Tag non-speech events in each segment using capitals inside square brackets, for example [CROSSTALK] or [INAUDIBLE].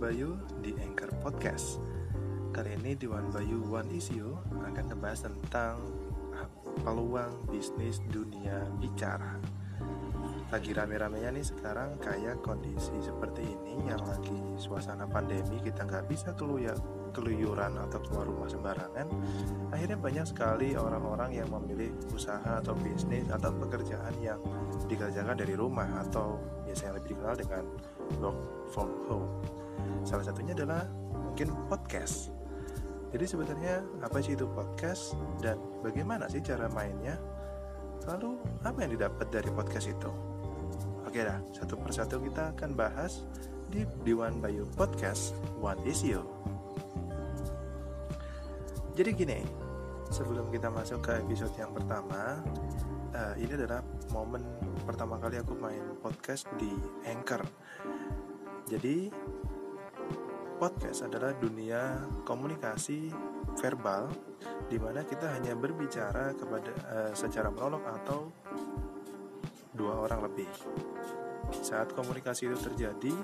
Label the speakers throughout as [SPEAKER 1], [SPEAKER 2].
[SPEAKER 1] Bayu di Anchor Podcast. Kali ini di One Bayu One Issue akan membahas tentang peluang bisnis dunia bicara. Lagi rame-ramenya nih sekarang kayak kondisi seperti ini yang lagi suasana pandemi kita nggak bisa keluar keluyuran atau keluar rumah sembarangan. Akhirnya banyak sekali orang-orang yang memilih usaha atau bisnis atau pekerjaan yang dikerjakan dari rumah atau biasanya lebih dikenal dengan work from home. Salah satunya adalah mungkin podcast. Jadi sebenarnya apa sih itu podcast dan bagaimana sih cara mainnya? Lalu apa yang didapat dari podcast itu? Oke dah, satu persatu kita akan bahas di Diwan Bayu Podcast One Issue. Jadi gini, sebelum kita masuk ke episode yang pertama, uh, ini adalah momen pertama kali aku main podcast di Anchor. Jadi podcast adalah dunia komunikasi verbal di mana kita hanya berbicara kepada uh, secara monolog atau dua orang lebih. Saat komunikasi itu terjadi,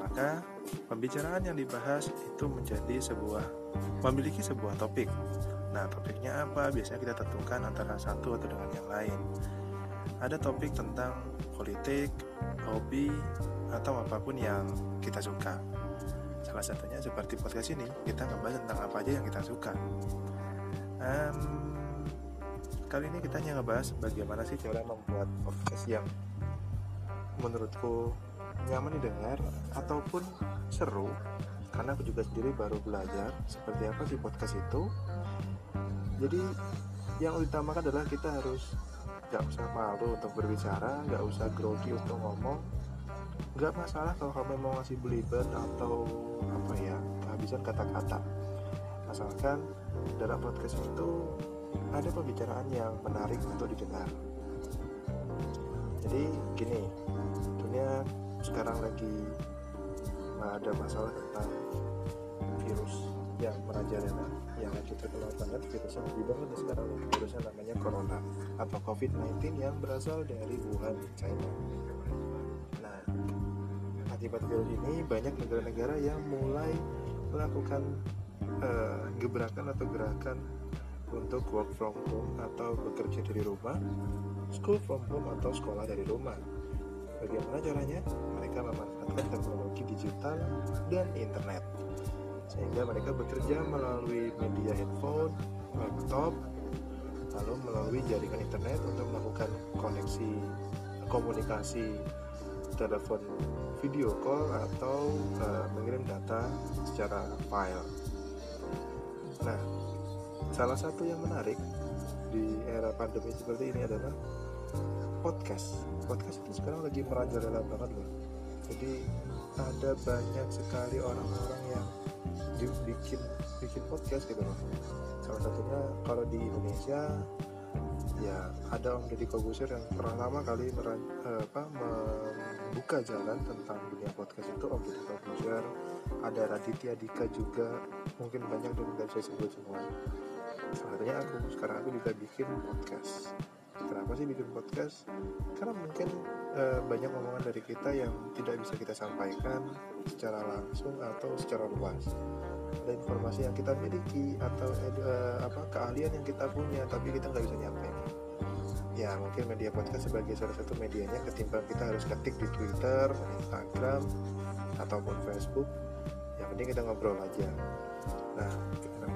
[SPEAKER 1] maka pembicaraan yang dibahas itu menjadi sebuah memiliki sebuah topik. Nah, topiknya apa? Biasanya kita tentukan antara satu atau dengan yang lain. Ada topik tentang politik, hobi, atau apa pun yang kita suka. Salah satunya seperti podcast ini, kita ngebahas tentang apa aja yang kita suka. Um, kali ini kita hanya ngebahas bagaimana sih cara membuat podcast yang menurutku nyaman didengar ataupun seru. Karena aku juga sendiri baru belajar seperti apa sih podcast itu. Jadi yang utamakan adalah kita harus nggak usah malu untuk berbicara nggak usah grogi untuk ngomong nggak masalah kalau kamu mau ngasih belibet atau apa ya kehabisan kata-kata. Asalkan dalam podcast itu ada pembicaraan yang menarik untuk didengar. Jadi gini dunia sekarang lagi ada masalah tentang virus yang merajalela yang lagi terkenal banget virusnya lebih banget sekarang virusnya namanya corona atau covid-19 yang berasal dari Wuhan China akibat virus ini banyak negara-negara yang mulai melakukan uh, gebrakan atau gerakan untuk work from home atau bekerja dari rumah school from home atau sekolah dari rumah. Bagaimana caranya? Mereka memanfaatkan teknologi digital dan internet. Sehingga mereka bekerja melalui media handphone, laptop, lalu melalui jaringan internet untuk melakukan koneksi komunikasi telepon video call atau uh, mengirim data secara file. Nah, salah satu yang menarik di era pandemi seperti ini adalah podcast. Podcast itu sekarang lagi merajalela banget loh. Jadi ada banyak sekali orang-orang yang bikin bikin podcast gitu loh salah satunya kalau di Indonesia ya ada Om Deddy Kobuser yang pertama kali meran, eh, apa, membuka jalan tentang dunia podcast itu Om Deddy Kobuser ada Raditya Dika juga mungkin banyak dan nggak bisa sebut semua. Satunya aku. Sekarang aku juga bikin podcast. Kenapa sih bikin podcast? Karena mungkin e, banyak omongan dari kita yang tidak bisa kita sampaikan secara langsung atau secara luas. Ada informasi yang kita miliki atau e, apa keahlian yang kita punya tapi kita nggak bisa nyampaikan ya mungkin media podcast sebagai salah satu medianya ketimbang kita harus ketik di Twitter, Instagram ataupun Facebook yang penting kita ngobrol aja nah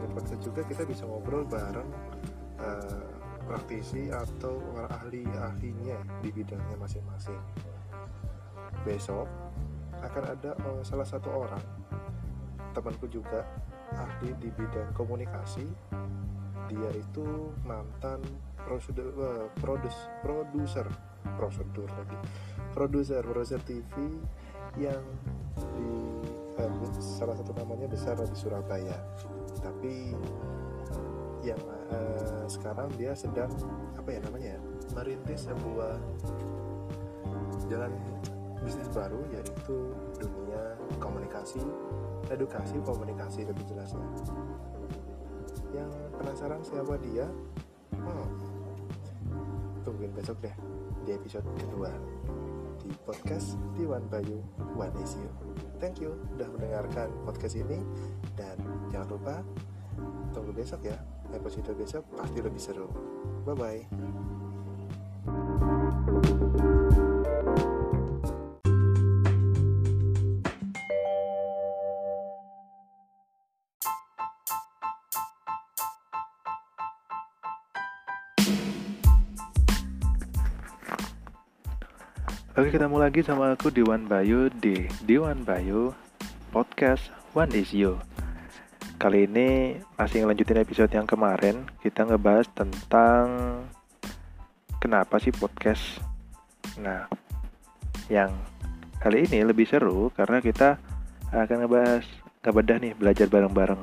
[SPEAKER 1] dengan podcast juga kita bisa ngobrol bareng uh, praktisi atau ahli-ahlinya di bidangnya masing-masing. Besok akan ada uh, salah satu orang temanku juga ahli di bidang komunikasi. Dia itu mantan prosedur uh, produs produser prosedur lagi. Produser produser TV yang di uh, salah satu namanya besar di Surabaya. Tapi yang uh, sekarang dia sedang apa ya namanya ya merintis sebuah jalan bisnis baru yaitu dunia komunikasi edukasi komunikasi lebih jelasnya. Yang penasaran siapa dia? Hmm, tungguin besok deh di episode kedua di di podcast Diwan Bayu One Is. Thank you udah mendengarkan podcast ini dan jangan lupa tunggu besok ya episode besok pasti lebih seru. Bye bye. Oke ketemu lagi sama aku Diwan Bayu di Diwan Bayu Podcast One Is You. Kali ini masih ngelanjutin episode yang kemarin Kita ngebahas tentang Kenapa sih podcast. Nah Yang kali ini lebih seru Karena kita akan ngebahas Ngebedah nih belajar bareng-bareng.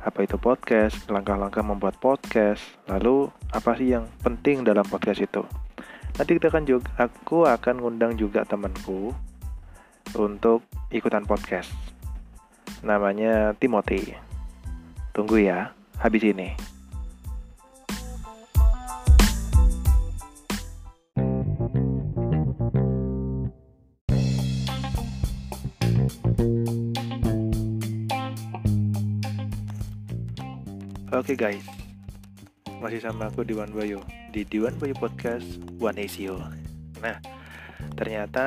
[SPEAKER 1] Apa itu podcast Langkah-langkah membuat podcast Lalu apa sih yang penting dalam podcast itu nanti kita akan juga aku akan ngundang juga temanku untuk ikutan podcast. Namanya Timothy. Tunggu ya habis ini. Oke okay guys, masih sama aku Diwan Bayu di Diwan Bayu Podcast One Asia. Nah, ternyata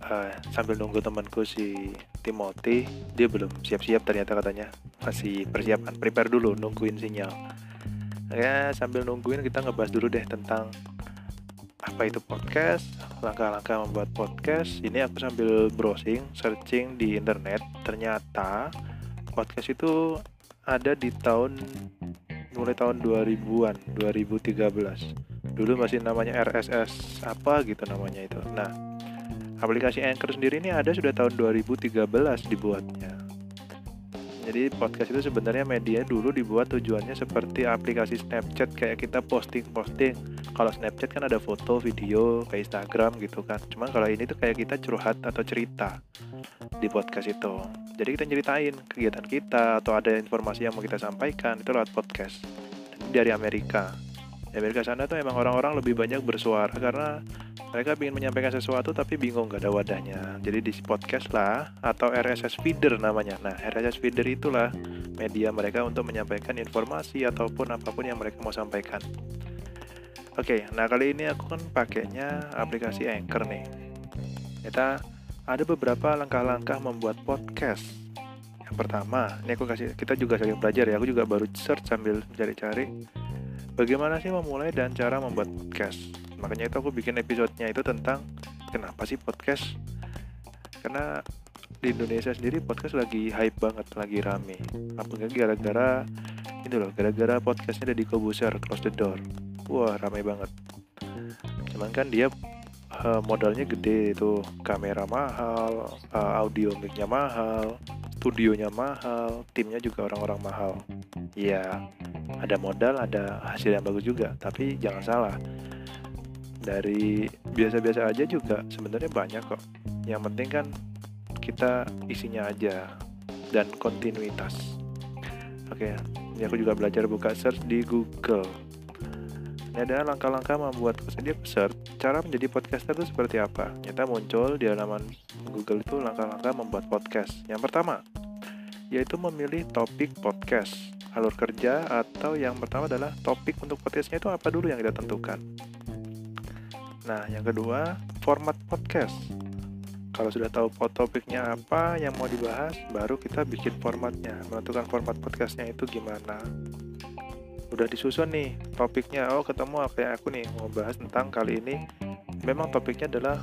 [SPEAKER 1] uh, sambil nunggu temanku si Timothy, dia belum siap-siap ternyata katanya masih persiapan, prepare dulu nungguin sinyal. Ya sambil nungguin kita ngebahas dulu deh tentang apa itu podcast, langkah-langkah membuat podcast. Ini aku sambil browsing, searching di internet, ternyata podcast itu ada di tahun mulai tahun 2000-an 2013 dulu masih namanya RSS apa gitu namanya itu. Nah aplikasi Anchor sendiri ini ada sudah tahun 2013 dibuatnya jadi podcast itu sebenarnya media dulu dibuat tujuannya seperti aplikasi Snapchat kayak kita posting-posting. Kalau Snapchat kan ada foto, video, kayak Instagram gitu kan. Cuman kalau ini tuh kayak kita curhat atau cerita di podcast itu. Jadi kita ceritain kegiatan kita atau ada informasi yang mau kita sampaikan itu lewat podcast. Dari Amerika. Amerika sana tuh emang orang-orang lebih banyak bersuara karena mereka ingin menyampaikan sesuatu tapi bingung gak ada wadahnya. Jadi di podcast lah atau RSS feeder namanya. Nah RSS feeder itulah media mereka untuk menyampaikan informasi ataupun apa pun yang mereka mau sampaikan. Oke nah kali ini aku kan pakainya aplikasi Anchor nih. Kita ada beberapa langkah-langkah membuat podcast. Yang pertama ini aku kasih kita juga sering belajar ya. Aku juga baru search sambil cari-cari bagaimana sih memulai dan cara membuat podcast? Makanya itu aku bikin episodenya itu tentang kenapa sih podcast? Karena di Indonesia sendiri podcast lagi hype banget lagi rame. Apalagi gara-gara itu loh gara-gara podcastnya di Kobuser Close the Door. Wah rame banget. Cuman kan dia uh, modalnya gede itu. Kamera mahal uh, audio micnya mahal studionya mahal timnya juga orang-orang mahal. Ya ada modal ada hasil yang bagus juga. Tapi jangan salah. Dari biasa-biasa aja juga sebenarnya banyak kok. Yang penting kan kita isinya aja dan kontinuitas. Oke ini aku juga belajar buka search di Google ini adalah langkah-langkah membuat dia search cara menjadi podcaster itu seperti apa? Nyata muncul di halaman Google itu langkah-langkah membuat podcast. Yang pertama yaitu memilih topik podcast. Alur kerja atau yang pertama adalah topik untuk podcastnya itu apa dulu yang kita tentukan? Nah, yang kedua, format podcast. Kalau sudah tahu topiknya apa yang mau dibahas, baru kita bikin formatnya, menentukan format podcastnya itu gimana. Udah disusun nih topiknya, oh ketemu apa yang aku nih mau bahas tentang kali ini. Memang topiknya adalah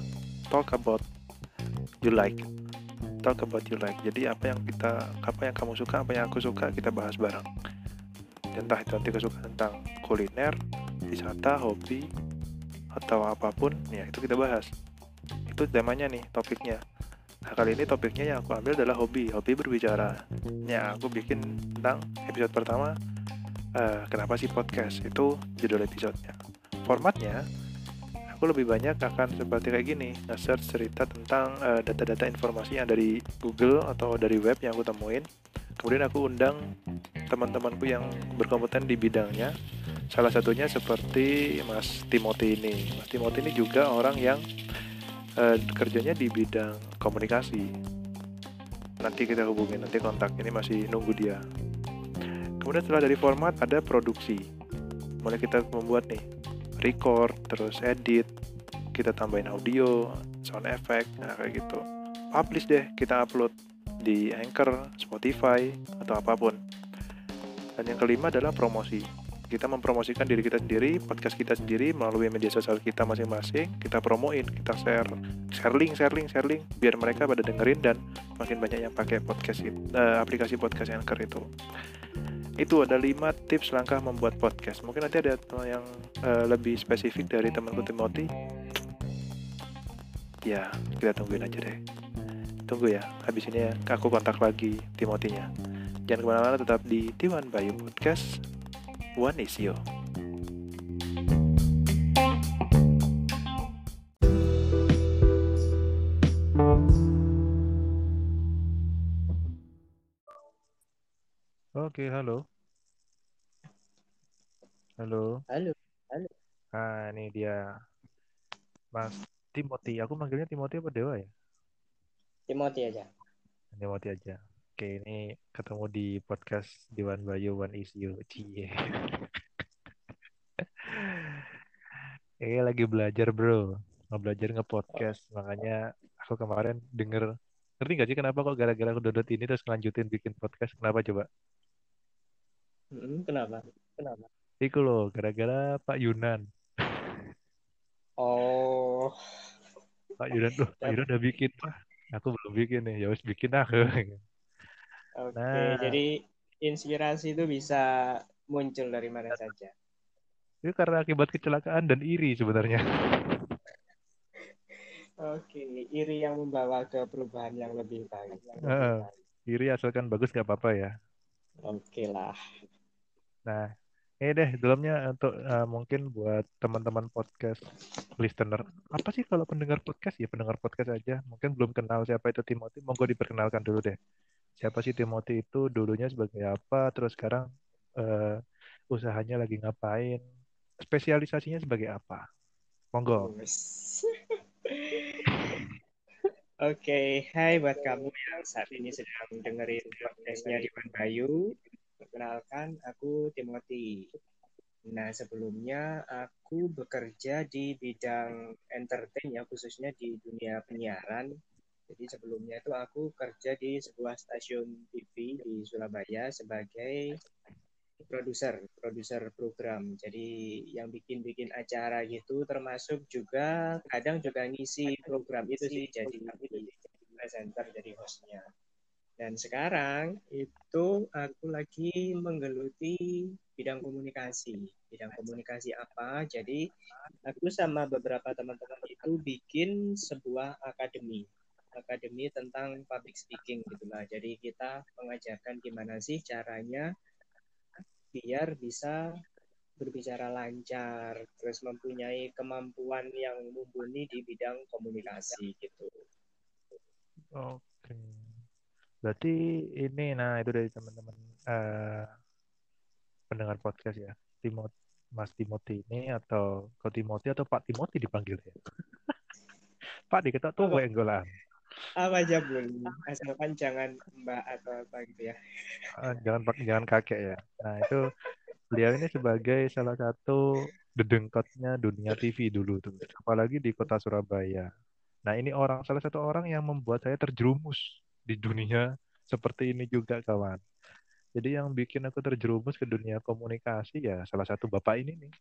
[SPEAKER 1] talk about you like, talk about you like. Jadi apa yang kita, apa yang kamu suka, apa yang aku suka, kita bahas bareng. Entah itu nanti kesukaan tentang kuliner, wisata, hobi, atau apa pun ya itu kita bahas itu temanya nih topiknya nah kali ini topiknya yang aku ambil adalah hobi hobi berbicara ya aku bikin tentang episode pertama uh, kenapa sih podcast? Itu judul episodenya. Formatnya aku lebih banyak akan seperti kayak gini nge-search cerita tentang uh, data-data informasi yang dari Google atau dari web yang aku temuin. Kemudian aku undang teman-temanku yang berkompeten di bidangnya. Salah satunya seperti Mas Timothy ini. Mas Timothy ini juga orang yang uh, kerjanya di bidang komunikasi. Nanti kita hubungin nanti kontak. Ini masih nunggu dia kemudian setelah dari format ada produksi mulai kita membuat nih record terus edit kita tambahin audio sound effect nah kayak gitu publish deh kita upload di Anchor, Spotify, atau apa pun. Dan yang kelima adalah promosi. Kita mempromosikan diri kita sendiri, podcast kita sendiri melalui media sosial kita masing-masing. Kita promoin, kita share, share link, share link, share link, biar mereka pada dengerin dan makin banyak yang pakai podcast uh, aplikasi podcast Anchor itu. Itu ada 5 tips langkah membuat podcast. Mungkin nanti ada yang uh, lebih spesifik dari temanku Timothy. Ya, kita tungguin aja deh. Tunggu ya, habis ini ya, aku kontak lagi Timotinya. Jangan ke mana-mana, tetap di Tiwan Bayu Podcast. One is you. Oke, halo. Halo.
[SPEAKER 2] Halo. Halo.
[SPEAKER 1] Nah, ini dia. Mas Timothy. Aku manggilnya Timothy apa Dewa ya?
[SPEAKER 2] Timothy aja.
[SPEAKER 1] Timothy aja. Oke, ini ketemu di podcast Dewan Bayu One Issue. Cie. [LAUGHS] Eh lagi belajar bro, nggak belajar nge-podcast. Makanya aku kemarin denger, ngerti gak sih kenapa kok gara-gara aku download ini terus ngelanjutin bikin podcast? Kenapa coba?
[SPEAKER 2] Hmm, kenapa? Kenapa?
[SPEAKER 1] Iku loh, gara-gara Pak Yunan.
[SPEAKER 2] Oh.
[SPEAKER 1] Pak Yunan tuh, Pak Yunan udah bikin. aku belum bikin nih ya wis bikin aku
[SPEAKER 2] oke nah, jadi inspirasi itu bisa muncul dari mana saja
[SPEAKER 1] itu karena akibat kecelakaan dan iri sebenarnya
[SPEAKER 2] oke iri yang membawa ke perubahan yang lebih baik, yang lebih
[SPEAKER 1] uh, iri asalkan bagus nggak apa-apa ya
[SPEAKER 2] oke lah
[SPEAKER 1] nah Eh deh, dalamnya untuk uh, mungkin buat teman-teman podcast listener. Apa sih kalau pendengar podcast? Ya pendengar podcast aja. Mungkin belum kenal siapa itu Timothy. Monggo diperkenalkan dulu deh. Siapa sih Timothy itu? Dulunya sebagai apa? Terus sekarang uh, usahanya lagi ngapain? Spesialisasinya sebagai apa? Monggo. [LAUGHS]
[SPEAKER 2] Oke, okay. hai buat kamu yang saat ini sedang dengerin podcastnya Diwan Bayu. Perkenalkan, aku Timothy. Nah, sebelumnya aku bekerja di bidang entertain ya, khususnya di dunia penyiaran. Jadi sebelumnya itu aku kerja di sebuah stasiun TV di Surabaya sebagai produser, produser program. Jadi yang bikin-bikin acara gitu, termasuk juga kadang juga ngisi program itu sih, jadi presenter, jadi hostnya. Dan sekarang itu aku lagi menggeluti bidang komunikasi. Bidang komunikasi apa? Jadi aku sama beberapa teman-teman itu bikin sebuah akademi. Akademi tentang public speaking gitulah. Jadi kita mengajarkan gimana sih caranya biar bisa berbicara lancar, terus mempunyai kemampuan yang mumpuni di bidang komunikasi gitu.
[SPEAKER 1] Oke. Okay. Berarti ini nah itu dari teman-teman uh, pendengar podcast ya. Timot Mas Timothy ini atau Ko Timothy atau Pak Timothy dipanggil ya. [LAUGHS] Pak diketok tuh gue lah.
[SPEAKER 2] Apa aja boleh, asalkan jangan Mbak atau apa gitu ya.
[SPEAKER 1] Uh, jangan pak jangan kakek ya. Nah itu beliau ini sebagai salah satu dedengkotnya dunia TV dulu tuh, apalagi di kota Surabaya. Nah ini orang salah satu orang yang membuat saya terjerumus di dunia seperti ini juga kawan. Jadi yang bikin aku terjerumus ke dunia komunikasi ya salah satu bapak ini nih.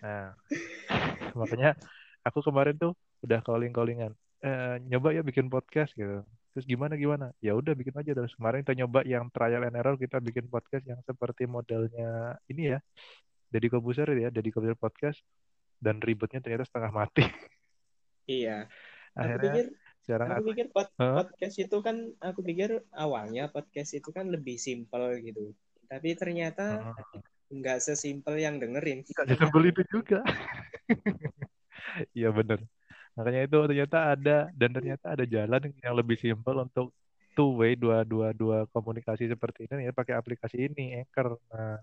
[SPEAKER 1] Nah, [LAUGHS] makanya aku kemarin tuh udah calling-callingan. Eh, nyoba ya bikin podcast gitu. Terus gimana gimana? Ya udah bikin aja terus. Kemarin kita nyoba yang trial and error kita bikin podcast yang seperti modelnya ini ya. Jadi Kobuser ya, jadi Kobuser podcast dan ribetnya ternyata setengah mati.
[SPEAKER 2] Iya. Akhirnya aku pikir Sekarang aku, pikir pod huh? podcast itu kan aku pikir awalnya podcast itu kan lebih simpel gitu. Tapi ternyata nggak uh. sesimpel yang dengerin.
[SPEAKER 1] Nggak sesimpel itu juga. [LAUGHS] Iya bener. Makanya itu ternyata ada dan ternyata ada jalan yang lebih simpel untuk two way dua dua dua komunikasi seperti ini ya pakai aplikasi ini Anchor. Nah,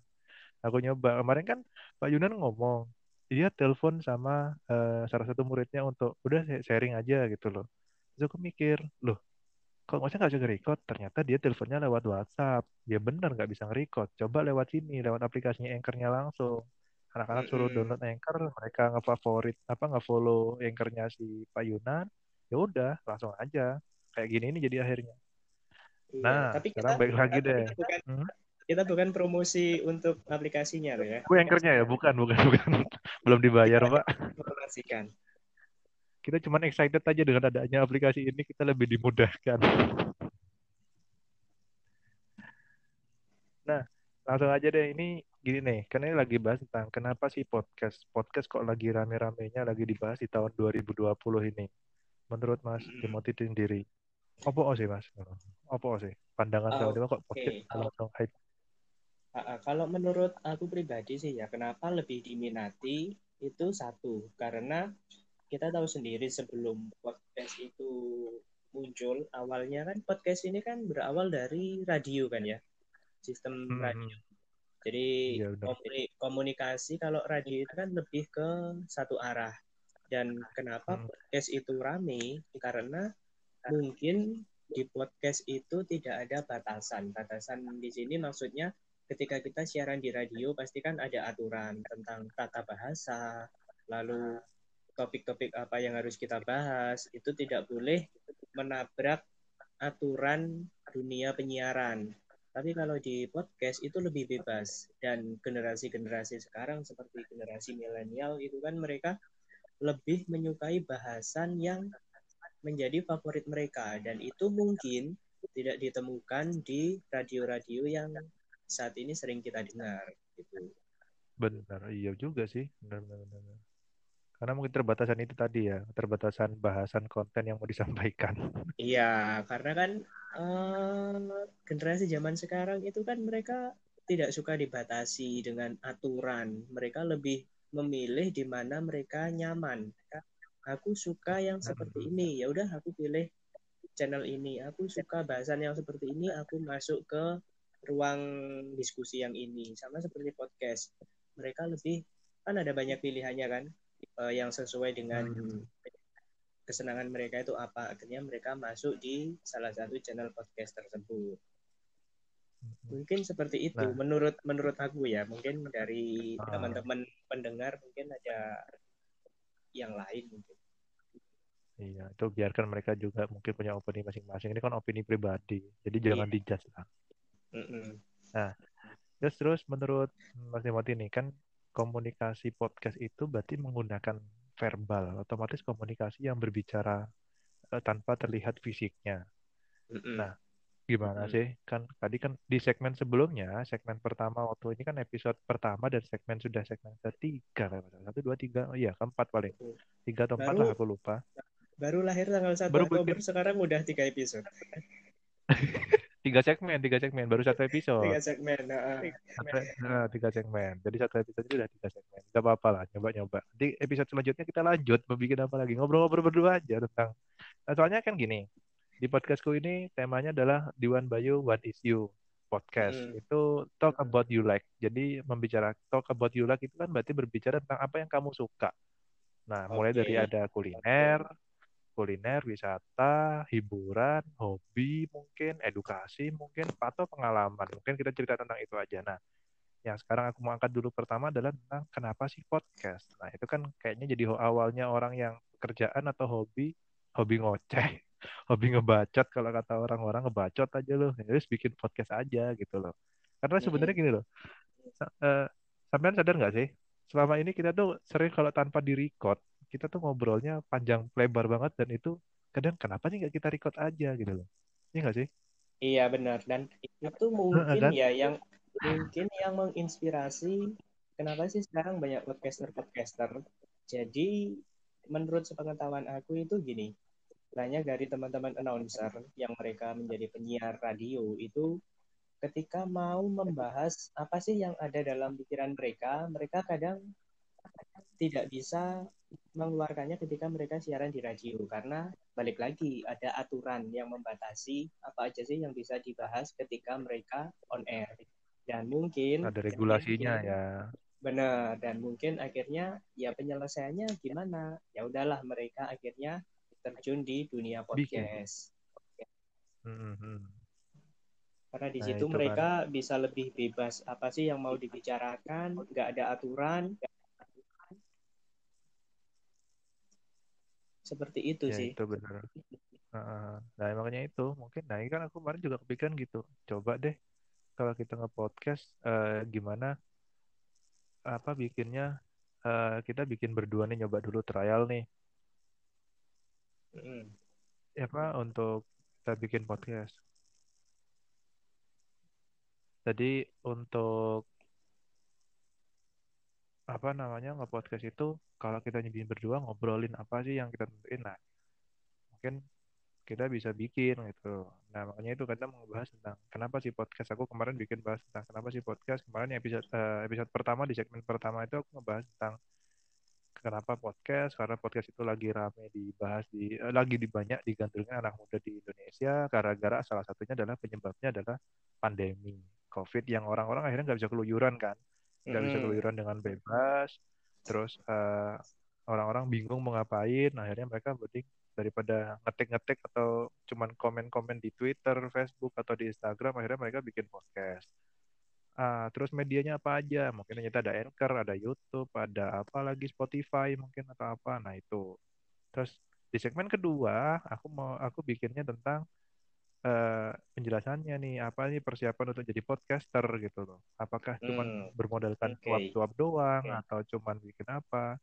[SPEAKER 1] aku nyoba kemarin kan Pak Yunan ngomong dia telepon sama uh, salah satu muridnya untuk udah sharing aja gitu loh terus aku mikir loh kok maksudnya nggak bisa nge-record? Ternyata dia teleponnya lewat WhatsApp. Ya bener nggak bisa nge-record? Coba lewat sini lewat aplikasinya Anchor-nya langsung. Anak-anak suruh download Anchor mereka ngefavorit apa ngefollow Anchor-nya si Pak Yunan ya udah langsung aja. Kayak gini ini jadi akhirnya. Iya, nah tapi sekarang kita, baik lagi deh.
[SPEAKER 2] kita bukan, hmm? kita bukan promosi untuk aplikasinya loh ya.
[SPEAKER 1] Gue Anchor-nya ya? Bukan bukan bukan. [LAUGHS] Belum dibayar pak. promosikan kita cuma excited aja dengan adanya aplikasi ini kita lebih dimudahkan. Nah langsung aja deh ini gini nih karena ini lagi bahas tentang kenapa sih podcast? Podcast kok lagi rame-ramenya lagi dibahas di tahun 2020 ini? Menurut Mas hmm. Timothy sendiri. Apa sih Mas? Apa sih pandangan oh, saya kok podcast okay. langsung hype?
[SPEAKER 2] Kalau menurut aku pribadi sih ya kenapa lebih diminati? Itu satu karena kita tahu sendiri sebelum podcast itu muncul awalnya kan podcast ini kan berawal dari radio kan ya? Sistem hmm. radio. Jadi ya, komunikasi kalau radio itu kan lebih ke satu arah. Dan kenapa hmm. podcast itu rame? Karena mungkin di podcast itu tidak ada batasan. Batasan di sini maksudnya ketika kita siaran di radio pasti kan ada aturan tentang tata bahasa lalu topik-topik apa yang harus kita bahas itu tidak boleh menabrak aturan dunia penyiaran. Tapi kalau di podcast itu lebih bebas dan generasi-generasi sekarang seperti generasi milenial itu kan mereka lebih menyukai bahasan yang menjadi favorit mereka dan itu mungkin tidak ditemukan di radio-radio yang saat ini sering kita dengar gitu.
[SPEAKER 1] Benar, iya juga sih. Benar, benar, benar. Karena mungkin terbatasan itu tadi ya, terbatasan bahasan konten yang mau disampaikan.
[SPEAKER 2] Iya, karena kan uh, generasi zaman sekarang itu kan mereka tidak suka dibatasi dengan aturan. Mereka lebih memilih di mana mereka nyaman. Aku suka yang seperti ini, ya udah aku pilih channel ini. Aku suka bahasan yang seperti ini, aku masuk ke ruang diskusi yang ini. Sama seperti podcast. Mereka lebih kan ada banyak pilihannya kan uh, yang sesuai dengan hmm. kesenangan mereka itu apa akhirnya mereka masuk di salah satu channel podcast tersebut hmm. mungkin seperti itu nah. menurut menurut aku ya mungkin dari ah. teman-teman pendengar mungkin ada yang lain mungkin
[SPEAKER 1] Iya, itu biarkan mereka juga mungkin punya opini masing-masing. Ini kan opini pribadi, jadi iya. jangan dijudge lah. Mm -mm. Nah, terus terus menurut Mas Timothy ini kan komunikasi podcast itu berarti menggunakan verbal, otomatis komunikasi yang berbicara uh, tanpa terlihat fisiknya. Mm-hmm. Nah, gimana mm-hmm. sih? Kan tadi kan di segmen sebelumnya, segmen pertama waktu ini kan episode pertama dan segmen sudah segmen ketiga, satu dua tiga, oh iya keempat paling, tiga atau empat lah aku lupa.
[SPEAKER 2] Baru lahir tanggal satu Oktober, sekarang udah tiga episode. [LAUGHS]
[SPEAKER 1] tiga segmen tiga segmen baru satu episode.
[SPEAKER 2] Tiga segmen nah,
[SPEAKER 1] tiga segmen. Jadi satu episode itu udah tiga segmen. Gak apa-apa lah nyoba nyoba di episode selanjutnya kita lanjut mau bikin apa lagi? Ngobrol-ngobrol berdua aja tentang nah, soalnya kan gini di podcastku ini temanya adalah di One Bayu One Is You podcast. Hmm. itu talk about you like. Jadi membicara talk about you like itu kan berarti berbicara tentang apa yang kamu suka. Nah mulai dari ada kuliner kuliner, wisata, hiburan, hobi mungkin, edukasi mungkin, atau pengalaman. Mungkin kita cerita tentang itu aja. Nah, yang sekarang aku mau angkat dulu pertama adalah tentang kenapa sih podcast. Nah, itu kan kayaknya jadi awalnya orang yang kerjaan atau hobi, hobi ngoceh, [LAUGHS] hobi ngebacot kalau kata orang-orang ngebacot aja loh. Ya, terus bikin podcast aja gitu loh. Karena sebenarnya gini loh. Uh, sampean sadar nggak sih? Selama ini kita tuh sering kalau tanpa di record kita tuh ngobrolnya panjang lebar banget dan itu kadang kenapa sih nggak kita record aja gitu loh. Iya nggak sih?
[SPEAKER 2] Iya benar. Dan itu mungkin dan, ya yang mungkin yang menginspirasi kenapa sih sekarang banyak podcaster podcaster jadi menurut sepengetahuan aku itu gini banyak dari teman-teman announcer yang mereka menjadi penyiar radio itu ketika mau membahas apa sih yang ada dalam pikiran mereka mereka kadang tidak bisa mengeluarkannya ketika mereka siaran di radio. Karena balik lagi ada aturan yang membatasi apa aja sih yang bisa dibahas ketika mereka on air. Dan mungkin
[SPEAKER 1] ada regulasinya ya.
[SPEAKER 2] Benar. Dan mungkin akhirnya ya penyelesaiannya gimana? Ya udahlah mereka akhirnya terjun di dunia podcast.
[SPEAKER 1] Hmm, hmm.
[SPEAKER 2] karena di
[SPEAKER 1] Nah,
[SPEAKER 2] situ
[SPEAKER 1] itu
[SPEAKER 2] mereka bisa lebih bebas. Apa sih yang mau dibicarakan? Nggak ada aturan seperti itu
[SPEAKER 1] ya
[SPEAKER 2] sih.
[SPEAKER 1] itu benar. Heeh. nah makanya itu mungkin nah ini kan aku kemarin juga kepikiran gitu. Coba deh kalau kita nge-podcast eh, gimana apa bikinnya eh, kita bikin berdua nih nyoba dulu trial nih.
[SPEAKER 2] Mm.
[SPEAKER 1] ya apa untuk kita bikin podcast. Jadi untuk apa namanya nge-podcast itu kalau kita nyobain berdua ngobrolin apa sih yang kita tentuin. Nah mungkin kita bisa bikin gitu. Nah makanya itu kadang membahas tentang kenapa sih podcast. Aku kemarin bikin bahas tentang kenapa sih podcast. Kemarin episode eh, episode pertama di segmen pertama itu aku ngebahas tentang kenapa podcast. Karena podcast itu lagi rame dibahas di eh, lagi di banyak digandrungi anak muda di Indonesia gara-gara salah satunya adalah penyebabnya adalah pandemi COVID yang orang-orang akhirnya nggak bisa keluyuran kan nggak bisa keluyuran dengan bebas. Terus eh, orang-orang bingung mau ngapain. Akhirnya mereka mending daripada ngetik-ngetik atau cuman komen-komen di Twitter, Facebook atau di Instagram akhirnya mereka bikin podcast. Ah, terus medianya apa aja? Mungkin ternyata ada Anchor ada YouTube ada apa lagi? Spotify mungkin atau apa? Nah itu. Terus di segmen kedua aku mau aku bikinnya tentang eh, penjelasannya nih apa nih persiapan untuk jadi podcaster gitu loh. Apakah cuman
[SPEAKER 2] Hmm,
[SPEAKER 1] bermodalkan
[SPEAKER 2] oke.
[SPEAKER 1] suap-suap doang
[SPEAKER 2] Oke.
[SPEAKER 1] atau cuman bikin apa?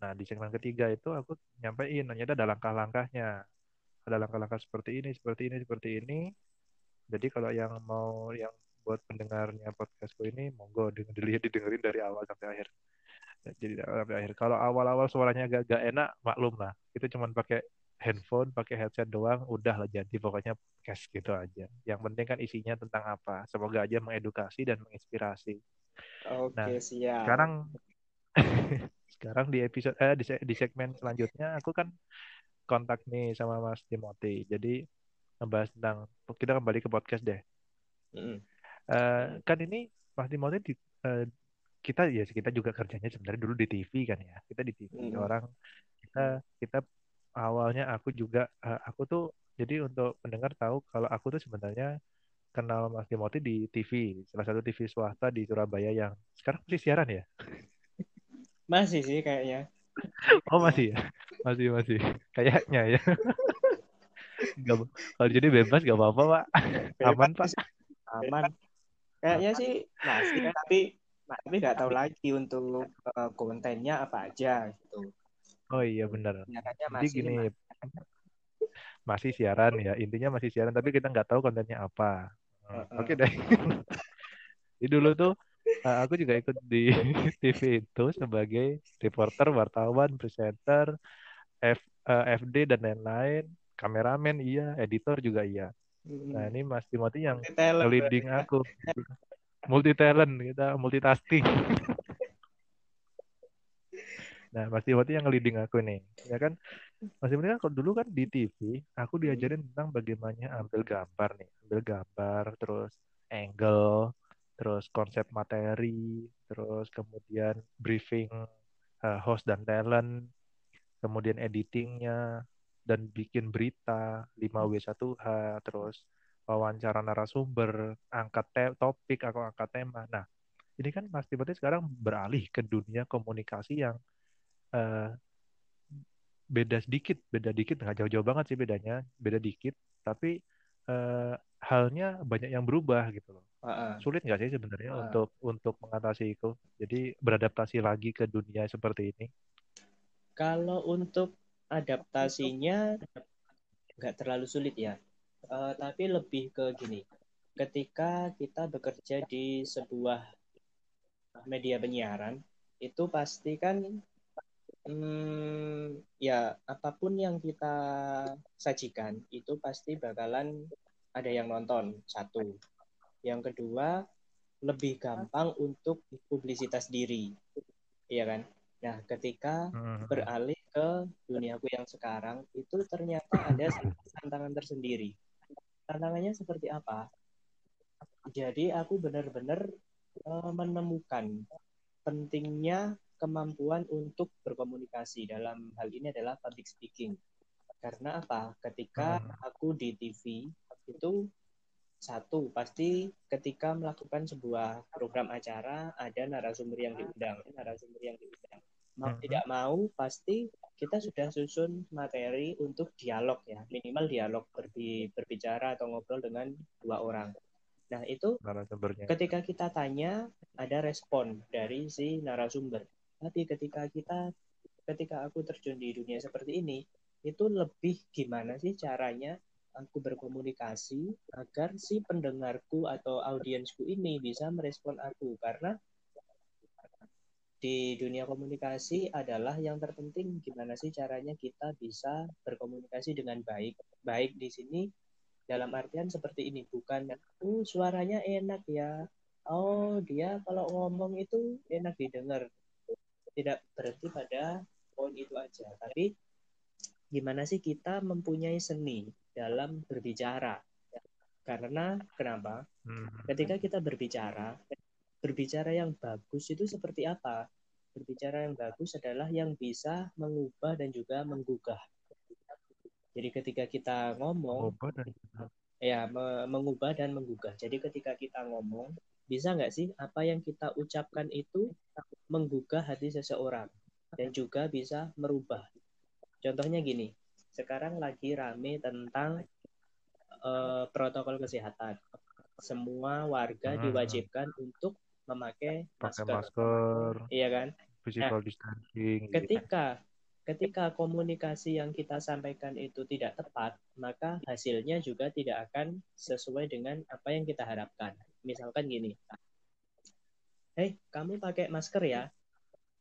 [SPEAKER 1] Nah di segmen ketiga itu aku nyampein ternyata ada langkah-langkahnya. Ada langkah-langkah seperti ini seperti ini seperti ini. Jadi kalau yang mau yang buat pendengarnya podcastku ini monggo dilihat didengerin dari awal sampai akhir. Jadi sampai akhir. Kalau awal-awal suaranya agak gak enak maklum lah. Itu cuman pakai handphone pakai headset doang udah lah jadi pokoknya podcast gitu aja. Yang penting kan isinya tentang apa. Semoga aja mengedukasi dan menginspirasi.
[SPEAKER 2] Oke,
[SPEAKER 1] Nah,
[SPEAKER 2] siap.
[SPEAKER 1] sekarang [LAUGHS] sekarang di episode eh di, se- di segmen selanjutnya aku kan kontak nih sama Mas Timothy. Jadi ngebahas tentang kita kembali ke podcast deh.
[SPEAKER 2] Mm.
[SPEAKER 1] Eh, kan ini Mas Timothy di, eh, kita ya kita juga kerjanya sebenarnya dulu di TV kan ya. Kita di TV
[SPEAKER 2] Mm.
[SPEAKER 1] orang. Kita kita awalnya aku juga eh, aku tuh jadi untuk pendengar tahu kalau aku tuh sebenarnya kenal Mas Timothy di TV salah satu TV swasta di Surabaya yang sekarang masih siaran ya?
[SPEAKER 2] Masih sih kayaknya.
[SPEAKER 1] oh masih ya? Masih masih. Kayaknya ya. Gak, kalau jadi bebas gak apa-apa pak. Aman pak.
[SPEAKER 2] Aman. Kayaknya sih masih, tapi tapi nggak tahu lagi untuk eh, kontennya apa aja gitu.
[SPEAKER 1] Oh iya benar. Jadi
[SPEAKER 2] masih
[SPEAKER 1] gini
[SPEAKER 2] Mas.
[SPEAKER 1] masih siaran ya intinya masih siaran tapi kita nggak tahu kontennya apa. Hmm,
[SPEAKER 2] Heeh.
[SPEAKER 1] oke deh. [LAUGHS] Jadi dulu tuh uh, aku juga ikut di [LAUGHS] TV itu sebagai reporter wartawan presenter F, uh, FD dan lain-lain kameramen iya editor juga iya. Nah ini Mas Timothy yang nge-leading aku. Multi talent kita multitasking [LAUGHS] nah Mas Timothy yang nge-leading aku nih ya kan? Mas Timothy kan kalau dulu kan di TV aku diajarin tentang bagaimana ambil gambar nih. Ambil gambar terus angle terus konsep materi terus kemudian briefing uh, host dan talent kemudian editingnya dan bikin berita 5W1H terus wawancara narasumber angkat topik atau angkat tema. Nah ini kan Mas Timothy sekarang beralih ke dunia komunikasi yang eh, beda sedikit, beda dikit, nggak jauh-jauh banget sih bedanya, beda dikit, tapi eh, halnya banyak yang berubah gitu loh.
[SPEAKER 2] Heeh.
[SPEAKER 1] Sulit nggak sih sebenarnya
[SPEAKER 2] Ah.
[SPEAKER 1] untuk untuk mengatasi itu? Jadi beradaptasi lagi ke dunia seperti ini.
[SPEAKER 2] Kalau untuk adaptasinya nggak terlalu sulit ya, Eh, tapi lebih ke gini. Ketika kita bekerja di sebuah media penyiaran, itu pasti kan hmm, ya apa pun yang kita sajikan itu pasti bakalan ada yang nonton satu. Yang kedua lebih gampang untuk publisitas diri, iya kan? Nah, ketika
[SPEAKER 1] Hmm.
[SPEAKER 2] beralih ke duniaku yang sekarang itu ternyata ada tantangan tersendiri. Tantangannya seperti apa? Jadi aku benar-benar eh, menemukan pentingnya kemampuan untuk berkomunikasi dalam hal ini adalah public speaking. Karena apa? Ketika
[SPEAKER 3] Hmm.
[SPEAKER 2] aku di TV itu satu pasti ketika melakukan sebuah program acara ada narasumber yang diundang, narasumber yang diundang. Mau
[SPEAKER 3] Mhm.
[SPEAKER 2] tidak mau pasti kita sudah susun materi untuk dialog ya, minimal dialog berbi- berbicara atau ngobrol dengan dua orang. Nah, itu
[SPEAKER 3] narasumbernya
[SPEAKER 2] ketika kita tanya ada respon dari si narasumber. Tapi ketika kita ketika aku terjun di dunia seperti ini, itu lebih gimana sih caranya aku berkomunikasi agar si pendengarku atau audiensku ini bisa merespon aku karena di dunia komunikasi adalah yang terpenting gimana sih caranya kita bisa berkomunikasi dengan baik. Baik di sini dalam artian seperti ini bukan oh suaranya enak ya. Oh, dia kalau ngomong itu enak didengar. Tidak berhenti pada poin itu aja, tapi gimana sih kita mempunyai seni dalam berbicara. Karena kenapa?
[SPEAKER 3] Hmm.
[SPEAKER 2] ketika kita berbicara, berbicara yang bagus itu seperti apa? Berbicara yang bagus adalah yang bisa mengubah dan juga menggugah. Jadi ketika kita ngomong,
[SPEAKER 3] dan
[SPEAKER 2] ya me- mengubah dan menggugah. Jadi ketika kita ngomong, bisa nggak sih apa yang kita ucapkan itu menggugah hati seseorang dan juga bisa merubah. Contohnya gini, sekarang lagi rame tentang eh, protokol kesehatan. Semua warga
[SPEAKER 3] Hmm.
[SPEAKER 2] diwajibkan untuk memakai
[SPEAKER 3] pakai
[SPEAKER 2] masker.
[SPEAKER 3] masker,
[SPEAKER 2] Iya kan?
[SPEAKER 3] physical distancing. gitu.
[SPEAKER 2] Ketika ketika komunikasi yang kita sampaikan itu tidak tepat, maka hasilnya juga tidak akan sesuai dengan apa yang kita harapkan. Misalkan gini, hei kamu pakai masker ya.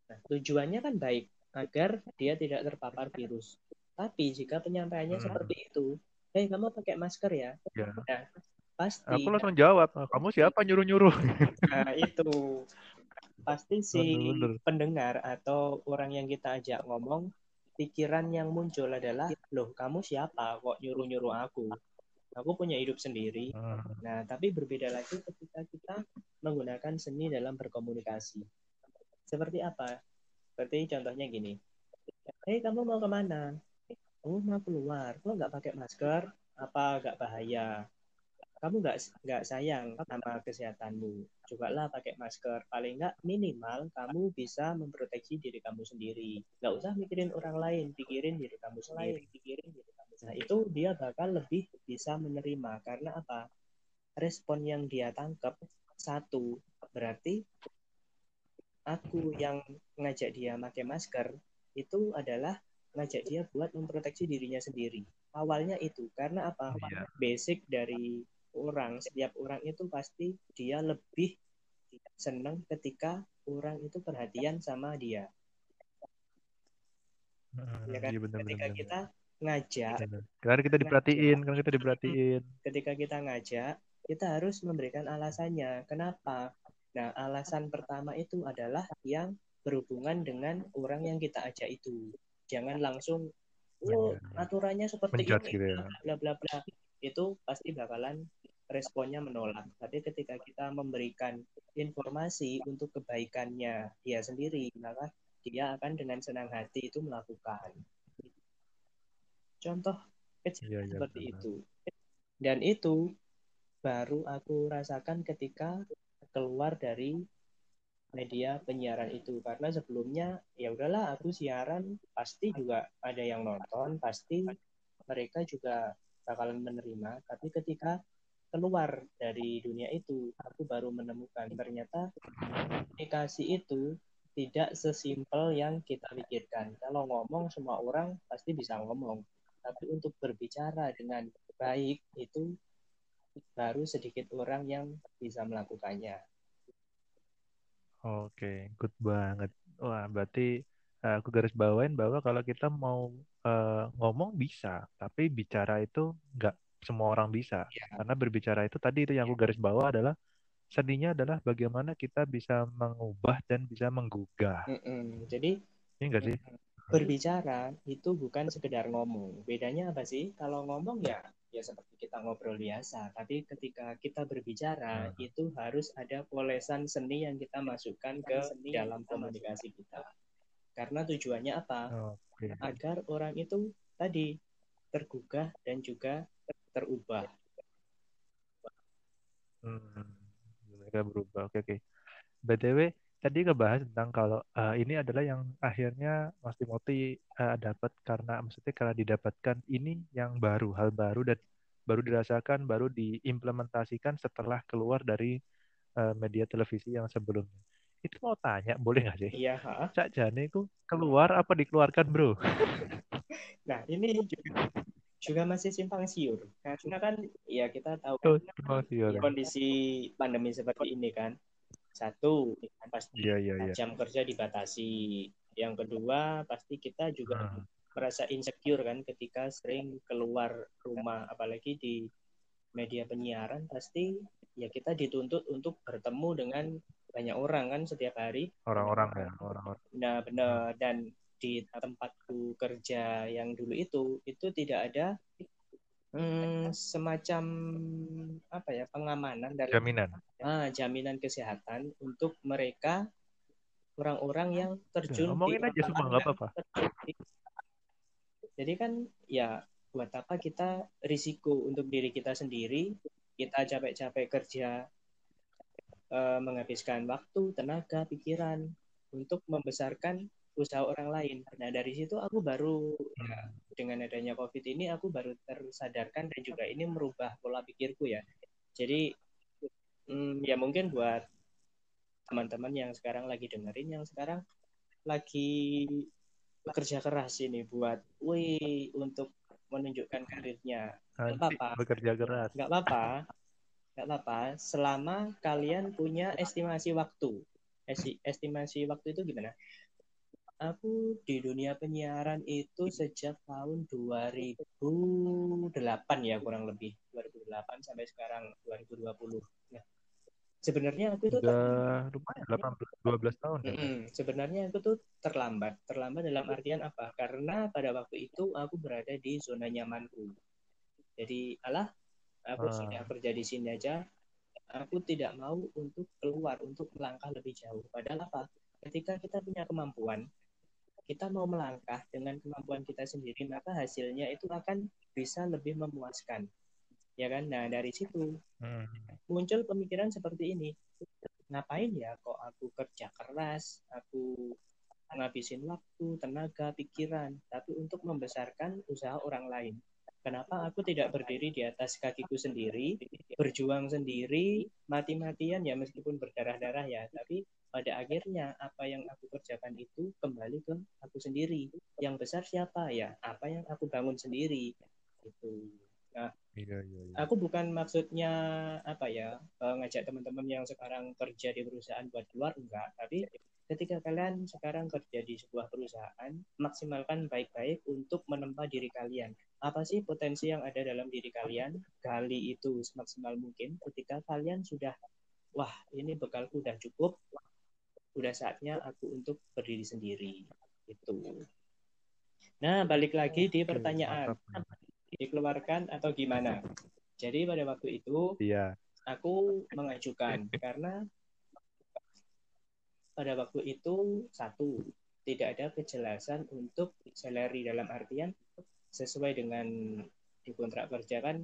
[SPEAKER 2] Nah, tujuannya kan baik agar dia tidak terpapar virus. Tapi jika penyampaiannya
[SPEAKER 3] Hmm.
[SPEAKER 2] seperti itu, hei kamu pakai masker ya.
[SPEAKER 3] Ya.
[SPEAKER 2] Nah, pasti
[SPEAKER 3] Aku langsung jawab, "Ah, kamu siapa nyuruh-nyuruh?
[SPEAKER 2] Nah, itu pasti si pendengar atau orang yang kita ajak ngomong, pikiran yang muncul adalah, loh kamu siapa kok nyuruh-nyuruh aku? Aku punya hidup sendiri.
[SPEAKER 3] Ah,
[SPEAKER 2] Nah, tapi berbeda lagi ketika kita menggunakan seni dalam berkomunikasi. Seperti apa? Seperti contohnya gini. Hei, kamu mau ke mana? Oh, mau keluar. Kok nggak pakai masker? Apa nggak bahaya? Kamu nggak nggak sayang sama kesehatanmu. Cobalah pakai masker. Paling nggak minimal kamu bisa memproteksi diri kamu sendiri. Nggak usah mikirin orang lain, pikirin diri kamu sendiri. Pikirin diri kamu sendiri. Nah, itu dia bakal lebih bisa menerima. Karena apa? Respon yang dia tangkap satu berarti aku yang ngajak dia pakai masker itu adalah ngajak dia buat memproteksi dirinya sendiri. Awalnya itu karena apa?
[SPEAKER 3] Iya.
[SPEAKER 2] Basic dari orang, setiap orang itu pasti dia lebih senang ketika orang itu perhatian sama dia.
[SPEAKER 3] ah,
[SPEAKER 2] Ya kan?
[SPEAKER 3] iya bener,
[SPEAKER 2] ketika
[SPEAKER 3] bener,
[SPEAKER 2] kita ngajak.
[SPEAKER 3] Karena kita diperhatiin, karena kita diperhatiin.
[SPEAKER 2] ketika kita ngajak, kita harus memberikan alasannya. Kenapa? Nah, alasan pertama itu adalah yang berhubungan dengan orang yang kita ajak itu. Jangan langsung, oh, aturannya seperti
[SPEAKER 3] Menjudge
[SPEAKER 2] ini,
[SPEAKER 3] gitu ya.
[SPEAKER 2] bla bla bla. Itu pasti bakalan responnya menolak. Tapi ketika kita memberikan informasi untuk kebaikannya dia sendiri, maka dia akan dengan senang hati itu melakukan. Contoh kecil
[SPEAKER 3] iya,
[SPEAKER 2] seperti
[SPEAKER 3] benar.
[SPEAKER 2] itu. Dan itu baru aku rasakan ketika keluar dari media penyiaran itu karena sebelumnya ya udahlah aku siaran pasti juga ada yang nonton pasti mereka juga bakalan menerima tapi ketika keluar dari dunia itu aku baru menemukan ternyata komunikasi itu tidak sesimpel yang kita pikirkan. Kalau ngomong semua orang pasti bisa ngomong. Tapi untuk berbicara dengan baik itu baru sedikit orang yang bisa melakukannya.
[SPEAKER 3] Oke, good banget. Wah, berarti aku garis bawain bahwa kalau kita mau eh, ngomong bisa, tapi bicara itu nggak semua orang bisa.
[SPEAKER 2] Ya.
[SPEAKER 3] Karena berbicara itu tadi itu yang aku garis bawah adalah seninya adalah bagaimana kita bisa mengubah dan bisa menggugah.
[SPEAKER 2] Mm-mm. jadi
[SPEAKER 3] Ini enggak sih?
[SPEAKER 2] berbicara itu bukan sekedar ngomong bedanya apa sih kalau ngomong ya ya seperti kita ngobrol biasa, tapi ketika kita berbicara
[SPEAKER 1] Hmm.
[SPEAKER 2] itu harus ada polesan seni yang kita masukkan ke dalam komunikasi kita. Karena tujuannya apa?
[SPEAKER 1] Oke.
[SPEAKER 2] Agar orang itu tadi tergugah dan juga terubah.
[SPEAKER 1] Hmm, mereka berubah. Oke, oke. BTW, tadi ngebahas tentang kalau eh, ini adalah yang akhirnya Mas Timothy eh, dapat karena maksudnya karena didapatkan ini yang baru, hal baru dan baru dirasakan, baru diimplementasikan setelah keluar dari eh, media televisi yang sebelumnya. Itu mau tanya, boleh nggak sih?
[SPEAKER 2] Iya, ha?
[SPEAKER 1] Cak Jane itu keluar apa dikeluarkan, bro? [LAUGHS]
[SPEAKER 2] Nah, ini juga, juga masih simpang siur. Karena kan ya kita tahu
[SPEAKER 1] Oh,
[SPEAKER 2] kan
[SPEAKER 1] orang.
[SPEAKER 2] kondisi pandemi seperti ini kan. Satu, pasti
[SPEAKER 1] Iya, iya, iya.
[SPEAKER 2] jam kerja dibatasi. Yang kedua, pasti kita juga
[SPEAKER 1] Hmm.
[SPEAKER 2] merasa insecure kan ketika sering keluar rumah apalagi di media penyiaran pasti ya kita dituntut untuk bertemu dengan banyak orang kan setiap hari
[SPEAKER 1] Orang-orang ya, orang-orang.
[SPEAKER 2] nah benar dan di tempatku kerja yang dulu itu itu tidak ada hmm, semacam apa ya pengamanan dari
[SPEAKER 1] Jaminan.
[SPEAKER 2] ah, jaminan kesehatan untuk mereka orang-orang yang terjun
[SPEAKER 1] Ya, ngomongin
[SPEAKER 2] di
[SPEAKER 1] aja semua, nggak apa-apa.
[SPEAKER 2] jadi kan ya buat apa kita risiko untuk diri kita sendiri kita capek-capek kerja eh, menghabiskan waktu tenaga pikiran untuk membesarkan usaha orang lain. Nah dari situ aku baru ya, dengan adanya covid ini aku baru tersadarkan dan juga ini merubah pola pikirku ya. Jadi hmm, ya mungkin buat teman-teman yang sekarang lagi dengerin yang sekarang lagi bekerja keras ini buat wih untuk menunjukkan karirnya.
[SPEAKER 1] Nanti
[SPEAKER 2] apa-apa.
[SPEAKER 1] bekerja keras.
[SPEAKER 2] nggak apa-apa nggak apa-apa selama kalian punya estimasi waktu Esti- estimasi waktu itu gimana aku di dunia penyiaran itu sejak tahun 2008 ya kurang lebih 2008 sampai sekarang 2020 nah, sebenarnya aku itu
[SPEAKER 1] Udah lumayan 18 12 tahun ya.
[SPEAKER 2] Mm-mm. Sebenarnya aku tuh terlambat. Terlambat dalam artian apa? Karena pada waktu itu aku berada di zona nyamanku. Jadi, alah, aku
[SPEAKER 1] Ah.
[SPEAKER 2] sudah kerja di sini aja. Aku tidak mau untuk keluar, untuk melangkah lebih jauh. Padahal apa? Ketika kita punya kemampuan, kita mau melangkah dengan kemampuan kita sendiri, maka hasilnya itu akan bisa lebih memuaskan. Ya kan? Nah, dari situ
[SPEAKER 1] Hmm.
[SPEAKER 2] muncul pemikiran seperti ini. Ngapain ya kok aku kerja keras, aku ngabisin waktu, tenaga, pikiran, tapi untuk membesarkan usaha orang lain. Kenapa aku tidak berdiri di atas kakiku sendiri, berjuang sendiri, mati-matian ya meskipun berdarah-darah ya, tapi pada akhirnya apa yang aku kerjakan itu kembali ke aku sendiri. Yang besar siapa ya? Apa yang aku bangun sendiri. Itu
[SPEAKER 1] Iya, iya, iya.
[SPEAKER 2] aku bukan maksudnya apa ya eh, ngajak teman-teman yang sekarang kerja di perusahaan buat keluar enggak tapi ketika kalian sekarang kerja di sebuah perusahaan maksimalkan baik-baik untuk menempa diri kalian apa sih potensi yang ada dalam diri kalian? Gali itu semaksimal mungkin. Ketika kalian sudah wah ini bekalku udah cukup udah saatnya aku untuk berdiri sendiri itu nah balik lagi di pertanyaan. dikeluarkan atau gimana. Jadi pada waktu itu
[SPEAKER 1] Iya.
[SPEAKER 2] aku mengajukan karena pada waktu itu satu tidak ada kejelasan untuk salary dalam artian sesuai dengan di kontrak kerja kan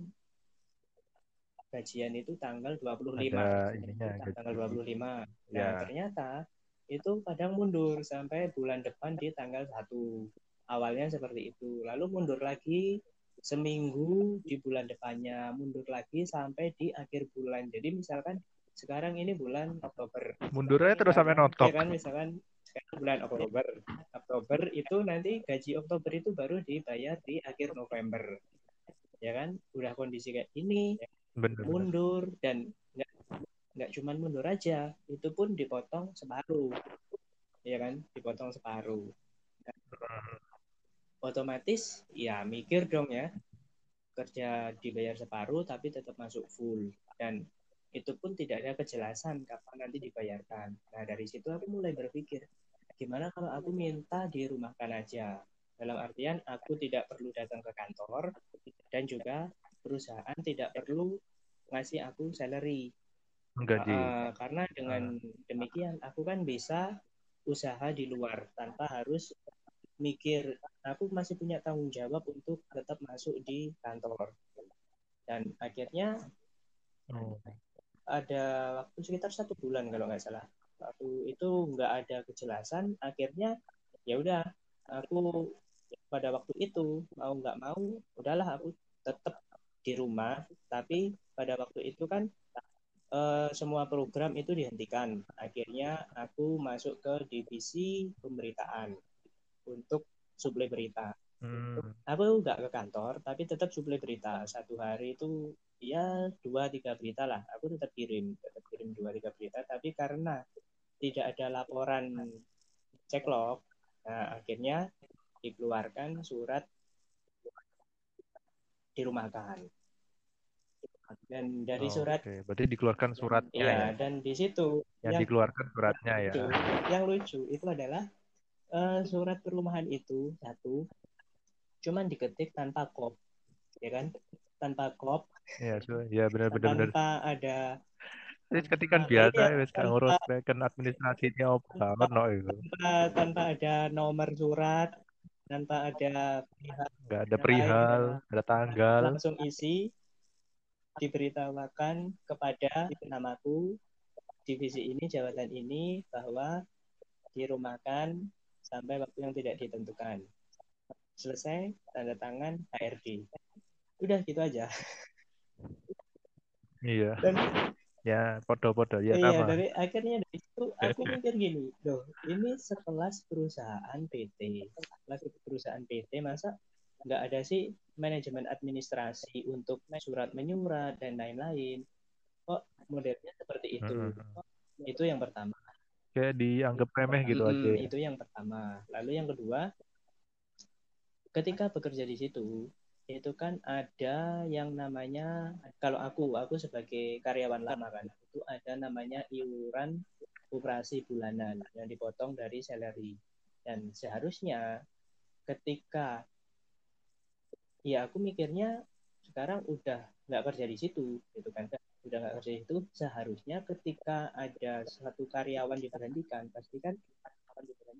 [SPEAKER 2] gajian itu tanggal 25
[SPEAKER 1] Ada ininya gaji.
[SPEAKER 2] tanggal 25. Nah,
[SPEAKER 1] Ya.
[SPEAKER 2] ternyata itu kadang mundur sampai bulan depan di tanggal 1. Awalnya seperti itu. Lalu mundur lagi seminggu di bulan depannya, mundur lagi sampai di akhir bulan. Jadi misalkan sekarang ini bulan Oktober.
[SPEAKER 1] Mundurnya terus sampai
[SPEAKER 2] Ya
[SPEAKER 1] notok.
[SPEAKER 2] kan misalkan sekarang bulan Oktober. Oktober itu nanti gaji Oktober itu baru dibayar di akhir November. Ya kan? Udah kondisi kayak ini,
[SPEAKER 1] Bener.
[SPEAKER 2] mundur dan nggak nggak cuman mundur aja itu pun dipotong separuh ya kan dipotong separuh otomatis ya mikir dong ya kerja dibayar separuh tapi tetap masuk full dan itu pun tidak ada kejelasan kapan nanti dibayarkan nah dari situ aku mulai berpikir gimana kalau aku minta dirumahkan aja? Dalam artian aku tidak perlu datang ke kantor dan juga perusahaan tidak perlu ngasih aku salary.
[SPEAKER 1] Gaji.
[SPEAKER 2] Uh, karena dengan demikian aku kan bisa usaha di luar tanpa harus mikir aku masih punya tanggung jawab untuk tetap masuk di kantor. Dan akhirnya oh. ada waktu sekitar satu bulan kalau nggak salah waktu itu nggak ada kejelasan akhirnya ya udah aku pada waktu itu mau nggak mau udahlah aku tetap di rumah tapi pada waktu itu kan uh, semua program itu dihentikan. Akhirnya aku masuk ke divisi pemberitaan untuk suplai berita. Hmm. Aku nggak ke kantor, tapi tetap suplai berita. Satu hari itu ya dua tiga berita lah. Aku tetap kirim, tetap kirim dua tiga berita. Tapi karena tidak ada laporan. Ceklo, nah akhirnya dikeluarkan surat dirumahkan. Dan dari oh, surat
[SPEAKER 1] okay. berarti dikeluarkan suratnya
[SPEAKER 2] iya ya? dan di situ
[SPEAKER 1] yang, yang dikeluarkan suratnya
[SPEAKER 2] ya. yang lucu itu adalah uh, surat perumahan itu satu cuman diketik tanpa kop ya kan? Tanpa kop.
[SPEAKER 1] Ya so, ya benar-benar.
[SPEAKER 2] Tanpa ada
[SPEAKER 1] jadi ketikan biasa ya wis ngurus kan administrasinya apa ono itu
[SPEAKER 2] tanpa, tanpa ada nomor surat tanpa ada
[SPEAKER 1] perihal nggak ada perihal ada tanggal.
[SPEAKER 2] langsung isi diberitahukan kepada namaku divisi ini jabatan ini bahwa dirumahkan sampai waktu yang tidak ditentukan. Selesai tanda tangan HRD udah gitu aja.
[SPEAKER 1] Iya. Dan ya podo-podo ya
[SPEAKER 2] iya sama. dari akhirnya dari situ aku mikir gini loh ini sekelas perusahaan PT sekelas perusahaan PT masa nggak ada sih manajemen administrasi untuk surat menyurat dan lain-lain? Kok modelnya seperti itu? Hmm. itu yang pertama.
[SPEAKER 1] Kayak dianggap remeh gitu hmm, aja
[SPEAKER 2] itu yang pertama. Lalu yang kedua ketika bekerja di situ itu kan ada yang namanya kalau aku aku sebagai karyawan lama kan itu ada namanya iuran operasi bulanan yang dipotong dari salary. Dan seharusnya ketika ya aku mikirnya sekarang udah nggak kerja di situ gitu kan. Udah nggak kerja di situ seharusnya ketika ada satu karyawan diberhentikan pasti kan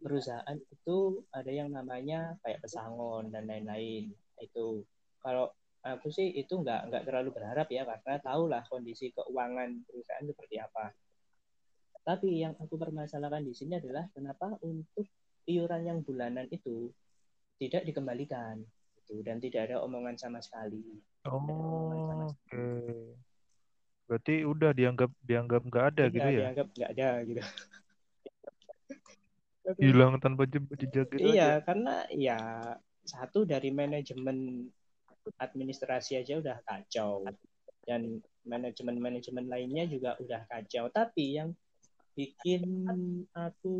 [SPEAKER 2] perusahaan itu ada yang namanya kayak pesangon dan lain-lain itu kalau aku sih itu nggak nggak terlalu berharap ya karena tahulah kondisi keuangan perusahaan seperti apa tapi yang aku permasalahkan di sini adalah kenapa untuk iuran yang bulanan itu tidak dikembalikan gitu dan tidak ada omongan sama sekali.
[SPEAKER 1] Oh, oke. Okay. Berarti udah dianggap dianggap nggak ada
[SPEAKER 2] ya,
[SPEAKER 1] gitu ya?
[SPEAKER 2] Dianggap nggak ada gitu.
[SPEAKER 1] Hilang tanpa jejak gitu
[SPEAKER 2] Iya, aja. karena ya satu dari manajemen administrasi aja udah kacau dan manajemen-manajemen lainnya juga udah kacau. Tapi yang bikin aku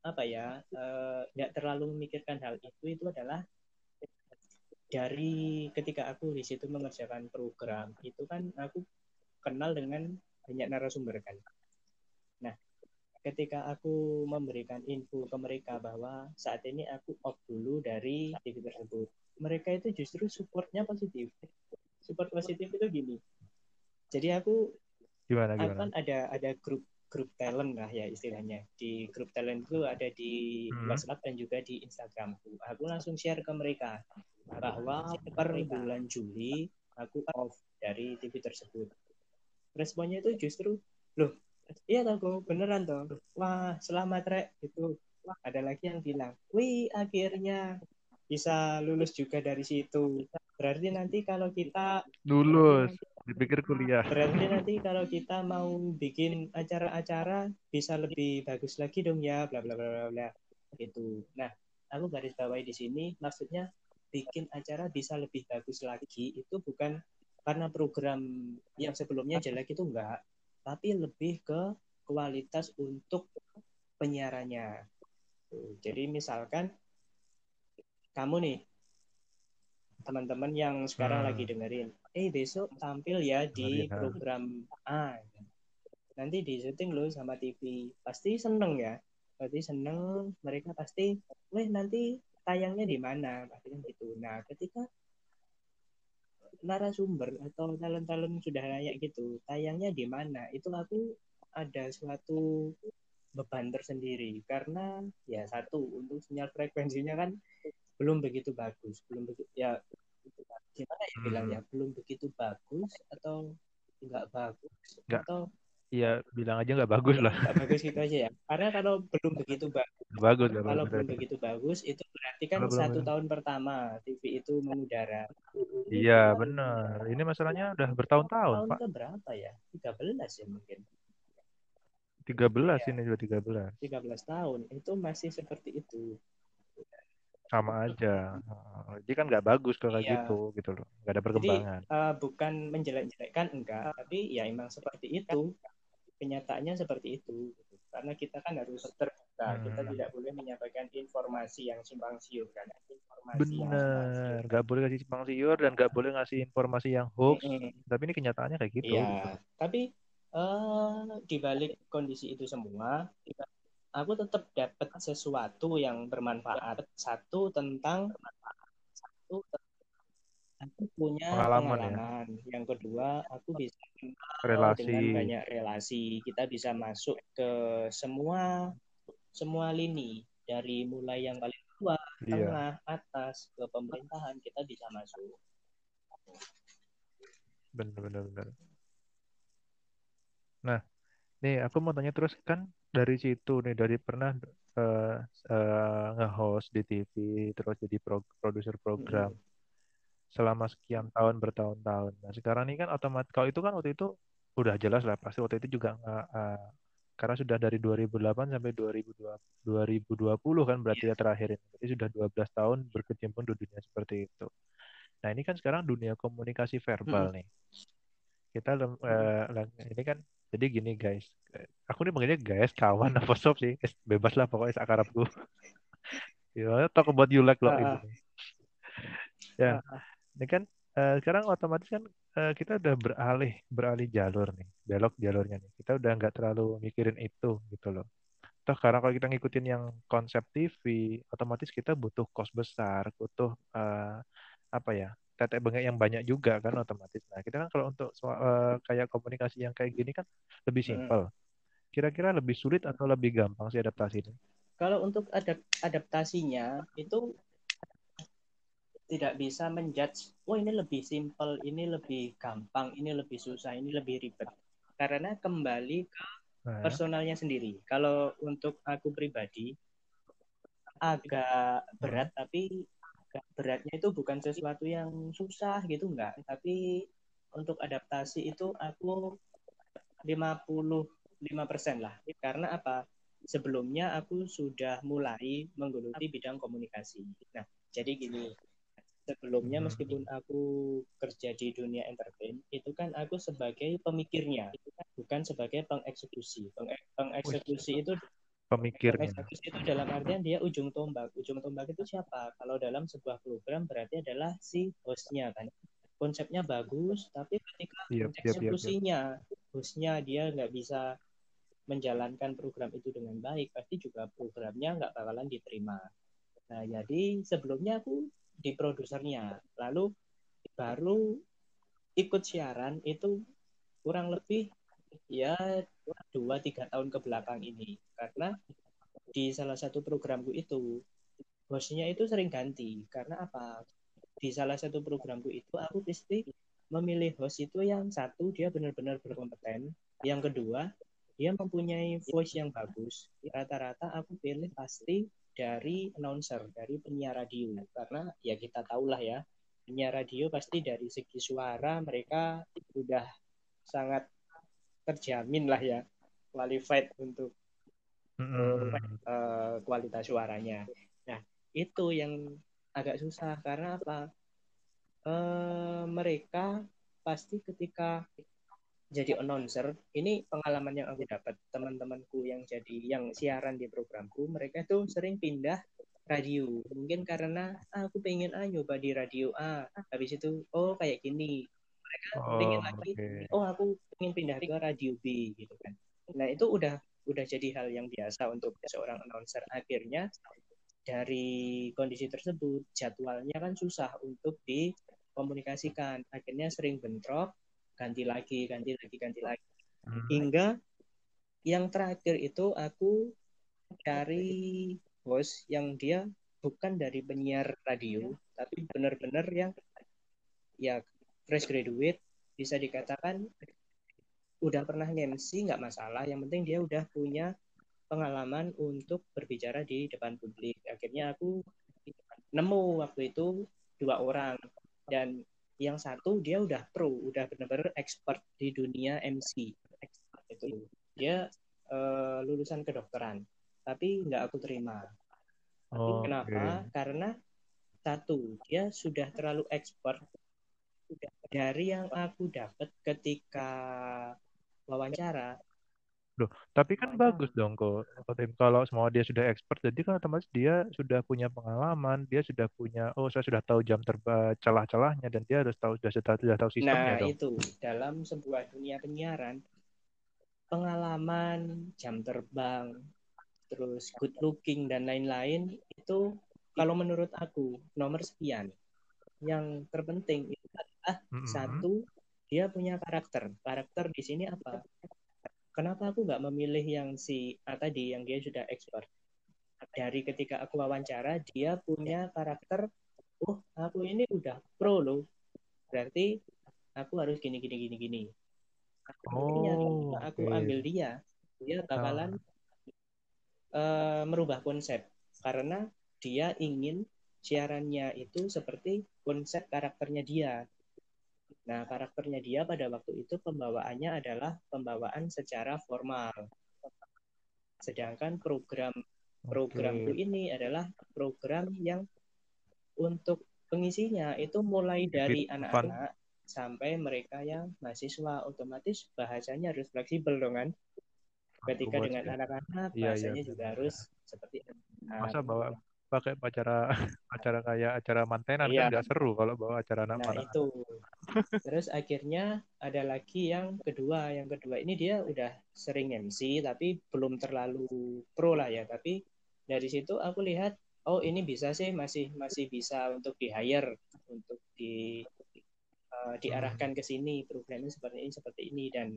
[SPEAKER 2] apa ya nggak uh, terlalu memikirkan hal itu itu adalah dari ketika aku di situ mengerjakan program itu kan aku kenal dengan banyak narasumber kan. Nah, ketika aku memberikan info ke mereka bahwa saat ini aku off dulu dari TV tersebut, mereka itu justru supportnya positif. Support positif itu gini. Jadi aku
[SPEAKER 1] gimana, gimana?
[SPEAKER 2] kan ada ada grup grup talent lah ya istilahnya. Di grup talent itu ada di hmm. WhatsApp dan juga di Instagram. Aku langsung share ke mereka bahwa per bulan Juli aku off dari TV tersebut. Responnya itu justru, loh, iya tau beneran toh. Wah, selamat rek itu. Ada lagi yang bilang, wih akhirnya bisa lulus juga dari situ. Berarti nanti kalau kita
[SPEAKER 1] lulus, dipikir kuliah.
[SPEAKER 2] Berarti nanti kalau kita mau bikin acara-acara bisa lebih bagus lagi dong ya, bla bla bla bla bla. Gitu. Nah, aku garis bawahi di sini maksudnya bikin acara bisa lebih bagus lagi itu bukan karena program yang sebelumnya jelek itu enggak, tapi lebih ke kualitas untuk penyiarannya. Jadi misalkan kamu nih teman-teman yang sekarang hmm. lagi dengerin, eh besok tampil ya di program A. Nanti di syuting lo sama TV, pasti seneng ya. Pasti seneng, mereka pasti, weh nanti tayangnya di mana pasti kan gitu nah ketika narasumber atau talent-talent sudah layak gitu tayangnya di mana itu aku ada suatu beban tersendiri karena ya satu untuk sinyal frekuensinya kan belum begitu bagus belum begitu ya gimana ya
[SPEAKER 1] Hmm.
[SPEAKER 2] belum begitu bagus atau nggak bagus
[SPEAKER 1] Nggak.
[SPEAKER 2] atau
[SPEAKER 1] Iya, bilang aja nggak bagus lah.
[SPEAKER 2] nggak bagus gitu aja ya karena kalau belum begitu bagus
[SPEAKER 1] bagus,
[SPEAKER 2] kalau
[SPEAKER 1] bagus.
[SPEAKER 2] belum begitu bagus itu berarti kan
[SPEAKER 1] Kalau belum
[SPEAKER 2] satu tahun pertama TV itu mengudara
[SPEAKER 1] Iya, benar. Ini masalahnya udah bertahun-tahun,
[SPEAKER 2] tahun
[SPEAKER 1] Pak.
[SPEAKER 2] ke berapa ya 13 ya mungkin
[SPEAKER 1] 13
[SPEAKER 2] Iya.
[SPEAKER 1] ini juga 13.
[SPEAKER 2] 13 tahun itu masih seperti itu
[SPEAKER 1] Sama aja. Jadi kan nggak bagus kalau kayak
[SPEAKER 2] Iya.
[SPEAKER 1] gitu, gitu loh. Nggak ada
[SPEAKER 2] jadi
[SPEAKER 1] perkembangan.
[SPEAKER 2] eh, bukan menjelek-jelekkan enggak tapi ya emang seperti itu kenyataannya seperti itu karena kita kan harus terbuka kita
[SPEAKER 1] Hmm.
[SPEAKER 2] tidak boleh menyampaikan informasi yang simpang siur kan informasi
[SPEAKER 1] Bener. Nggak boleh kasih simpang siur dan nggak boleh ngasih informasi yang hoax.
[SPEAKER 2] Mm-mm.
[SPEAKER 1] Tapi ini kenyataannya kayak gitu.
[SPEAKER 2] Iya, tapi eh di balik kondisi itu semua, aku tetap dapat sesuatu yang bermanfaat. Satu tentang satu aku punya
[SPEAKER 1] Pengalaman ya.
[SPEAKER 2] pengalaman. Yang kedua, aku bisa
[SPEAKER 1] Relasi.
[SPEAKER 2] dengan banyak relasi. Kita bisa masuk ke semua semua lini dari mulai yang paling bawah,
[SPEAKER 1] Iya.
[SPEAKER 2] tengah, atas ke pemerintahan kita bisa masuk.
[SPEAKER 1] Bener, bener, bener. Nah, nih aku mau tanya terus kan dari situ nih dari pernah eh, eh, nge-host di TV terus jadi pro- produser program selama sekian tahun bertahun-tahun. Nah, sekarang ini kan otomatis kalau itu kan waktu itu udah jelas lah pasti waktu itu juga nggak eh, karena sudah dari 2008 sampai 2020, 2020 kan berarti ya terakhir ini. Jadi sudah 12 tahun berkecimpung di dunia seperti itu. Nah, ini kan sekarang dunia komunikasi verbal nih. Kita eh, lang- ini kan jadi gini guys. Aku nih manggilnya guys, kawan apa sob sih. Eh, Bebas lah pokoknya seakarapku. [LAUGHS] Ya, talk about you like lo
[SPEAKER 2] Ah,
[SPEAKER 1] gitu.
[SPEAKER 2] ah.
[SPEAKER 1] Ya,
[SPEAKER 2] Ah,
[SPEAKER 1] ini kan eh, sekarang otomatis kan eh, kita udah beralih beralih jalur nih, belok jalurnya nih. Kita udah nggak terlalu mikirin itu gitu loh. Toh karena kalau kita ngikutin yang konsep TV, otomatis kita butuh kos besar, butuh eh, apa ya, tetek bengek yang banyak juga kan otomatis. Nah kita kan kalau untuk soal, eh, kayak komunikasi yang kayak gini kan lebih
[SPEAKER 2] Hmm.
[SPEAKER 1] simpel. Kira-kira lebih sulit atau lebih gampang sih adaptasinya?
[SPEAKER 2] Kalau untuk adap- adaptasinya itu tidak bisa menjudge, oh ini lebih simple, ini lebih gampang, ini lebih susah, ini lebih ribet. Karena kembali ke
[SPEAKER 1] Nah,
[SPEAKER 2] personalnya sendiri. Kalau untuk aku pribadi agak berat, tapi beratnya itu bukan sesuatu yang susah gitu enggak. Tapi untuk adaptasi itu aku 55% lah. Karena apa? Sebelumnya aku sudah mulai menggeluti bidang komunikasi. Nah, jadi gini, sebelumnya
[SPEAKER 1] Hmm.
[SPEAKER 2] meskipun aku kerja di dunia entertain, itu kan aku sebagai pemikirnya, bukan sebagai pengeksekusi. Penge- Pengeksekusi itu
[SPEAKER 1] pemikirnya.
[SPEAKER 2] Eksekusi itu dalam artian dia ujung tombak. Ujung tombak itu siapa? Kalau dalam sebuah program berarti adalah si hostnya kan. Konsepnya bagus, tapi ketika
[SPEAKER 1] Yap, yap, yap, yap.
[SPEAKER 2] eksekusinya, hostnya dia nggak bisa menjalankan program itu dengan baik, pasti juga programnya nggak bakalan diterima. Nah, jadi sebelumnya aku di produsernya, lalu baru ikut siaran itu kurang lebih ya dua tiga tahun ke belakang ini. Karena di salah satu programku itu hostnya itu sering ganti. Karena apa? Di salah satu programku itu aku pasti memilih host itu yang satu dia benar-benar berkompeten. Yang kedua dia mempunyai voice yang bagus. Rata-rata aku pilih pasti dari announcer dari penyiar radio karena ya kita tahulah ya penyiar radio pasti dari segi suara mereka udah sangat terjamin lah ya qualified untuk
[SPEAKER 1] Mm-mm.
[SPEAKER 2] eh, kualitas suaranya. Nah, itu yang agak susah karena apa? Eh, mereka pasti ketika jadi announcer, ini pengalaman yang aku dapat teman-temanku yang jadi yang siaran di programku, mereka tuh sering pindah radio. Mungkin karena ah, aku pengen ah nyoba di radio A, habis itu oh kayak gini. Mereka
[SPEAKER 1] Oh,
[SPEAKER 2] pengen lagi
[SPEAKER 1] oke.
[SPEAKER 2] oh aku pengen pindah ke radio B gitu kan. Nah, itu udah udah jadi hal yang biasa untuk seorang announcer. Akhirnya dari kondisi tersebut jadwalnya kan susah untuk komunikasikan akhirnya sering bentrok ganti lagi ganti lagi ganti lagi.
[SPEAKER 1] Hmm.
[SPEAKER 2] hingga yang terakhir itu aku cari host yang dia bukan dari penyiar radio tapi benar-benar yang ya fresh graduate bisa dikatakan udah pernah MC nggak masalah. Yang penting dia udah punya pengalaman untuk berbicara di depan publik. Akhirnya aku nemu waktu itu dua orang. Dan yang satu dia udah pro udah benar-benar expert di dunia MC itu. Dia eh, lulusan kedokteran tapi nggak aku terima. Tapi kenapa? Karena satu dia sudah terlalu expert dari yang aku dapat ketika wawancara
[SPEAKER 1] Tapi kan bagus dong kok. Kalau semua dia sudah expert, jadi kan otomatis dia sudah punya pengalaman, dia sudah punya, oh saya sudah tahu jam terbang celah-celahnya dan dia harus tahu sudah sudah, sudah tahu sistemnya
[SPEAKER 2] Nah,
[SPEAKER 1] dong.
[SPEAKER 2] itu dalam sebuah dunia penyiaran, pengalaman, jam terbang, terus good looking dan lain-lain itu kalau menurut aku nomor sekian. Yang terpenting itu adalah satu dia punya karakter. Karakter di sini apa? Kenapa aku nggak memilih yang si A tadi yang dia sudah expert? Dari ketika aku wawancara dia punya karakter, oh aku ini udah pro loh. Berarti aku harus gini gini gini gini. Akhirnya
[SPEAKER 1] Oh,
[SPEAKER 2] aku ambil dia, dia bakalan eh, merubah konsep karena dia ingin siarannya itu seperti konsep karakternya dia. Nah, karakternya dia pada waktu itu pembawaannya adalah pembawaan secara formal. Sedangkan program programku
[SPEAKER 1] Oke.
[SPEAKER 2] ini adalah program yang untuk pengisinya itu mulai dari anak-anak sampai mereka yang mahasiswa otomatis bahasanya harus fleksibel dong kan ketika dengan anak-anak
[SPEAKER 1] Iya, iya,
[SPEAKER 2] bahasanya juga
[SPEAKER 1] benar.
[SPEAKER 2] harus seperti.
[SPEAKER 1] Masa bawa pakai acara [LAUGHS] acara kayak acara mantenan
[SPEAKER 2] Iya.
[SPEAKER 1] kan nggak seru kalau bawa acara anak
[SPEAKER 2] Nah
[SPEAKER 1] anak.
[SPEAKER 2] itu. Terus akhirnya ada lagi yang kedua. Yang kedua ini dia udah sering MC tapi belum terlalu pro lah ya. Tapi dari situ aku lihat oh ini bisa sih masih masih bisa untuk di hire untuk di eh, diarahkan ke sini programnya seperti ini seperti ini dan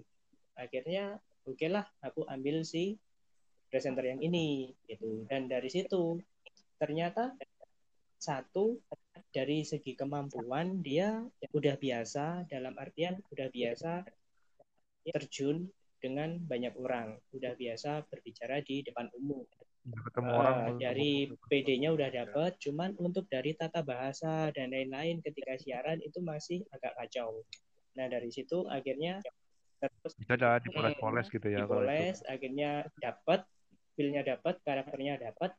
[SPEAKER 2] akhirnya oke lah aku ambil si presenter yang ini gitu dan dari situ ternyata satu dari segi kemampuan dia udah biasa dalam artian udah biasa terjun dengan banyak orang udah biasa berbicara di depan umum.
[SPEAKER 1] Ketemu
[SPEAKER 2] Eh,
[SPEAKER 1] orang.
[SPEAKER 2] Dari PD-nya udah dapat cuman untuk dari tata bahasa dan lain-lain ketika siaran itu masih agak kacau. Nah dari situ akhirnya terus
[SPEAKER 1] bisa dipoles-poles gitu ya
[SPEAKER 2] dipoles akhirnya dapat feel-nya dapat karakternya dapat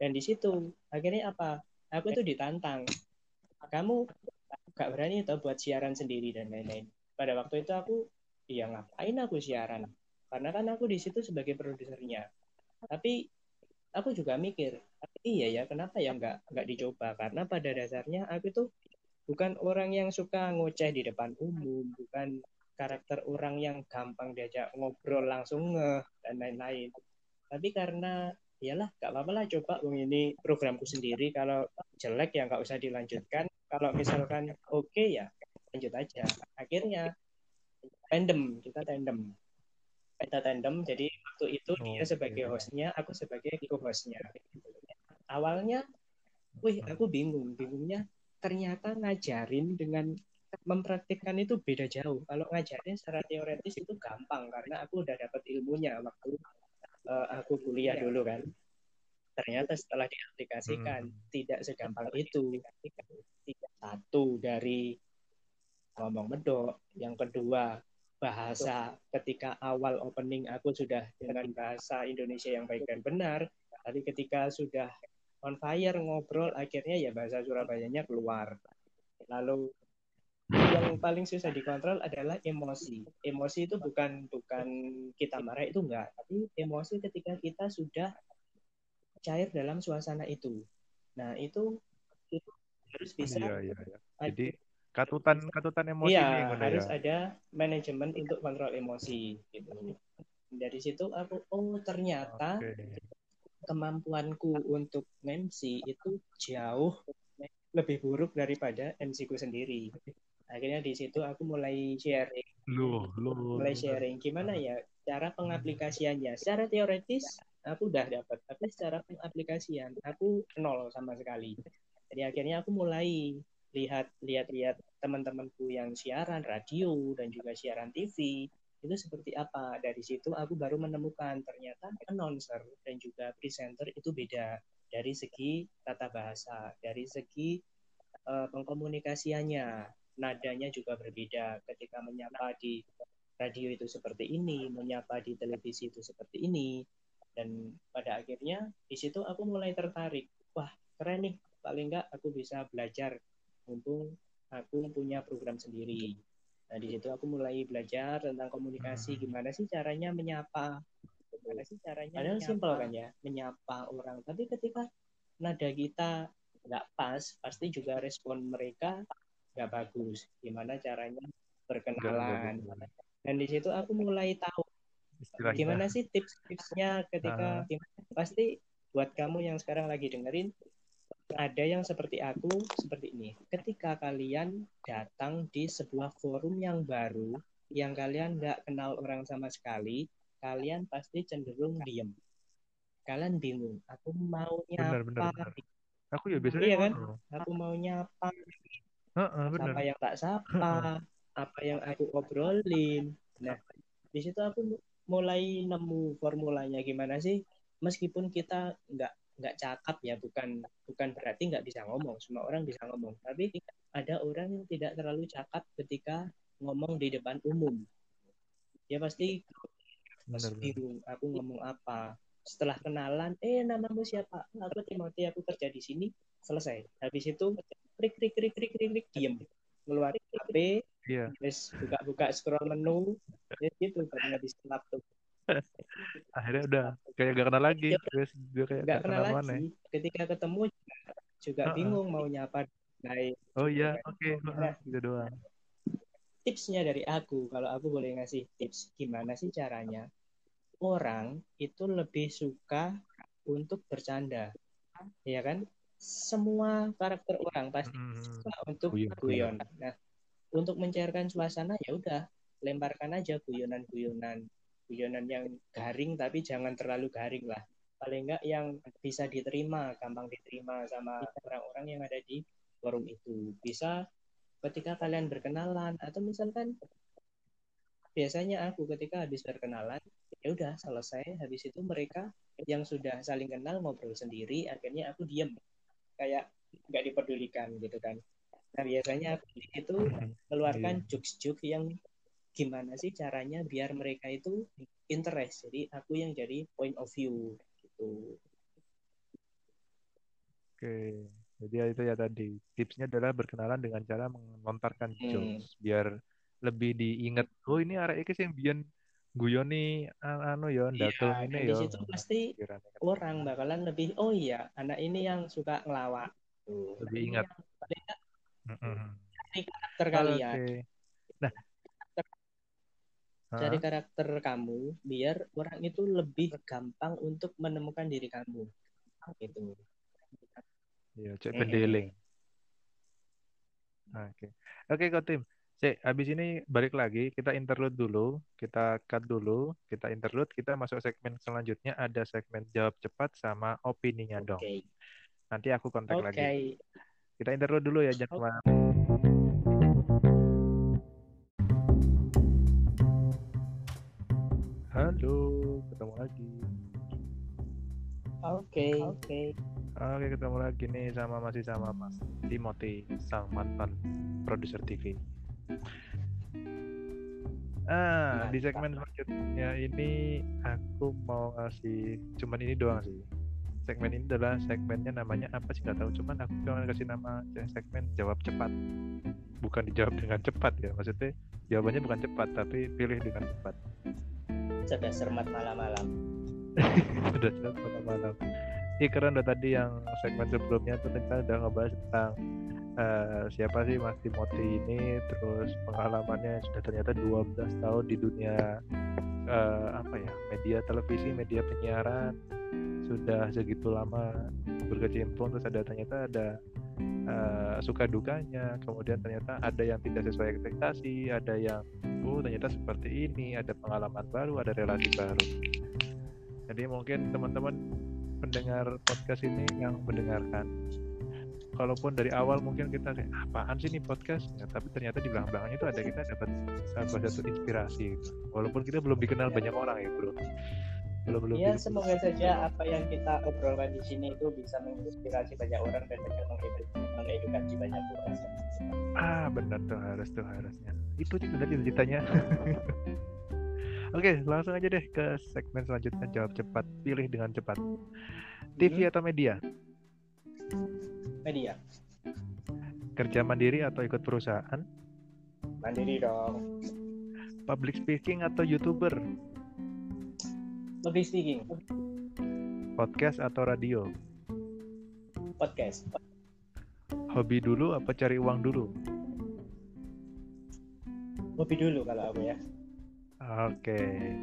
[SPEAKER 2] dan di situ akhirnya apa? Aku itu ditantang. Kamu gak berani atau buat siaran sendiri dan lain-lain. Pada waktu itu aku ya ngapain aku siaran? Karena kan aku di situ sebagai produsernya. Tapi aku juga mikir iya ya kenapa ya nggak nggak dicoba? Karena pada dasarnya aku tuh bukan orang yang suka ngoceh di depan umum bukan karakter orang yang gampang diajak ngobrol langsung ngeh dan lain-lain. Tapi karena iyalah gak apa-apa lah coba wong ini programku sendiri. Kalau jelek ya nggak usah dilanjutkan. Kalau misalkan oke ya lanjut aja. Akhirnya tandem kita tandem. Kita tandem jadi waktu itu dia
[SPEAKER 1] Oke.
[SPEAKER 2] sebagai hostnya aku sebagai co-hostnya. Awalnya wih aku bingung. Bingungnya ternyata ngajarin dengan mempraktikkan itu beda jauh. Kalau ngajarin secara teoretis itu gampang karena aku udah dapat ilmunya waktu eh, aku kuliah dulu kan. Ternyata setelah diaplikasikan
[SPEAKER 1] Hmm.
[SPEAKER 2] tidak segampang itu. Satu dari ngomong medok yang kedua bahasa. Ketika awal opening aku sudah dengan bahasa Indonesia yang baik dan benar tapi ketika sudah on fire ngobrol akhirnya ya bahasa Surabayanya keluar. Lalu yang paling susah dikontrol adalah emosi emosi itu bukan bukan kita marah itu enggak tapi emosi ketika kita sudah cair dalam suasana itu nah itu itu harus bisa
[SPEAKER 1] Iya, iya, iya. Jadi katutan katutan emosi
[SPEAKER 2] Iya,
[SPEAKER 1] ngono
[SPEAKER 2] harus
[SPEAKER 1] ya.
[SPEAKER 2] ada manajemen untuk kontrol emosi gitu. Dari situ aku oh ternyata
[SPEAKER 1] Oke.
[SPEAKER 2] kemampuanku untuk MC itu jauh lebih buruk daripada MC ku sendiri. Akhirnya di situ aku mulai sharing,
[SPEAKER 1] Loh, loh.
[SPEAKER 2] mulai sharing gimana ya cara pengaplikasiannya. Secara teoritis aku udah dapat, tapi secara pengaplikasian aku nol sama sekali. Jadi akhirnya aku mulai lihat lihat lihat teman-temanku yang siaran radio dan juga siaran TV itu seperti apa. Dari situ aku baru menemukan ternyata announcer dan juga presenter itu beda dari segi tata bahasa, dari segi uh, pengkomunikasiannya, nadanya juga berbeda. Ketika menyapa di radio itu seperti ini, menyapa di televisi itu seperti ini, dan pada akhirnya di situ aku mulai tertarik. Wah keren nih, paling nggak aku bisa belajar mumpung aku punya program sendiri. Nah di situ aku mulai belajar tentang komunikasi,
[SPEAKER 1] Hmm.
[SPEAKER 2] gimana sih caranya menyapa, gimana sih caranya. Padahal simpel kan ya, menyapa orang. Tapi ketika nada kita nggak pas, pasti juga respon mereka nggak bagus. Gimana caranya berkenalan. Dan di situ aku mulai tahu
[SPEAKER 1] Istilahnya.
[SPEAKER 2] gimana sih tips-tipsnya ketika pasti buat kamu yang sekarang lagi dengerin ada yang seperti aku seperti ini. Ketika kalian datang di sebuah forum yang baru yang kalian nggak kenal orang sama sekali, kalian pasti cenderung diem. Kalian bingung, aku mau
[SPEAKER 1] Benar,
[SPEAKER 2] nyapa,
[SPEAKER 1] benar, benar. Aku ya biasanya
[SPEAKER 2] Iya kan? aku mau nyapa,
[SPEAKER 1] Heeh, benar.
[SPEAKER 2] apa yang tak sapa, apa yang aku obrolin. Nah, di situ aku mu- mulai nemu formulanya gimana sih, meskipun kita nggak nggak cakap ya, bukan bukan berarti nggak bisa ngomong. Semua orang bisa ngomong, tapi ada orang yang tidak terlalu cakap ketika ngomong di depan umum. Dia pasti bingung, aku ngomong apa. Setelah kenalan, eh namamu siapa? Aku Timothy, aku kerja di sini. Selesai. Habis itu krik krik krik krik krik, krik diem. Ngeluarin HP,
[SPEAKER 1] Iya.
[SPEAKER 2] terus buka-buka scroll menu, ya gitu baru ngabisin laptop.
[SPEAKER 1] Akhirnya udah kayak gak kenal lagi. Terus dia kayak
[SPEAKER 2] Nggak
[SPEAKER 1] gak
[SPEAKER 2] kenal
[SPEAKER 1] kenal mana.
[SPEAKER 2] lagi. Ketika ketemu juga, juga
[SPEAKER 1] Uh-uh.
[SPEAKER 2] bingung mau nyapa. Nah,
[SPEAKER 1] Oh iya, oke.
[SPEAKER 2] Nah.
[SPEAKER 1] heeh, Gitu doang.
[SPEAKER 2] tipsnya dari aku, kalau aku boleh ngasih tips, gimana sih caranya? Orang itu lebih suka untuk bercanda, ya kan? Semua karakter orang pasti suka untuk
[SPEAKER 1] Guyon,
[SPEAKER 2] guyon. Nah, untuk mencairkan suasana ya udah lemparkan aja guyonan-guyonan, guyonan yang garing tapi jangan terlalu garing lah. Paling enggak yang bisa diterima, gampang diterima sama orang-orang yang ada di forum itu. Bisa ketika kalian berkenalan atau misalkan biasanya aku ketika habis berkenalan ya udah selesai habis itu mereka yang sudah saling kenal ngobrol sendiri akhirnya aku diem kayak nggak dipedulikan gitu kan nah biasanya aku di situ
[SPEAKER 1] Iya.
[SPEAKER 2] keluarkan jokes-jokes yang gimana sih caranya biar mereka itu interest jadi aku yang jadi point of view gitu
[SPEAKER 1] Oke. Jadi ya itu ya tadi. Tipsnya adalah berkenalan dengan cara melontarkan
[SPEAKER 2] Hmm.
[SPEAKER 1] jokes biar lebih diingat. Oh ini arek iki sing biyen guyoni an- anu ya ndatung
[SPEAKER 2] Iya,
[SPEAKER 1] ini ya.
[SPEAKER 2] di situ pasti
[SPEAKER 1] kan.
[SPEAKER 2] orang bakalan lebih oh iya anak ini yang suka ngelawak tuh
[SPEAKER 1] Lebih
[SPEAKER 2] Nah,
[SPEAKER 1] ingat.
[SPEAKER 2] paling
[SPEAKER 1] Mm-mm.
[SPEAKER 2] cari karakter kalian
[SPEAKER 1] Oke. Nah.
[SPEAKER 2] cari karakter kamu biar orang itu lebih gampang untuk menemukan diri kamu gitu
[SPEAKER 1] Iya, cek pendeling. Oke. Oke, kok tim. Cek, habis ini balik lagi, kita interlude dulu, kita cut dulu, kita interlude, kita masuk segmen selanjutnya, ada segmen jawab cepat sama opininya
[SPEAKER 2] oke
[SPEAKER 1] dong. Nanti aku kontak
[SPEAKER 2] oke
[SPEAKER 1] lagi. Kita interlude dulu ya, jangan
[SPEAKER 2] ke
[SPEAKER 1] mana. Halo, ketemu lagi.
[SPEAKER 2] oke oke
[SPEAKER 1] Oke, ketemu lagi nih sama masih sama Mas Timothy, sang mantan produser TV. Ah, di
[SPEAKER 2] Mantap.
[SPEAKER 1] segmen selanjutnya ini aku mau ngasih cuman ini doang sih. Segmen ini adalah segmennya namanya apa sih nggak tahu, cuman aku cuma kasih nama segmen jawab cepat. Bukan dijawab dengan cepat ya, maksudnya jawabannya bukan cepat tapi pilih dengan cepat.
[SPEAKER 2] sudah cermat malam-malam [LAUGHS]
[SPEAKER 1] udah jelas malam-malam. Iya keren udah tadi yang segmen sebelumnya tuh kita udah ngebahas tentang eh, siapa sih Mas Timothy ini, terus pengalamannya sudah ternyata 12 tahun di dunia eh, apa ya media televisi, media penyiaran, sudah segitu lama berkecimpung terus ada ternyata ada uh, suka dukanya. Kemudian ternyata ada yang tidak sesuai ekspektasi ada yang oh ternyata seperti ini ada pengalaman baru ada relasi baru. Jadi mungkin teman-teman pendengar podcast ini yang mendengarkan kalaupun dari awal mungkin kita kayak apaan sih nih podcast ya, tapi ternyata di belakang-belakangnya itu ada kita dapat salah satu inspirasi gitu. walaupun kita belum dikenal banyak orang ya bro
[SPEAKER 2] belum belum ya semoga saja apa yang kita obrolkan di sini itu bisa menginspirasi banyak orang dan bisa mengedukasi banyak orang
[SPEAKER 1] ah benar tuh harus tuh harusnya itu tadi ceritanya [LAUGHS] Oke, langsung aja deh ke segmen selanjutnya jawab cepat, pilih dengan cepat. TV hmm. atau media?
[SPEAKER 2] Media.
[SPEAKER 1] Kerja mandiri atau ikut perusahaan?
[SPEAKER 2] Mandiri dong.
[SPEAKER 1] Public speaking atau YouTuber?
[SPEAKER 2] Public speaking.
[SPEAKER 1] Podcast atau radio?
[SPEAKER 2] Podcast.
[SPEAKER 1] Hobi dulu apa cari uang dulu?
[SPEAKER 2] Hobi dulu kalau aku ya.
[SPEAKER 1] Oke,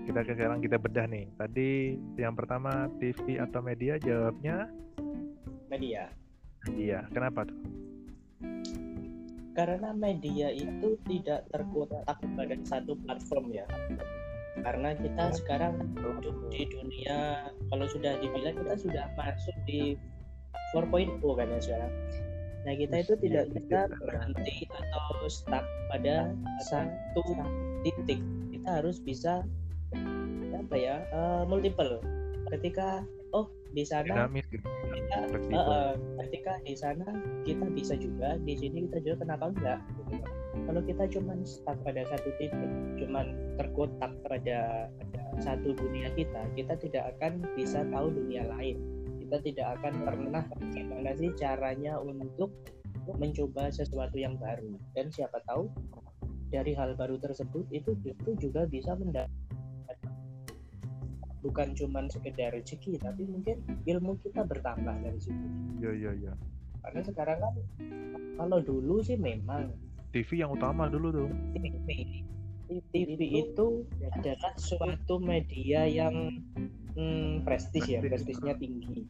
[SPEAKER 1] kita sekarang kita bedah nih. Tadi yang pertama TV atau media jawabnya
[SPEAKER 2] media.
[SPEAKER 1] Media. Kenapa tuh?
[SPEAKER 2] Karena media itu tidak terkotak pada satu platform ya. Karena kita sekarang hidup di dunia kalau sudah dibilang kita sudah masuk di 4.0 kan ya sekarang. Nah kita itu tidak bisa berhenti atau stuck pada satu titik kita harus bisa apa ya uh, multiple ketika oh di sana Dinamis, gitu. kita uh, ketika di sana kita bisa juga di sini kita juga kenapa enggak gitu. kalau kita cuma stuck pada satu titik cuman terkotak pada, pada satu dunia kita kita tidak akan bisa tahu dunia lain kita tidak akan pernah gimana sih caranya untuk mencoba sesuatu yang baru dan siapa tahu dari hal baru tersebut itu justru juga bisa mendapat bukan cuma sekedar rezeki tapi mungkin ilmu kita bertambah dari situ.
[SPEAKER 1] Iya iya iya.
[SPEAKER 2] Karena sekarang kan kalau dulu sih memang
[SPEAKER 1] TV yang utama dulu tuh.
[SPEAKER 2] TV, TV itu adalah suatu media yang hmm, prestis ya, prestisnya tinggi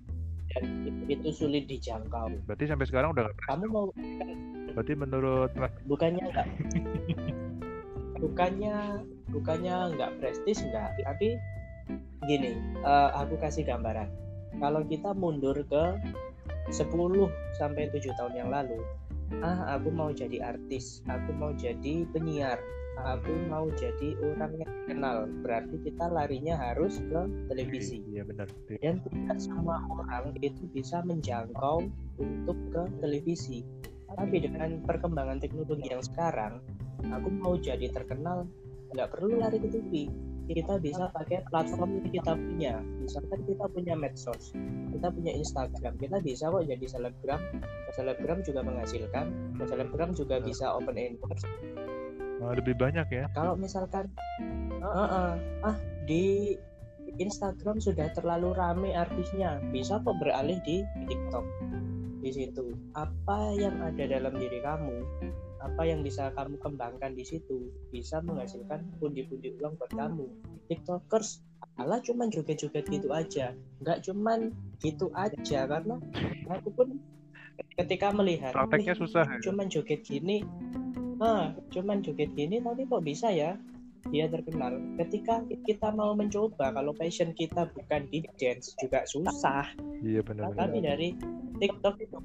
[SPEAKER 2] dan itu sulit dijangkau.
[SPEAKER 1] Berarti sampai sekarang udah
[SPEAKER 2] Kamu mau
[SPEAKER 1] Berarti menurut
[SPEAKER 2] bukannya enggak bukannya bukannya enggak prestis enggak, tapi gini, uh, aku kasih gambaran. Kalau kita mundur ke 10 sampai 7 tahun yang lalu, ah aku mau jadi artis, aku mau jadi penyiar, aku mau jadi orang yang kenal. Berarti kita larinya harus ke televisi.
[SPEAKER 1] Iya benar.
[SPEAKER 2] Dan tidak semua orang itu bisa menjangkau untuk ke televisi. Tapi dengan perkembangan teknologi yang sekarang aku mau jadi terkenal nggak perlu lari ke TV kita bisa pakai platform yang kita punya. Misalkan kita punya medsos kita punya Instagram kita bisa kok jadi selebgram. Selebgram juga menghasilkan selebgram juga bisa open endorse.
[SPEAKER 1] Oh, lebih banyak ya.
[SPEAKER 2] Kalau misalkan uh, uh, uh, ah di Instagram sudah terlalu rame artisnya bisa kok beralih di TikTok. Di situ apa yang ada dalam diri kamu apa yang bisa kamu kembangkan di situ? Bisa menghasilkan pundi-pundi uang buat kamu. Tiktokers ala cuman joget-joget gitu aja. Nggak cuman gitu aja karena aku pun ketika melihat
[SPEAKER 1] prakteknya susah
[SPEAKER 2] ya? cuman joget gini ah cuman joget gini tapi kok bisa ya dia terkenal. Ketika kita mau mencoba kalau passion kita bukan di dance juga susah.
[SPEAKER 1] Iya benar
[SPEAKER 2] tapi dari TikTok itu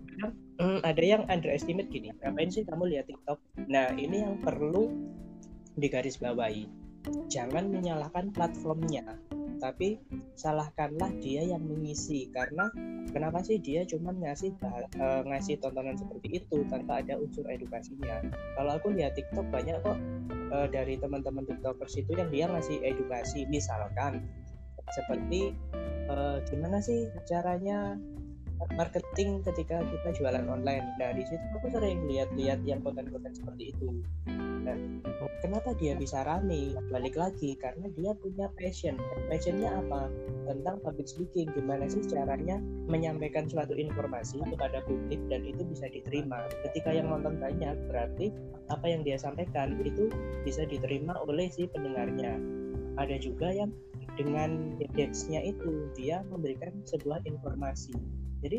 [SPEAKER 2] hmm, ada yang underestimate gini ngapain sih kamu lihat TikTok? Nah ini yang perlu digarisbawahi. Jangan menyalahkan platformnya tapi salahkanlah dia yang mengisi karena kenapa sih dia cuma ngasih uh, ngasih tontonan seperti itu tanpa ada unsur edukasinya? Kalau aku lihat TikTok banyak kok uh, dari teman-teman tiktokers itu yang dia ngasih edukasi misalkan seperti uh, gimana sih caranya marketing ketika kita jualan online. Nah di situ aku sering lihat-lihat yang konten-konten seperti itu. Nah, kenapa dia bisa rame? Balik lagi karena dia punya passion. Passionnya apa? Tentang public speaking. Gimana sih caranya menyampaikan suatu informasi kepada publik dan itu bisa diterima. Ketika yang nonton banyak, berarti apa yang dia sampaikan itu bisa diterima oleh si pendengarnya. Ada juga yang dengan dance-nya itu dia memberikan sebuah informasi jadi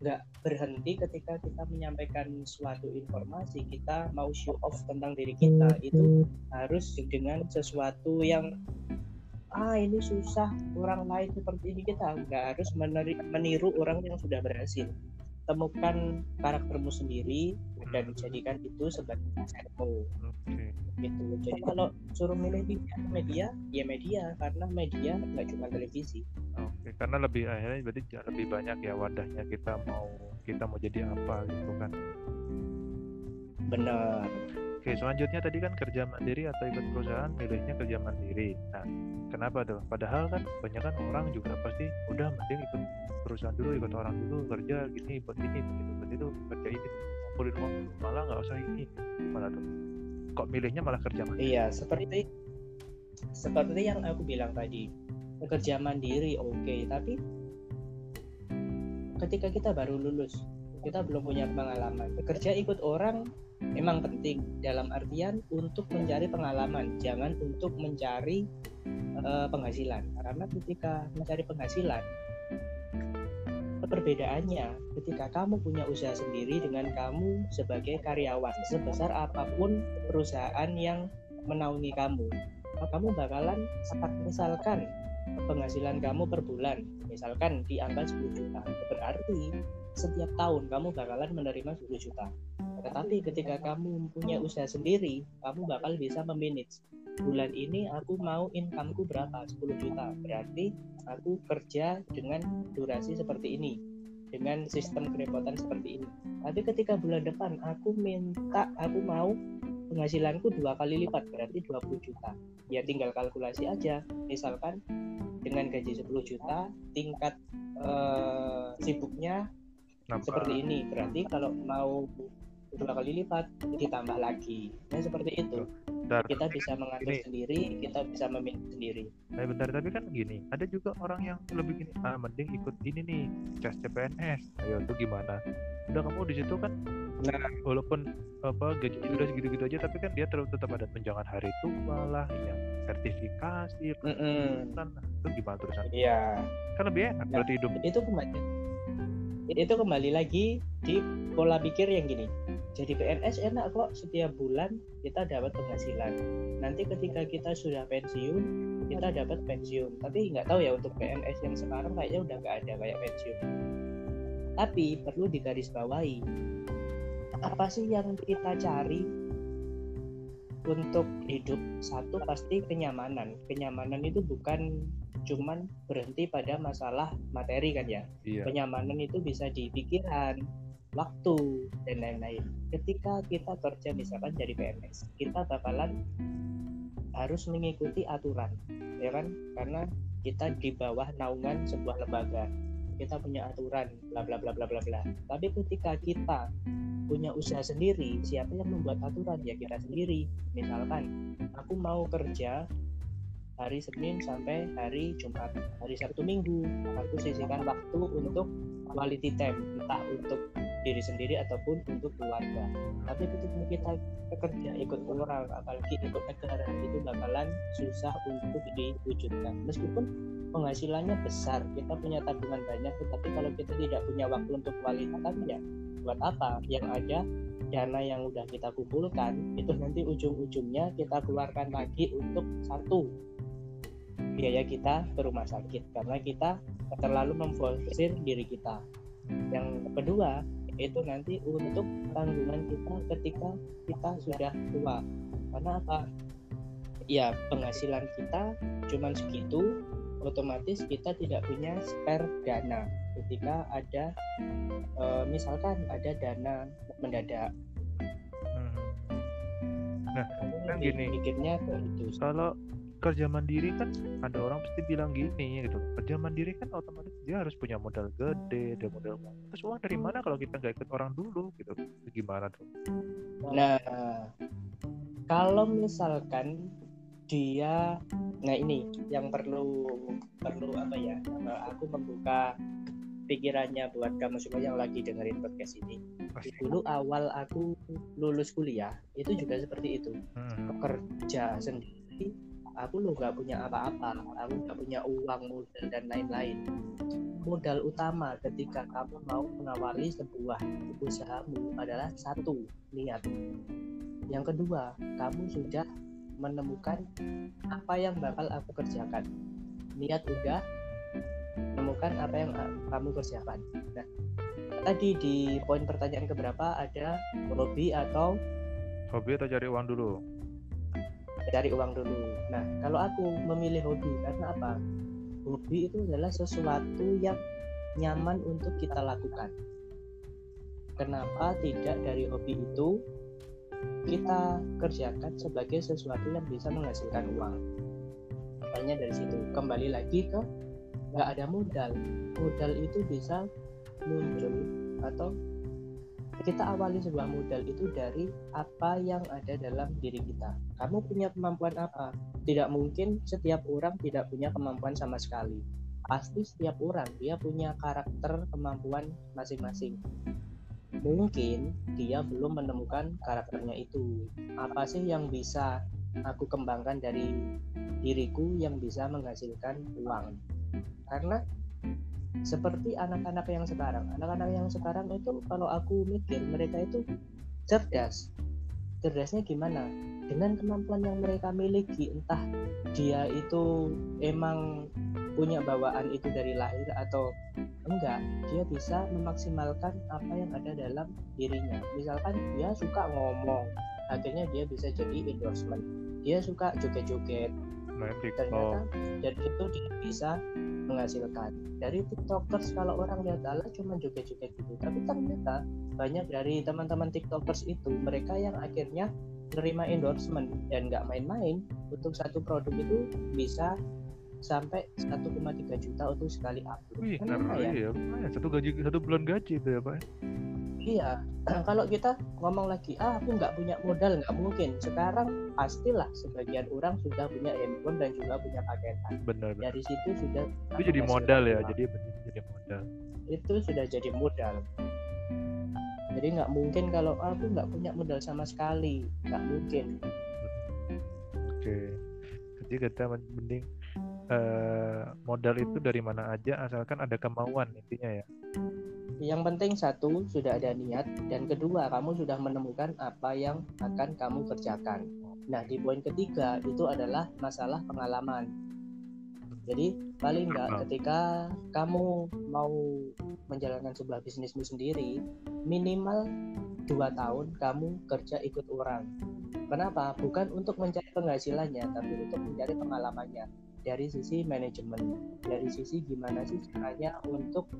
[SPEAKER 2] nggak berhenti ketika kita menyampaikan suatu informasi kita mau show off tentang diri kita. Itu harus dengan sesuatu yang ah ini susah orang lain seperti ini. Kita nggak harus meniru orang yang sudah berhasil temukan karaktermu sendiri dan jadikan itu sebagai asetmu
[SPEAKER 1] Oke.
[SPEAKER 2] gitu jadi kalau suruh milih media media ya media karena media nggak cuma televisi
[SPEAKER 1] Oke, karena lebih akhirnya berarti lebih banyak ya wadahnya kita mau kita mau jadi apa gitu kan.
[SPEAKER 2] benar
[SPEAKER 1] Oke, selanjutnya tadi kan kerja mandiri atau ikut perusahaan milihnya kerja mandiri. Nah, kenapa tuh? Padahal kan banyak kan orang juga pasti udah mending ikut perusahaan dulu, ikut orang dulu kerja gini, buat ini, buat itu, kerja ini, ngumpulin uang malah nggak usah ini, malah tuh. Kok milihnya malah kerja mandiri?
[SPEAKER 2] iya seperti seperti yang aku bilang tadi kerja mandiri oke tapi ketika kita baru lulus kita belum punya pengalaman bekerja ikut orang memang penting dalam artian untuk mencari pengalaman jangan untuk mencari eh, penghasilan. Karena ketika mencari penghasilan perbedaannya ketika kamu punya usaha sendiri dengan kamu sebagai karyawan sebesar apa pun perusahaan yang menaungi kamu kamu bakalan stuck misalkan penghasilan kamu per bulan misalkan di angka 10 juta. Berarti setiap tahun kamu bakalan menerima 10 juta tetapi ketika kamu punya usaha sendiri kamu bakal bisa memanage. Bulan ini aku mau incomeku berapa? 10 juta. Berarti aku kerja dengan durasi seperti ini dengan sistem kerepotan seperti ini. Tapi ketika bulan depan aku minta aku mau penghasilanku dua kali lipat berarti 20 juta. Ya tinggal kalkulasi aja. Misalkan dengan gaji 10 juta tingkat eh, sibuknya
[SPEAKER 1] Nambah.
[SPEAKER 2] seperti ini. Berarti kalau mau dua kali lipat ditambah lagi nah seperti itu
[SPEAKER 1] Bentar,
[SPEAKER 2] kita bisa mengatur
[SPEAKER 1] Ini-
[SPEAKER 2] sendiri kita bisa memilih sendiri
[SPEAKER 1] Eh, bentar, tapi kan gini, ada juga orang yang lebih gini, ah mending ikut ini nih, tes CPNS. Ayo, itu gimana? Udah kamu di situ kan,
[SPEAKER 2] Nah.
[SPEAKER 1] walaupun apa gaji udah segitu-gitu aja, tapi kan dia tetap tetap ada tunjangan hari tua lah, yang sertifikasi,
[SPEAKER 2] Mm-mm.
[SPEAKER 1] kan itu gimana terusan?
[SPEAKER 2] iya
[SPEAKER 1] Kan lebih enak
[SPEAKER 2] Nah.
[SPEAKER 1] berarti hidup.
[SPEAKER 2] itu kembali itu kembali lagi di pola pikir yang gini jadi PNS enak kok setiap bulan kita dapat penghasilan. Nanti ketika kita sudah pensiun kita dapat pensiun. Tapi nggak tahu ya untuk PNS yang sekarang kayaknya udah nggak ada kayak pensiun. Tapi perlu digarisbawahi apa sih yang kita cari untuk hidup? Satu pasti kenyamanan. Kenyamanan itu bukan cuman berhenti pada masalah materi kan ya?
[SPEAKER 1] Iya.
[SPEAKER 2] kenyamanan itu bisa di pikiran waktu dan lain-lain. Ketika kita kerja misalkan jadi PNS kita bakalan harus mengikuti aturan ya kan? Karena kita di bawah naungan sebuah lembaga. Kita punya aturan bla bla bla bla bla bla. Tapi ketika kita punya usaha sendiri siapa yang membuat aturan? Ya kita sendiri. Misalkan aku mau kerja hari Senin sampai hari Jumat. Hari Sabtu Minggu. Aku sisihkan waktu untuk quality time entah untuk diri sendiri ataupun untuk keluarga. Tapi ketika kita bekerja ikut orang apalagi ikut negara itu bakalan susah untuk diwujudkan. Meskipun penghasilannya besar kita punya tabungan banyak tetapi kalau kita tidak punya waktu untuk time ya buat apa? Yang ada dana yang udah kita kumpulkan itu nanti ujung-ujungnya kita keluarkan lagi untuk satu biaya kita ke rumah sakit. Karena kita terlalu memforsir diri kita. Yang kedua itu nanti untuk tanggungan kita ketika kita sudah tua. Karena apa? Ya penghasilan kita cuman segitu otomatis kita tidak punya spare dana ketika ada eh, misalkan ada dana mendadak
[SPEAKER 1] Mhm. Nah,
[SPEAKER 2] Kamu
[SPEAKER 1] kan gini.
[SPEAKER 2] mikirnya ke itu
[SPEAKER 1] Kalau kerja mandiri kan ada orang pasti bilang gini gitu. Kerja mandiri kan otomatis dia harus punya modal gede, dia modal terus uang dari mana kalau kita nggak ikut orang dulu gitu? Itu gimana tuh?
[SPEAKER 2] Nah, kalau misalkan dia, nah ini yang perlu perlu apa ya? eh, Aku membuka pikirannya buat kamu semua yang lagi dengerin podcast ini.
[SPEAKER 1] Pasti.
[SPEAKER 2] Dulu awal aku lulus kuliah itu juga seperti itu,
[SPEAKER 1] Mhm.
[SPEAKER 2] kerja sendiri. aku lo nggak punya apa-apa aku nggak punya uang modal dan lain-lain modal utama ketika kamu mau mengawali sebuah usahamu adalah satu niat yang kedua kamu sudah menemukan apa yang bakal aku kerjakan niat udah menemukan apa yang kamu kerjakan nah tadi di poin pertanyaan keberapa ada hobi atau
[SPEAKER 1] hobi atau cari uang dulu?
[SPEAKER 2] cari uang dulu? Nah kalau aku memilih hobi karena apa? Hobi itu adalah sesuatu yang nyaman untuk kita lakukan. Kenapa tidak dari hobi itu kita kerjakan sebagai sesuatu yang bisa menghasilkan uang? Awalnya dari situ kembali lagi ke nggak ada modal modal itu bisa muncul atau kita awali sebuah modal itu dari apa yang ada dalam diri kita. Kamu punya kemampuan apa? Tidak mungkin setiap orang tidak punya kemampuan sama sekali. Pasti setiap orang dia punya karakter kemampuan masing-masing. Mungkin dia belum menemukan karakternya itu. Apa sih yang bisa aku kembangkan dari diriku yang bisa menghasilkan uang? Karena seperti anak-anak yang sekarang anak-anak yang sekarang itu kalau aku mikir mereka itu cerdas. Cerdasnya gimana? Dengan kemampuan yang mereka miliki entah dia itu emang punya bawaan itu dari lahir atau enggak dia bisa memaksimalkan apa yang ada dalam dirinya. Misalkan dia suka ngomong akhirnya dia bisa jadi endorsement. Dia suka joget-joget ternyata dari itu dia bisa menghasilkan dari tiktokers kalau orang lihat ala cuma joget-joget gitu tapi ternyata banyak dari teman-teman tiktokers itu mereka yang akhirnya menerima endorsement dan nggak main-main untuk satu produk itu bisa sampai 1,3 juta untuk sekali upload.
[SPEAKER 1] Wih, kan ya? iya, satu gaji satu bulan gaji itu ya pak?
[SPEAKER 2] Iya, [CLEARS THROAT] kalau kita ngomong lagi, ah aku nggak punya modal, nggak mungkin. Sekarang pastilah sebagian orang sudah punya handphone dan juga punya paketan.
[SPEAKER 1] Benar.
[SPEAKER 2] Dari situ sudah.
[SPEAKER 1] Itu jadi modal ya, jadi jadi modal.
[SPEAKER 2] Itu sudah jadi modal. Jadi nggak mungkin kalau ah, aku nggak punya modal sama sekali, nggak mungkin.
[SPEAKER 1] Oke, jadi kita mending uh, modal itu dari mana aja asalkan ada kemauan intinya ya
[SPEAKER 2] yang penting satu sudah ada niat dan kedua kamu sudah menemukan apa yang akan kamu kerjakan. Nah di poin ketiga itu adalah masalah pengalaman. Jadi paling enggak ketika kamu mau menjalankan sebuah bisnismu sendiri minimal dua tahun kamu kerja ikut orang. Kenapa? Bukan untuk mencari penghasilannya, tapi untuk mencari pengalamannya dari sisi manajemen, dari sisi gimana sih caranya untuk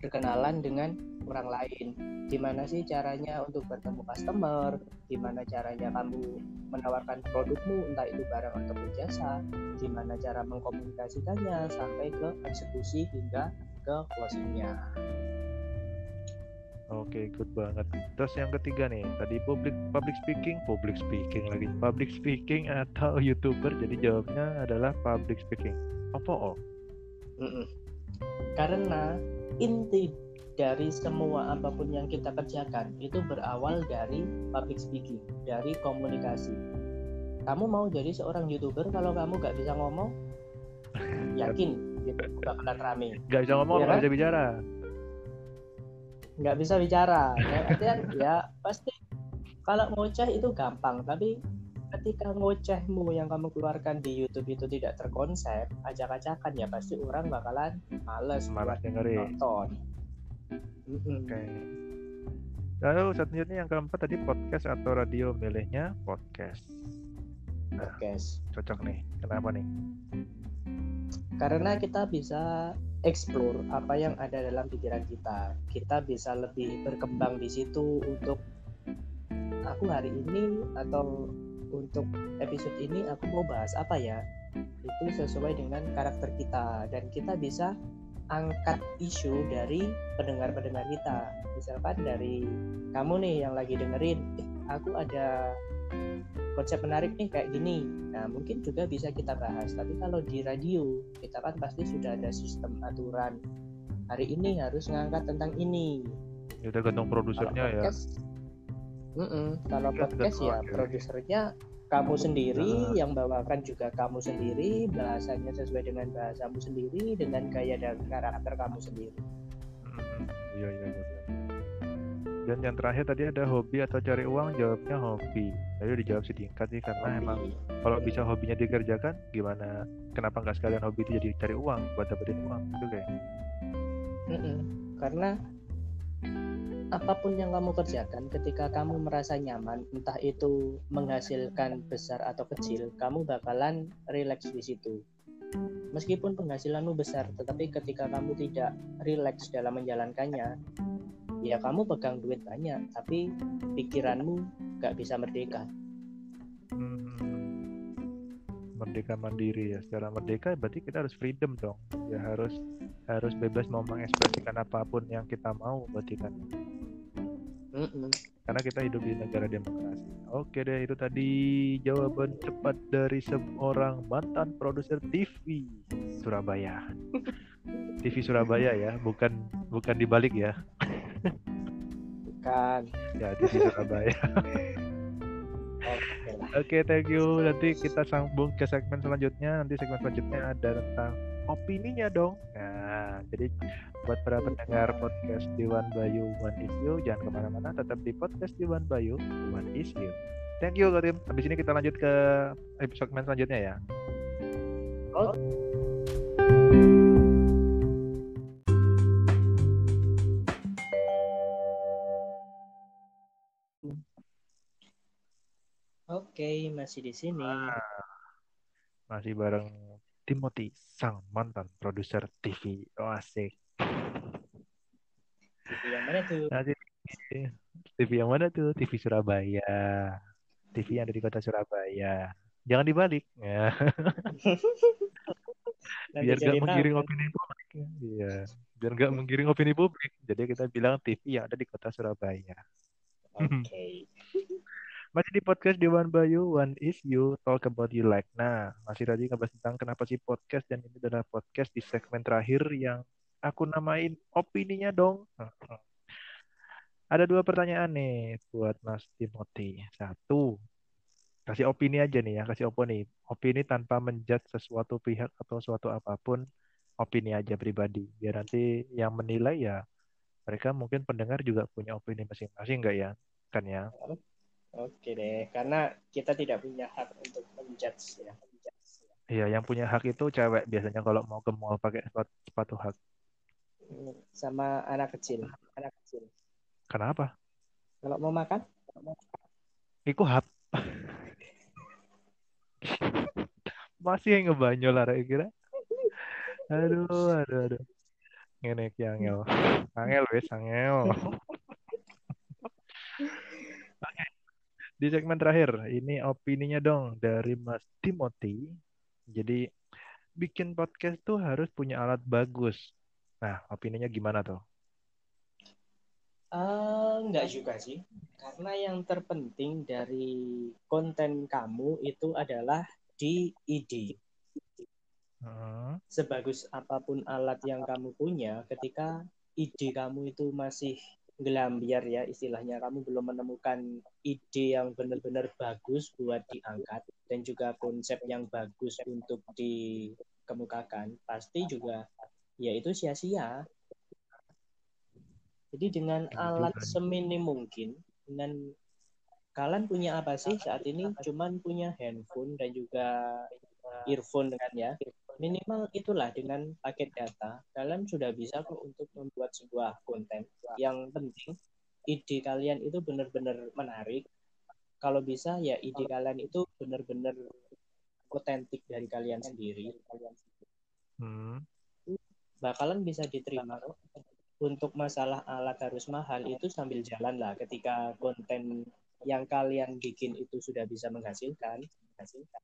[SPEAKER 2] berkenalan dengan orang lain gimana sih caranya untuk bertemu customer gimana caranya kamu menawarkan produkmu entah itu barang atau jasa gimana cara mengkomunikasikannya sampai ke eksekusi hingga ke closingnya
[SPEAKER 1] Oke, okay, good banget. Terus yang ketiga nih, tadi public public speaking, public speaking lagi, public speaking atau youtuber. Jadi jawabnya adalah public speaking. Apa oh?
[SPEAKER 2] Mm -mm. Karena inti dari semua apa pun yang kita kerjakan itu berawal dari public speaking, dari komunikasi. Kamu mau jadi seorang youtuber kalau kamu gak bisa ngomong, [LAUGHS] yakin gitu bakalan rame.
[SPEAKER 1] Gak bisa ngomong, ya kan? bisa bicara.
[SPEAKER 2] Gak bisa bicara, ya, artinya ya pasti kalau ngoceh itu gampang, tapi ketika ngocehmu yang kamu keluarkan di YouTube itu tidak terkonsep, acak-acakan ya pasti orang bakalan males
[SPEAKER 1] malas dengerin.
[SPEAKER 2] Nonton.
[SPEAKER 1] Oke. Okay. Lalu selanjutnya yang keempat tadi podcast atau radio milihnya podcast.
[SPEAKER 2] Nah, podcast.
[SPEAKER 1] Cocok nih. Kenapa nih?
[SPEAKER 2] Karena kita bisa explore apa yang ada dalam pikiran kita. Kita bisa lebih berkembang di situ untuk aku hari ini atau untuk episode ini aku mau bahas apa ya? Itu sesuai dengan karakter kita dan kita bisa angkat isu dari pendengar-pendengar kita. Misalkan dari kamu nih yang lagi dengerin eh, aku ada konsep menarik nih kayak gini. Nah mungkin juga bisa kita bahas tapi kalau di radio kita kan pasti sudah ada sistem aturan. Hari ini harus ngangkat tentang ini.
[SPEAKER 1] Ya udah gantung produsernya ya
[SPEAKER 2] Mm -mm. Kalau podcast ya produsernya kamu sendiri, yang bawakan juga kamu sendiri, bahasanya sesuai dengan bahasamu sendiri, dengan gaya dan karakter kamu sendiri.
[SPEAKER 1] Hmm, Iya iya iya. Dan yang terakhir tadi ada hobi atau cari uang, jawabnya hobi. Tadi dijawab sedikit sih karena emang
[SPEAKER 2] Hobi.
[SPEAKER 1] kalau bisa hobinya dikerjakan, gimana? Kenapa nggak sekalian hobi itu jadi cari uang buat dapetin uang gitu kayak?
[SPEAKER 2] Mm-mm. Karena apa pun yang kamu kerjakan, ketika kamu merasa nyaman, entah itu menghasilkan besar atau kecil, kamu bakalan rileks di situ. Meskipun penghasilanmu besar, tetapi ketika kamu tidak rileks dalam menjalankannya, ya kamu pegang duit banyak, tapi pikiranmu gak bisa merdeka.
[SPEAKER 1] Hmm, merdeka mandiri ya. Secara merdeka berarti kita harus freedom dong. Ya harus harus bebas mau mengekspresikan apa pun yang kita mau berarti kan.
[SPEAKER 2] Mm-mm.
[SPEAKER 1] Karena kita hidup di negara demokrasi. Oke deh, itu tadi jawaban cepat dari seorang mantan produser TV Surabaya. [LAUGHS] TV Surabaya ya, bukan bukan dibalik ya.
[SPEAKER 2] Bukan.
[SPEAKER 1] Ya, TV Surabaya.
[SPEAKER 2] Oke.
[SPEAKER 1] Oke, thank you. Nanti kita sambung ke segmen selanjutnya. Nanti segmen selanjutnya ada tentang opininya dong. Nah, jadi buat para pendengar podcast Dewan Bayu One Issue, jangan ke mana-mana, tetap di podcast Dewan Bayu One Issue. Thank you, Karim. Habis ini kita lanjut ke episode selanjutnya ya.
[SPEAKER 2] Oke, masih di sini.
[SPEAKER 1] Masih bareng Timothy, sang mantan produser TV. Oh, asik.
[SPEAKER 2] TV yang mana tuh?
[SPEAKER 1] Nanti TV yang mana tuh? TV Surabaya. TV yang ada di kota Surabaya. Jangan dibalik. Ya. [LAUGHS] Biar gak menggiring
[SPEAKER 2] tahu.
[SPEAKER 1] opini publik. Iya. Biar gak menggiring opini publik. Jadi kita bilang TV yang ada di kota Surabaya.
[SPEAKER 2] Oke. [LAUGHS]
[SPEAKER 1] Masih di podcast Dewan Bayu, One is You, Talk About You Like. Nah, masih tadi ngebahas tentang kenapa sih podcast, dan ini adalah podcast di segmen terakhir yang aku namain opininya dong. Ada dua pertanyaan nih buat Mas Timothy. Satu, kasih opini aja nih ya, kasih opini. Opini tanpa menjudge sesuatu pihak atau suatu apa pun, opini aja pribadi. Biar nanti yang menilai ya, mereka mungkin pendengar juga punya opini masing-masing nggak ya? Kan ya?
[SPEAKER 2] Oke deh, karena kita tidak punya hak untuk menjudge ya.
[SPEAKER 1] Iya, yang punya hak itu cewek biasanya kalau mau ke mall pakai sepatu, sepatu hak.
[SPEAKER 2] Sama anak kecil, anak kecil.
[SPEAKER 1] Kenapa?
[SPEAKER 2] Kalau mau makan,
[SPEAKER 1] Iku hap. Masih yang ngebanyol lah kira. Aduh, aduh, aduh. Ngene iki angel. Angel wis, angel. Oke. Di segmen terakhir, ini opininya dong dari Mas Timothy. Jadi bikin podcast tuh harus punya alat bagus. Nah, opininya gimana tuh?
[SPEAKER 2] Eh, enggak juga sih. Karena yang terpenting dari konten kamu itu adalah di ide.
[SPEAKER 1] Heeh.
[SPEAKER 2] Sebagus apa pun alat yang kamu punya, ketika ide kamu itu masih gelambiar ya istilahnya, kamu belum menemukan ide yang benar-benar bagus buat diangkat dan juga konsep yang bagus untuk dikemukakan, pasti juga ya itu sia-sia. Jadi dengan alat seminim mungkin, dengan kalian punya apa sih saat ini? Cuman punya handphone dan juga earphone dengan ya. Minimal itulah dengan paket data, kalian sudah bisa kok untuk membuat sebuah konten. Yang penting ide kalian itu benar-benar menarik. Kalau bisa ya ide kalian itu benar-benar otentik dari kalian sendiri.
[SPEAKER 1] Hmm.
[SPEAKER 2] Bakalan bisa diterima. Untuk masalah alat harus mahal itu sambil jalan lah ketika konten yang kalian bikin itu sudah bisa menghasilkan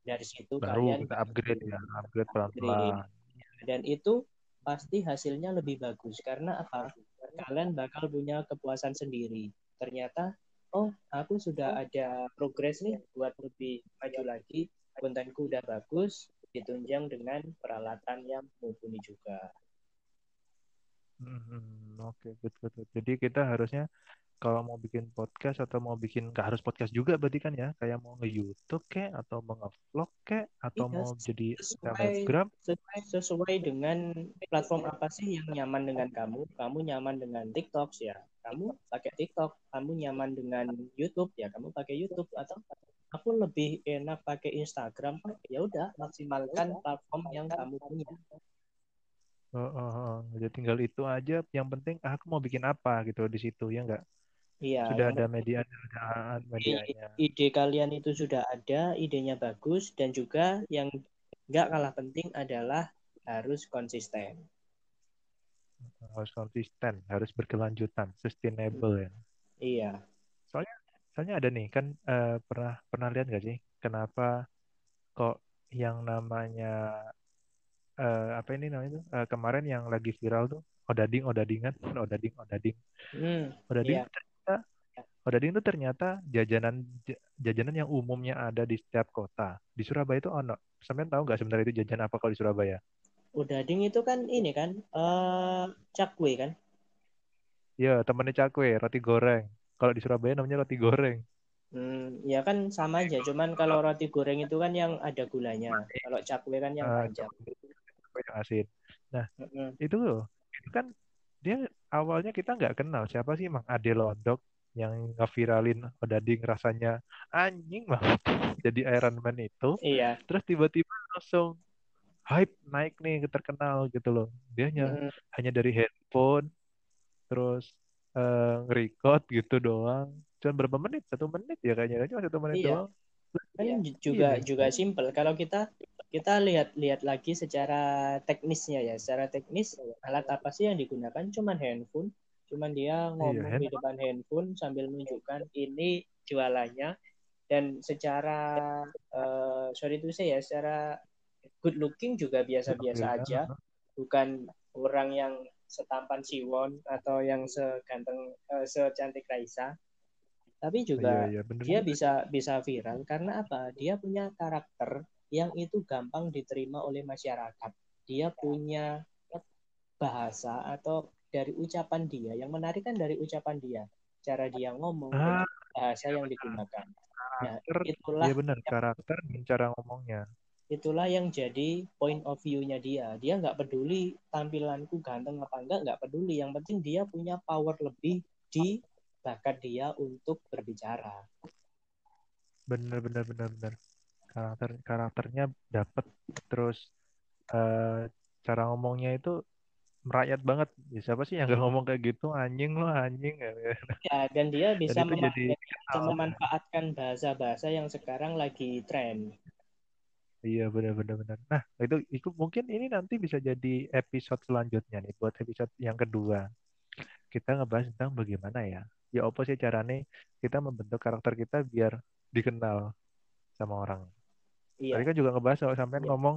[SPEAKER 2] dari situ
[SPEAKER 1] Baru
[SPEAKER 2] kalian
[SPEAKER 1] kita upgrade ya, upgrade
[SPEAKER 2] upgrade.
[SPEAKER 1] pelan-pelan.
[SPEAKER 2] dan itu pasti hasilnya lebih bagus karena apa kalian bakal punya kepuasan sendiri ternyata oh aku sudah ada progres nih buat lebih maju lagi kontenku udah bagus ditunjang dengan peralatan yang mumpuni juga
[SPEAKER 1] Hmm, Oke, good, good, good. Jadi kita harusnya kalau mau bikin podcast atau mau bikin nggak harus podcast juga berarti kan ya? Kayak mau nge YouTube kek atau mau nge-vlog kek atau
[SPEAKER 2] Iya,
[SPEAKER 1] mau jadi
[SPEAKER 2] sesuai
[SPEAKER 1] selebgram
[SPEAKER 2] sesuai sesuai dengan platform apa sih yang nyaman dengan kamu? Kamu nyaman dengan TikTok ya. Kamu pakai TikTok kamu nyaman dengan YouTube ya. Kamu pakai YouTube atau aku lebih enak pakai Instagram ya udah maksimalkan platform yang kamu punya
[SPEAKER 1] Oh, oh, oh. Jadi tinggal itu aja. Yang penting ah, aku mau bikin apa gitu di situ ya enggak?
[SPEAKER 2] iya
[SPEAKER 1] Sudah ada medianya, ada medianya.
[SPEAKER 2] ide kalian itu sudah ada idenya bagus dan juga yang nggak kalah penting adalah harus konsisten
[SPEAKER 1] Harus konsisten, harus berkelanjutan, sustainable ya.
[SPEAKER 2] iya
[SPEAKER 1] Soalnya ada nih kan eh, pernah pernah lihat nggak sih kenapa kok yang namanya eh, apa ini namanya tuh? Eh, kemarin yang lagi viral tuh odading odadingan [LAUGHS] odading odading.
[SPEAKER 2] Hmm,
[SPEAKER 1] odading tuh ternyata odading itu ternyata jajanan jajanan yang umumnya ada di setiap kota. Di Surabaya itu ono. Sampean tahu nggak sebenarnya itu jajan apa kalau di Surabaya?
[SPEAKER 2] Udading itu kan ini kan eh cakwe kan?
[SPEAKER 1] Ya temennya cakwe roti goreng. Kalau di Surabaya namanya roti goreng.
[SPEAKER 2] Hmm, ya kan sama aja, cuman kalau roti goreng itu kan yang ada gulanya. Kalau cakwe kan yang panjang.
[SPEAKER 1] cakwe yang asin nah
[SPEAKER 2] Mm-mm.
[SPEAKER 1] itu loh itu kan dia awalnya kita nggak kenal siapa sih Mang Ade Londok yang ngeviralin odading rasanya anjing banget [LAUGHS] jadi Iron Man itu
[SPEAKER 2] Iya.
[SPEAKER 1] terus tiba-tiba langsung hype naik nih terkenal gitu loh dia hanya
[SPEAKER 2] Mm-mm.
[SPEAKER 1] hanya dari handphone terus eh nge-record gitu doang cuma berapa menit satu menit ya kayaknya cuma satu menit
[SPEAKER 2] Iya.
[SPEAKER 1] doang
[SPEAKER 2] Kan
[SPEAKER 1] Iya.
[SPEAKER 2] j- juga
[SPEAKER 1] Iya.
[SPEAKER 2] juga simple. Kalau kita kita lihat-lihat lagi secara teknisnya ya, secara teknis alat apa sih yang digunakan? Cuman handphone, cuman dia ngomong di depan handphone sambil menunjukkan ini jualannya dan secara eh, sorry itu saya ya, secara good looking juga biasa-biasa
[SPEAKER 1] Iya.
[SPEAKER 2] aja. bukan orang yang setampan Siwon atau yang seganteng eh, secantik Raisa tapi juga
[SPEAKER 1] iya iya bener
[SPEAKER 2] dia bisa bisa viral karena apa? Dia punya karakter yang itu gampang diterima oleh masyarakat. Dia punya bahasa atau dari ucapan dia. Yang menarik kan dari ucapan dia. Cara dia ngomong
[SPEAKER 1] ah
[SPEAKER 2] bahasa yang digunakan. Nah
[SPEAKER 1] karakter
[SPEAKER 2] itulah
[SPEAKER 1] iya benar karakter dan cara ngomongnya.
[SPEAKER 2] Itulah yang jadi point of view-nya dia. Dia nggak peduli tampilanku ganteng apa enggak, nggak peduli. Yang penting dia punya power lebih di bakat dia untuk berbicara.
[SPEAKER 1] bener bener bener bener. Karakter karakternya dapat terus eh, cara ngomongnya itu merakyat banget. Ya, siapa sih yang gak ngomong kayak gitu? Anjing lo anjing.
[SPEAKER 2] Ya, dan dia bisa,
[SPEAKER 1] itu
[SPEAKER 2] mema-
[SPEAKER 1] jadi
[SPEAKER 2] bisa memanfaatkan bahasa-bahasa yang sekarang lagi tren.
[SPEAKER 1] iya benar benar benar nah itu itu mungkin ini nanti bisa jadi episode selanjutnya nih buat episode yang kedua kita ngebahas tentang bagaimana ya. Ya apa sih caranya kita membentuk karakter kita biar dikenal sama orang. Tadi
[SPEAKER 2] Iya,
[SPEAKER 1] kan juga ngebahas kalau sampean
[SPEAKER 2] Iya.
[SPEAKER 1] ngomong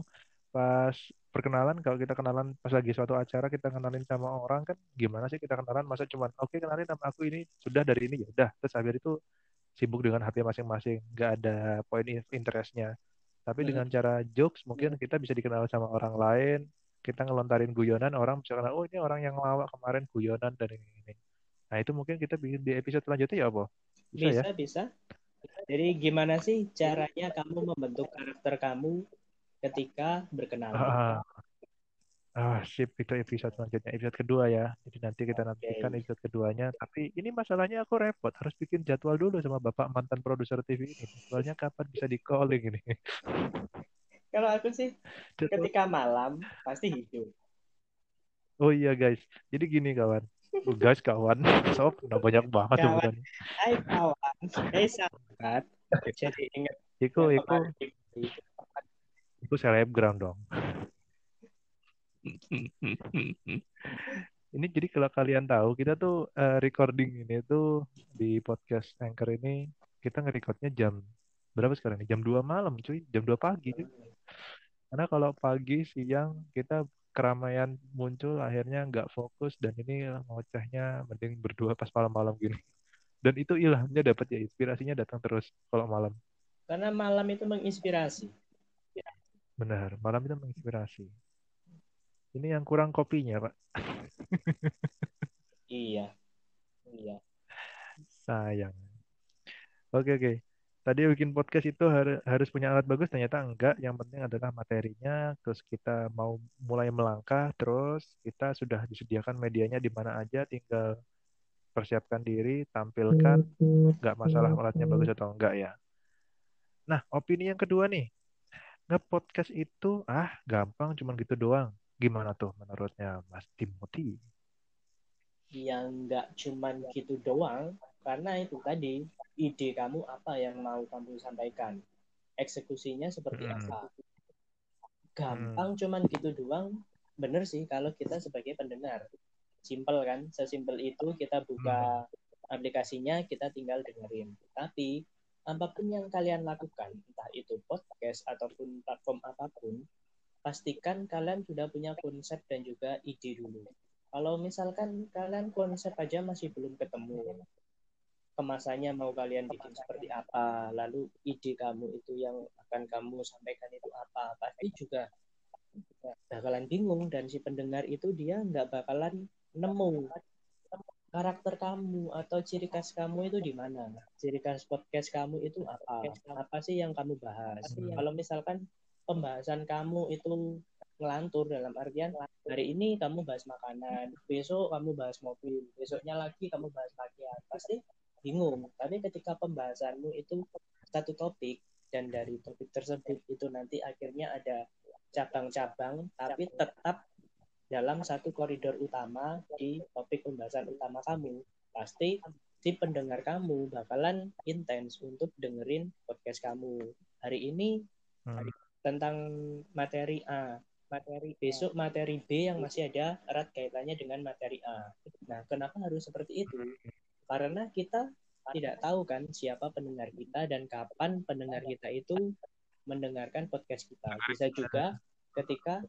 [SPEAKER 1] pas perkenalan kalau kita kenalan pas lagi suatu acara kita kenalin sama orang kan gimana sih kita kenalan? Masa cuman oke kenalin nama aku ini sudah dari ini ya udah. Terus habis itu sibuk dengan HP masing-masing nggak ada poin in- interestnya. Tapi dengan cara jokes mungkin kita bisa dikenal sama orang lain kita ngelontarin guyonan orang bisa kenal oh ini orang yang lawak kemarin guyonan dan ini ini nah itu mungkin kita bikin di episode selanjutnya ya apa bisa ya
[SPEAKER 2] bisa, bisa. Jadi gimana sih caranya kamu membentuk karakter kamu ketika berkenalan?
[SPEAKER 1] Ah, ah, sip itu episode selanjutnya episode kedua ya. Jadi nanti kita
[SPEAKER 2] Oke.
[SPEAKER 1] nantikan episode keduanya. Tapi ini masalahnya aku repot harus bikin jadwal dulu sama bapak mantan produser TV ini. Jadwalnya kapan bisa di calling ini? [LAUGHS]
[SPEAKER 2] Kalau aku sih ketika malam pasti hidup.
[SPEAKER 1] Oh iya guys. Jadi gini kawan. Oh, guys kawan. [LAUGHS] Sob, udah banyak banget
[SPEAKER 2] Kawan.
[SPEAKER 1] sebutan.
[SPEAKER 2] Hai kawan, hai sahabat. Jadi ingat
[SPEAKER 1] Iku iku iku selebgram dong. Ini jadi kalau kalian tahu kita tuh eh, recording ini tuh di podcast Anchor ini kita nge-recordnya jam berapa sekarang nih? Jam 2 malam cuy, jam 2 pagi cuy. Karena kalau pagi siang kita keramaian muncul akhirnya nggak fokus dan ini ngocehnya mending berdua pas malam-malam gini. Dan itu ilhamnya dapat ya inspirasinya datang terus kalau malam.
[SPEAKER 2] Karena malam itu menginspirasi.
[SPEAKER 1] Benar, malam itu menginspirasi. Ini yang kurang kopinya, Pak.
[SPEAKER 2] Iya. Iya.
[SPEAKER 1] sayang. Oke oke. Tadi bikin podcast itu har- harus punya alat bagus, ternyata enggak. Yang penting adalah materinya. Terus kita mau mulai melangkah, terus kita sudah disediakan medianya di mana aja, tinggal persiapkan diri, tampilkan. Enggak masalah alatnya bagus atau enggak ya. Nah, opini yang kedua nih, nge-podcast itu ah gampang, cuman gitu doang. Gimana tuh menurutnya Mas Timothy?
[SPEAKER 2] yang nggak cuman gitu doang karena itu tadi ide kamu apa yang mau kamu sampaikan? Eksekusinya seperti
[SPEAKER 1] Hmm.
[SPEAKER 2] apa? Gampang cuman gitu doang. Bener sih kalau kita sebagai pendengar. Simple kan? Sesimpel itu kita buka aplikasinya kita tinggal dengerin. Tapi apa pun yang kalian lakukan entah itu podcast ataupun platform apa pun pastikan kalian sudah punya konsep dan juga ide dulu. Kalau misalkan kalian konsep aja masih belum ketemu kemasannya mau kalian bikin seperti apa lalu ide kamu itu yang akan kamu sampaikan itu apa. Pasti juga bakalan bingung dan si pendengar itu dia nggak bakalan nemu karakter kamu atau ciri khas kamu itu di mana. Ciri khas podcast kamu itu apa? Apa sih yang kamu bahas?
[SPEAKER 1] Hmm.
[SPEAKER 2] kalau misalkan pembahasan kamu itu ngelantur dalam artian hari ini kamu bahas makanan besok kamu bahas mobil besoknya lagi kamu bahas pakaian. Pasti bingung. Tapi ketika pembahasanmu itu satu topik dan dari topik tersebut itu nanti akhirnya ada cabang-cabang tapi tetap dalam satu koridor utama di topik pembahasan utama kamu. Pasti si pendengar kamu bakalan intens untuk dengerin podcast kamu. Hari ini
[SPEAKER 1] Hmm.
[SPEAKER 2] tentang materi A. Materi besok materi B yang masih ada erat kaitannya dengan materi A. Nah kenapa harus seperti itu karena kita tidak tahu kan siapa pendengar kita dan kapan pendengar kita itu mendengarkan podcast kita. Bisa juga ketika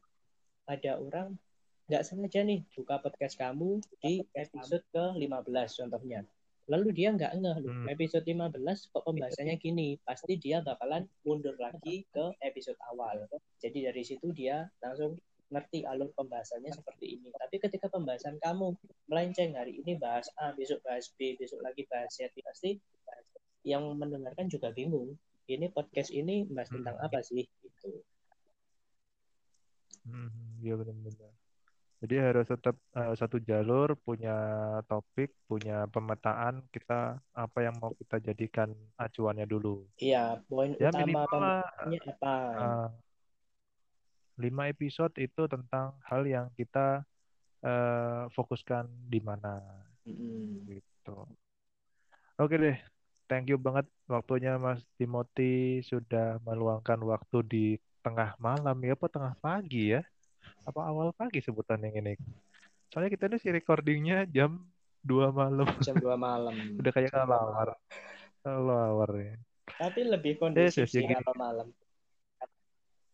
[SPEAKER 2] ada orang nggak sengaja nih buka podcast kamu di episode ke-15 contohnya. Lalu dia nggak ngeh loh,
[SPEAKER 1] Hmm.
[SPEAKER 2] episode 15 kok pembahasannya gini. Pasti dia bakalan mundur lagi ke episode awal. Jadi dari situ dia langsung ngerti alur pembahasannya seperti ini. Tapi ketika pembahasan kamu melenceng hari ini bahas A, besok bahas B, besok lagi bahas C, pasti yang mendengarkan juga bingung. Ini podcast ini bahas
[SPEAKER 1] hmm.
[SPEAKER 2] tentang apa sih? Gitu.
[SPEAKER 1] Hmm, iya benar-benar. Jadi harus tetap uh, satu jalur, punya topik, punya pemetaan kita apa yang mau kita jadikan acuannya dulu.
[SPEAKER 2] Iya, poin
[SPEAKER 1] ya,
[SPEAKER 2] utama apa?
[SPEAKER 1] Uh, lima episode itu tentang hal yang kita uh, fokuskan di mana
[SPEAKER 2] mm-hmm.
[SPEAKER 1] gitu. Oke deh, thank you banget waktunya Mas Timothy sudah meluangkan waktu di tengah malam ya, apa tengah pagi ya? Apa awal pagi sebutan yang ini? Soalnya kita ini si recordingnya jam dua malam. [LAUGHS]
[SPEAKER 2] Jam 2 malam.
[SPEAKER 1] Udah kayak kalau awal. Kalau awal ya.
[SPEAKER 2] Tapi lebih
[SPEAKER 1] iya,
[SPEAKER 2] kondisi
[SPEAKER 1] yes,
[SPEAKER 2] iya,
[SPEAKER 1] iya, yes,
[SPEAKER 2] kalau malam.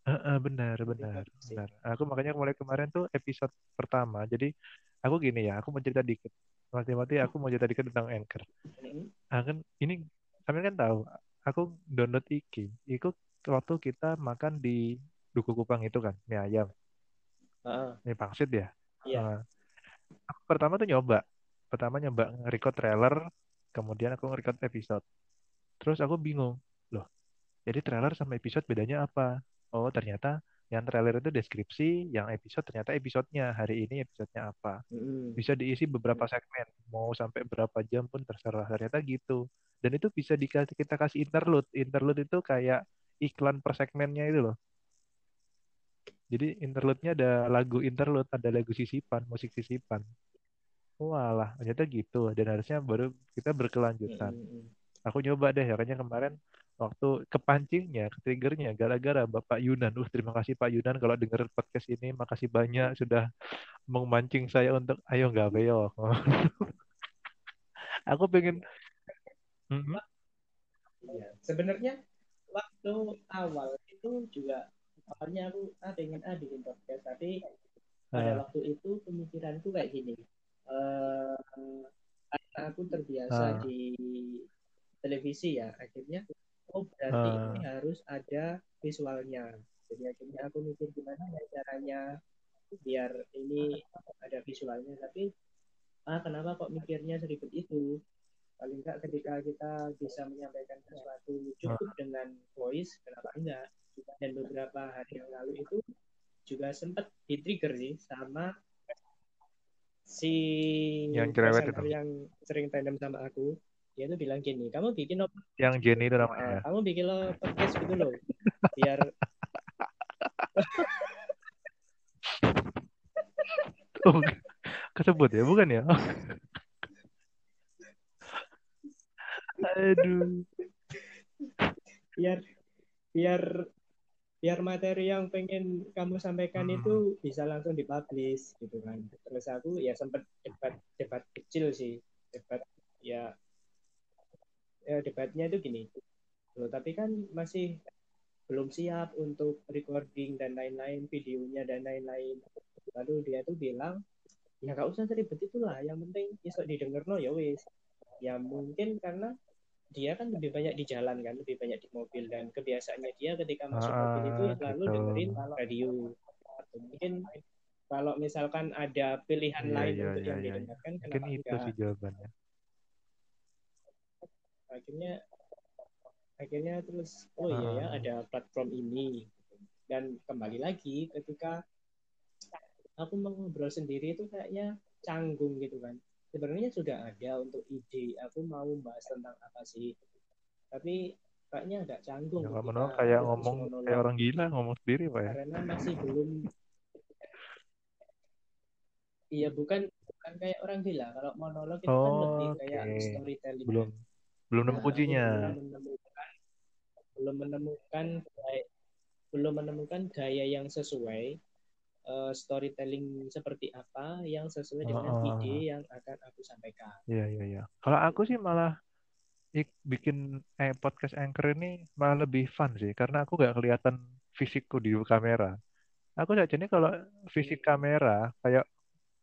[SPEAKER 1] Heeh, benar, benar,
[SPEAKER 2] kondusif.
[SPEAKER 1] benar. Aku makanya mulai kemarin tuh episode pertama. Jadi aku gini ya, aku mau cerita dikit. Mas Timothy, aku mau cerita dikit tentang Anchor.
[SPEAKER 2] Mm.
[SPEAKER 1] Ah, kan ini kalian kan tahu, aku download iki. Itu waktu kita makan di Duku Kupang itu kan, mie ayam, mie pangsit ya.
[SPEAKER 2] Iya.
[SPEAKER 1] Nah, aku pertama tuh nyoba. Pertama nyoba nge-record trailer, kemudian aku nge-record episode. Terus aku bingung, loh, jadi trailer sama episode bedanya apa? Oh, ternyata yang trailer itu deskripsi, yang episode ternyata episodenya. Hari ini episodenya apa? Bisa diisi beberapa segmen, mau sampai berapa jam pun terserah. Ternyata gitu. Dan itu bisa dikasih kita kasih interlude. Interlude itu kayak iklan per segmennya itu loh. Jadi interlude-nya ada lagu interlude, ada lagu sisipan, musik sisipan. Walah, ternyata gitu. Dan harusnya baru kita berkelanjutan. Aku nyoba deh, makanya kemarin waktu kepancingnya, ketriggernya, gara-gara Bapak Yunan. Uh, terima kasih Pak Yunan kalau denger podcast ini. Makasih banyak sudah memancing saya untuk ayo nggak beo. [LAUGHS] Aku pengen Mhm.
[SPEAKER 2] Iya. Sebenarnya waktu awal itu juga awalnya aku ah pengen ah bikin podcast tapi pada
[SPEAKER 1] Ah.
[SPEAKER 2] waktu itu pemikiranku kayak gini karena aku terbiasa
[SPEAKER 1] Ah.
[SPEAKER 2] di televisi ya akhirnya oh berarti
[SPEAKER 1] Ah.
[SPEAKER 2] ini harus ada visualnya. Jadi akhirnya aku mikir gimana ya caranya biar ini ada visualnya. Tapi ah kenapa kok mikirnya seribet itu? Paling enggak ketika kita bisa menyampaikan sesuatu cukup dengan voice kenapa enggak? Dan beberapa hari yang lalu itu juga sempat di trigger sih sama si
[SPEAKER 1] Yang cerewet itu.
[SPEAKER 2] yang sering tandem sama aku dia tuh bilang gini kamu bikin op-
[SPEAKER 1] Yang Jenny itu
[SPEAKER 2] uh,
[SPEAKER 1] namanya.
[SPEAKER 2] kamu bikin lo podcast gitu loh biar [LAUGHS]
[SPEAKER 1] Oh, kesebut ya, bukan ya? Aduh.
[SPEAKER 2] biar biar biar materi yang pengen kamu sampaikan
[SPEAKER 1] Hmm.
[SPEAKER 2] itu bisa langsung dipublish gitu kan terus aku ya sempat debat debat kecil sih debat ya ya debatnya itu gini. Loh tapi kan masih belum siap untuk recording dan lain-lain videonya dan lain-lain. Lalu dia tuh bilang ya gak usah ribet itulah. Yang penting bisa didengar no ya wis. Ya mungkin karena dia kan lebih banyak di jalan kan lebih banyak di mobil. Dan kebiasaannya dia ketika masuk
[SPEAKER 1] Ah,
[SPEAKER 2] mobil itu selalu
[SPEAKER 1] gitu.
[SPEAKER 2] dengerin radio. Atau mungkin kalau misalkan ada pilihan
[SPEAKER 1] Iya,
[SPEAKER 2] lain
[SPEAKER 1] iya,
[SPEAKER 2] untuk
[SPEAKER 1] iya,
[SPEAKER 2] yang didengarkan
[SPEAKER 1] Mungkin
[SPEAKER 2] kenapa
[SPEAKER 1] itu
[SPEAKER 2] enggak?
[SPEAKER 1] sih jawabannya.
[SPEAKER 2] Akhirnya akhirnya terus oh iya ya
[SPEAKER 1] Ah.
[SPEAKER 2] ada platform ini dan kembali lagi ketika aku mau ngobrol sendiri itu kayaknya canggung gitu kan sebenarnya sudah ada untuk ide aku mau bahas tentang apa sih tapi kayaknya agak canggung
[SPEAKER 1] Ya, menurut kayak ngomong
[SPEAKER 2] monolog.
[SPEAKER 1] kayak orang gila ngomong sendiri, Pak ya.
[SPEAKER 2] karena masih belum iya bukan bukan kayak orang gila kalau monolog itu kan lebih kayak
[SPEAKER 1] Oke.
[SPEAKER 2] storytelling
[SPEAKER 1] Belum belum nemu
[SPEAKER 2] Nah,
[SPEAKER 1] kuncinya.
[SPEAKER 2] belum menemukan belum menemukan gaya- belum menemukan gaya yang sesuai eh, storytelling seperti apa yang sesuai dengan
[SPEAKER 1] Oh, oh.
[SPEAKER 2] ide yang akan aku sampaikan.
[SPEAKER 1] Iya, iya, iya. Kalau aku sih malah ik- bikin eh, podcast anchor ini malah lebih fun sih, karena aku nggak kelihatan fisikku di kamera. Aku saja nih kalau fisik kamera kayak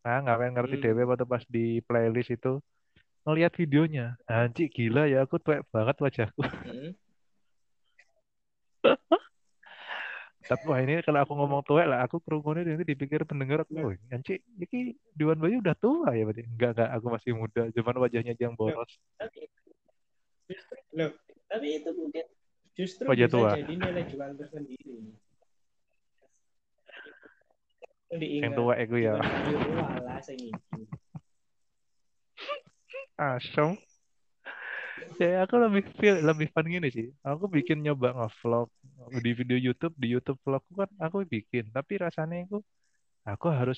[SPEAKER 1] ah nggak ngerti
[SPEAKER 2] Hmm.
[SPEAKER 1] dewe waktu pas di playlist itu ngelihat videonya, anjir gila ya aku tuek banget wajahku.
[SPEAKER 2] Mm.
[SPEAKER 1] Tapi wah ini kalau aku ngomong tuek lah, aku kerungunya nanti dipikir pendengar aku, oh anjir ini Diwan Bayu udah tua ya berarti. Enggak enggak, aku masih muda, cuman wajahnya aja yang boros.
[SPEAKER 2] Tapi justru loh, tapi itu mungkin justru
[SPEAKER 1] Wajah
[SPEAKER 2] bisa
[SPEAKER 1] tua.
[SPEAKER 2] jadi nilai jual tersendiri.
[SPEAKER 1] Yang
[SPEAKER 2] Diingat,
[SPEAKER 1] tua aku ya.
[SPEAKER 2] Diwan Bayu walah sing iki.
[SPEAKER 1] Asem. Ya aku lebih feel lebih fun gini sih. Aku bikin nyoba nge-vlog di video YouTube, di YouTube vlogku kan aku bikin, tapi rasanya itu aku harus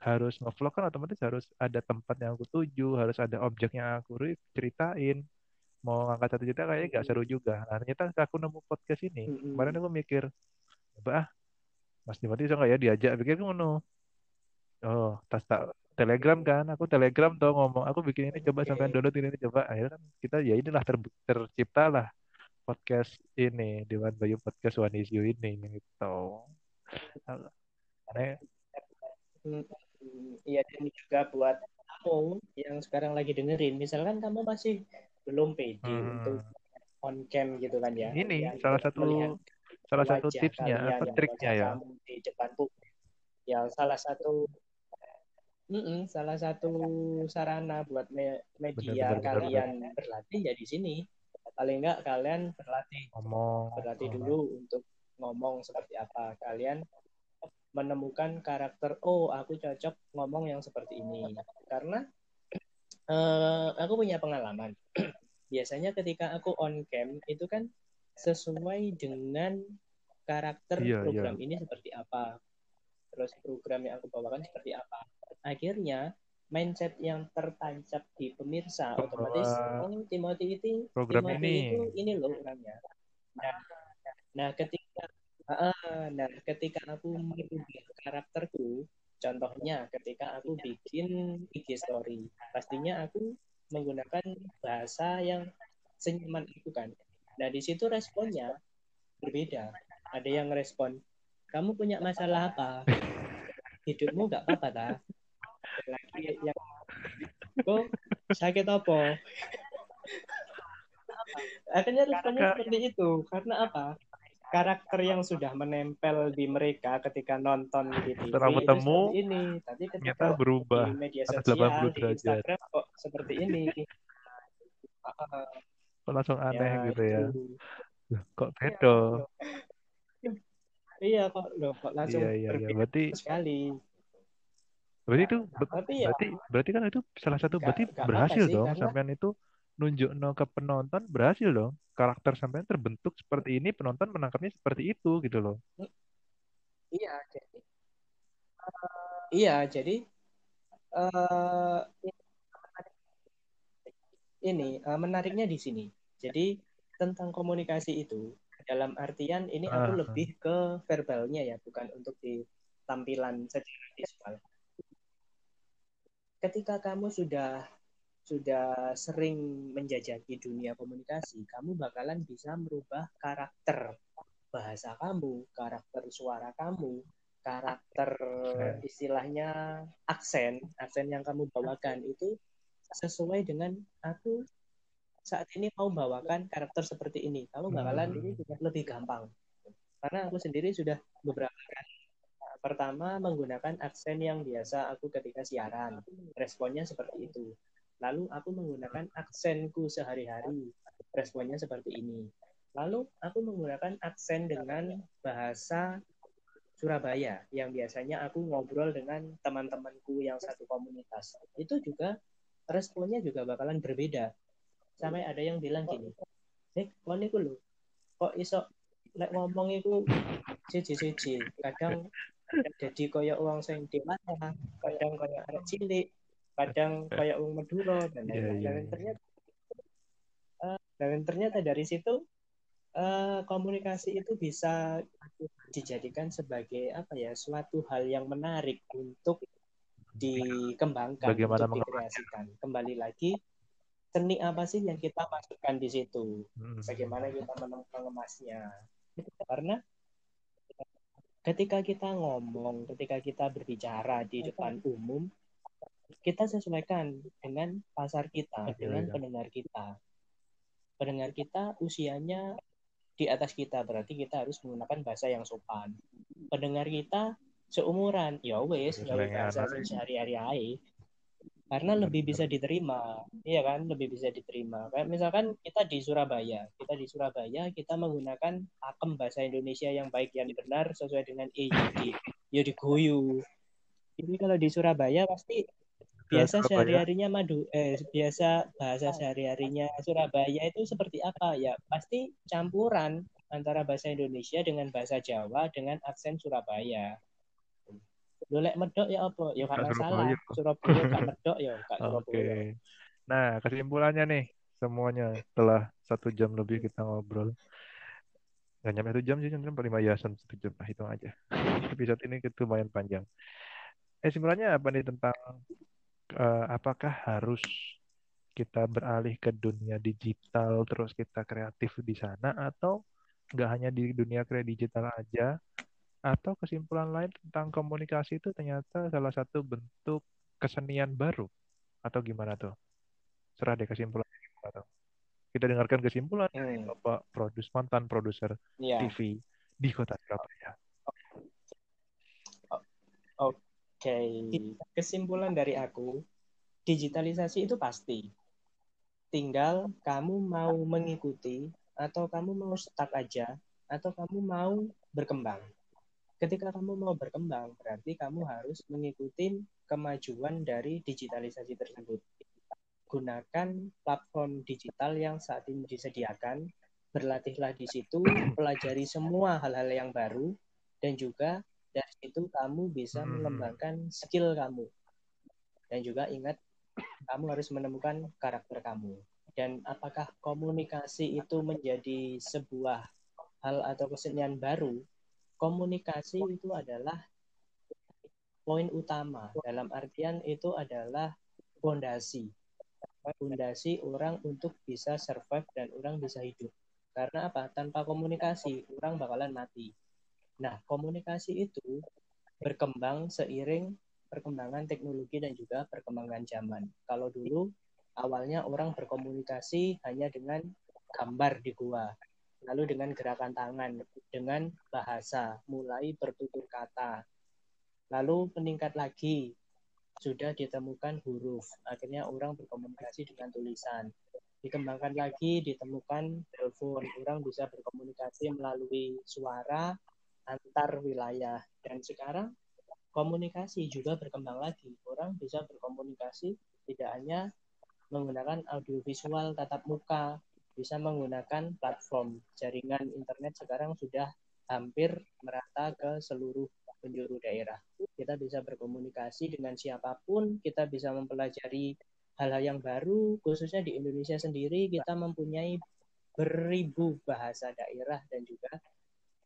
[SPEAKER 1] harus nge-vlog kan otomatis harus ada tempat yang aku tuju, harus ada objek yang aku ri- ceritain. Mau ngangkat satu cerita kayaknya nggak seru juga. Nah, ternyata aku nemu podcast ini. Kemarin aku mikir, coba ah, Mas Dimati bisa nggak ya diajak? Pikir aku ngono. Oh, tas tak Telegram kan, aku Telegram tuh ngomong, aku bikin ini coba sampai download ini coba. Akhirnya kan kita ya inilah ter- tercipta lah podcast ini Dewan Bayu Podcast One Is You ini gitu. Aneh,
[SPEAKER 2] Hmm, Iya dan juga buat kamu yang sekarang lagi dengerin, misalkan kamu masih belum pede
[SPEAKER 1] Hmm.
[SPEAKER 2] untuk on cam gitu kan ya.
[SPEAKER 1] ini
[SPEAKER 2] yang
[SPEAKER 1] salah satu salah satu tipsnya apa triknya ya.
[SPEAKER 2] di depan publik. Ya salah satu Mm-mm, salah satu sarana buat me- media
[SPEAKER 1] benar, benar,
[SPEAKER 2] kalian berlatih ya di sini. Paling enggak kalian berlatih
[SPEAKER 1] Ngomong.
[SPEAKER 2] berlatih
[SPEAKER 1] oh,
[SPEAKER 2] dulu untuk ngomong seperti apa. Kalian menemukan karakter, oh aku cocok ngomong yang seperti ini. Karena eh, aku punya pengalaman. [CLEARS THROAT] Biasanya ketika aku on cam itu kan sesuai dengan karakter
[SPEAKER 1] Iya,
[SPEAKER 2] program ini seperti apa. Terus program yang aku bawakan seperti apa. Akhirnya mindset yang tertancap di pemirsa
[SPEAKER 1] Bahwa
[SPEAKER 2] otomatis oh Timothy itu
[SPEAKER 1] program
[SPEAKER 2] Timothy
[SPEAKER 1] ini.
[SPEAKER 2] itu ini loh orangnya. Nah, nah ketika ah, nah ketika aku merubah karakterku, contohnya ketika aku bikin IG story, pastinya aku menggunakan bahasa yang senyaman itu kan. Nah di situ responnya berbeda. Ada yang respon, kamu punya masalah apa? Hidupmu nggak apa-apa ta? Lagi yang kok sakit apa? Akhirnya responnya seperti itu. Karena apa? Karakter yang sudah menempel di mereka ketika nonton di TV
[SPEAKER 1] Setelah bertemu,
[SPEAKER 2] ini. Tapi
[SPEAKER 1] Ternyata
[SPEAKER 2] ketika
[SPEAKER 1] berubah
[SPEAKER 2] di media
[SPEAKER 1] 180
[SPEAKER 2] sosial, di
[SPEAKER 1] derajat.
[SPEAKER 2] Instagram kok seperti ini. [LAUGHS]
[SPEAKER 1] Kok langsung aneh
[SPEAKER 2] ya,
[SPEAKER 1] gitu ya
[SPEAKER 2] itu.
[SPEAKER 1] Kok
[SPEAKER 2] Iya,
[SPEAKER 1] beda
[SPEAKER 2] loh. Iya kok loh kok langsung
[SPEAKER 1] iya iya iya berarti
[SPEAKER 2] sekali.
[SPEAKER 1] Berarti itu
[SPEAKER 2] Tapi ya
[SPEAKER 1] berarti berarti kan itu salah satu
[SPEAKER 2] nggak
[SPEAKER 1] berarti
[SPEAKER 2] apa-apa
[SPEAKER 1] berhasil
[SPEAKER 2] sih
[SPEAKER 1] dong
[SPEAKER 2] karena
[SPEAKER 1] sampean itu nunjuk no ke penonton berhasil dong karakter sampean terbentuk seperti ini penonton menangkapnya seperti itu gitu loh
[SPEAKER 2] iya jadi iya jadi eh ini eh, menariknya di sini. Jadi tentang komunikasi itu dalam artian ini aku
[SPEAKER 1] Ah,
[SPEAKER 2] lebih ke verbalnya ya, bukan untuk di tampilan secara visual. Ketika kamu sudah sudah sering menjajaki dunia komunikasi, kamu bakalan bisa merubah karakter bahasa kamu, karakter suara kamu, karakter istilahnya aksen, aksen yang kamu bawakan itu sesuai dengan aku saat ini mau bawakan karakter seperti ini. Kamu bakalan
[SPEAKER 1] Hmm.
[SPEAKER 2] lebih gampang. Karena aku sendiri sudah beberapa kali pertama menggunakan aksen yang biasa aku ketika siaran. Responnya seperti itu. Lalu aku menggunakan aksenku sehari-hari. Responnya seperti ini. Lalu aku menggunakan aksen dengan bahasa Surabaya yang biasanya aku ngobrol dengan teman-temanku yang satu komunitas. Itu juga responnya juga bakalan berbeda. Sampai ada yang bilang gini, "Eh, kok niku lho, kok iso lek ngomong iku siji-siji, kadang jadi koyo uang sing dewasa, kadang koyo arek cilik, kadang koyo wong Madura dan
[SPEAKER 1] Iya,
[SPEAKER 2] lain-lain.
[SPEAKER 1] iya, iya.
[SPEAKER 2] ternyata eh, dan ternyata dari situ eh, komunikasi itu bisa dijadikan sebagai apa ya suatu hal yang menarik untuk dikembangkan
[SPEAKER 1] Bagaimana
[SPEAKER 2] untuk dikreasikan kembali lagi seni apa sih yang kita masukkan di situ
[SPEAKER 1] Hmm.
[SPEAKER 2] bagaimana kita mengemasnya karena ketika kita ngomong ketika kita berbicara di depan umum kita sesuaikan dengan pasar kita
[SPEAKER 1] Oke,
[SPEAKER 2] dengan
[SPEAKER 1] iya.
[SPEAKER 2] pendengar kita. Pendengar kita usianya di atas kita berarti kita harus menggunakan bahasa yang sopan. Pendengar kita seumuran ya wes
[SPEAKER 1] Sesuai
[SPEAKER 2] bahasa sehari-hari ae karena lebih bisa diterima iya kan? Lebih bisa diterima. Kayak misalkan kita di Surabaya kita di Surabaya kita menggunakan pakem bahasa Indonesia yang baik yang benar sesuai dengan EYD ya diguyu. Ini kalau di Surabaya pasti biasa
[SPEAKER 1] Surabaya.
[SPEAKER 2] sehari-harinya madu eh biasa bahasa sehari-harinya Surabaya itu seperti apa? Ya pasti campuran antara bahasa Indonesia dengan bahasa Jawa dengan aksen Surabaya Lolek medok ya apa? Ya Gak masalah.
[SPEAKER 1] Surabaya.
[SPEAKER 2] Gak medok ya gak [LAUGHS]
[SPEAKER 1] Oke. Nah, kesimpulannya nih semuanya setelah satu jam lebih kita ngobrol. Gak nyampe satu jam sih, cuma lima ya satu jam lah hitung aja. [LAUGHS] Episode ini itu lumayan panjang. Eh, kesimpulannya apa nih tentang eh, apakah harus kita beralih ke dunia digital terus kita kreatif di sana atau nggak hanya di dunia kreatif digital aja atau kesimpulan lain tentang komunikasi itu ternyata salah satu bentuk kesenian baru atau gimana tuh? Serah deh kesimpulannya gimana tuh. Kita dengarkan kesimpulan dari
[SPEAKER 2] Hmm.
[SPEAKER 1] Bapak produs mantan produser
[SPEAKER 2] Ya.
[SPEAKER 1] TV di kota Surabaya.
[SPEAKER 2] Oke. Kesimpulan dari aku, digitalisasi itu pasti. Tinggal kamu mau mengikuti atau kamu mau stuck aja atau kamu mau berkembang. Ketika kamu mau berkembang, berarti kamu harus mengikuti kemajuan dari digitalisasi tersebut. Gunakan platform digital yang saat ini disediakan, berlatihlah di situ, pelajari semua hal-hal yang baru, dan juga dari situ kamu bisa
[SPEAKER 1] Hmm.
[SPEAKER 2] mengembangkan skill kamu. Dan juga ingat, kamu harus menemukan karakter kamu. Dan apakah komunikasi itu menjadi sebuah hal atau kesenian baru? Komunikasi itu adalah poin utama. Dalam artian itu adalah fondasi. Fondasi orang untuk bisa survive dan orang bisa hidup. Karena apa? Tanpa komunikasi, orang bakalan mati. Nah, komunikasi itu berkembang seiring perkembangan teknologi dan juga perkembangan zaman. Kalau dulu awalnya orang berkomunikasi hanya dengan gambar di gua, lalu dengan gerakan tangan, dengan bahasa, mulai bertutur kata. Lalu meningkat lagi, sudah ditemukan huruf. Akhirnya orang berkomunikasi dengan tulisan. dikembangkan lagi, ditemukan telepon. Orang bisa berkomunikasi melalui suara antar wilayah. Dan sekarang komunikasi juga berkembang lagi. Orang bisa berkomunikasi tidak hanya menggunakan audiovisual tatap muka, bisa menggunakan platform jaringan internet sekarang sudah hampir merata ke seluruh penjuru daerah. Kita bisa berkomunikasi dengan siapa pun, kita bisa mempelajari hal-hal yang baru, khususnya di Indonesia sendiri kita mempunyai beribu bahasa daerah dan juga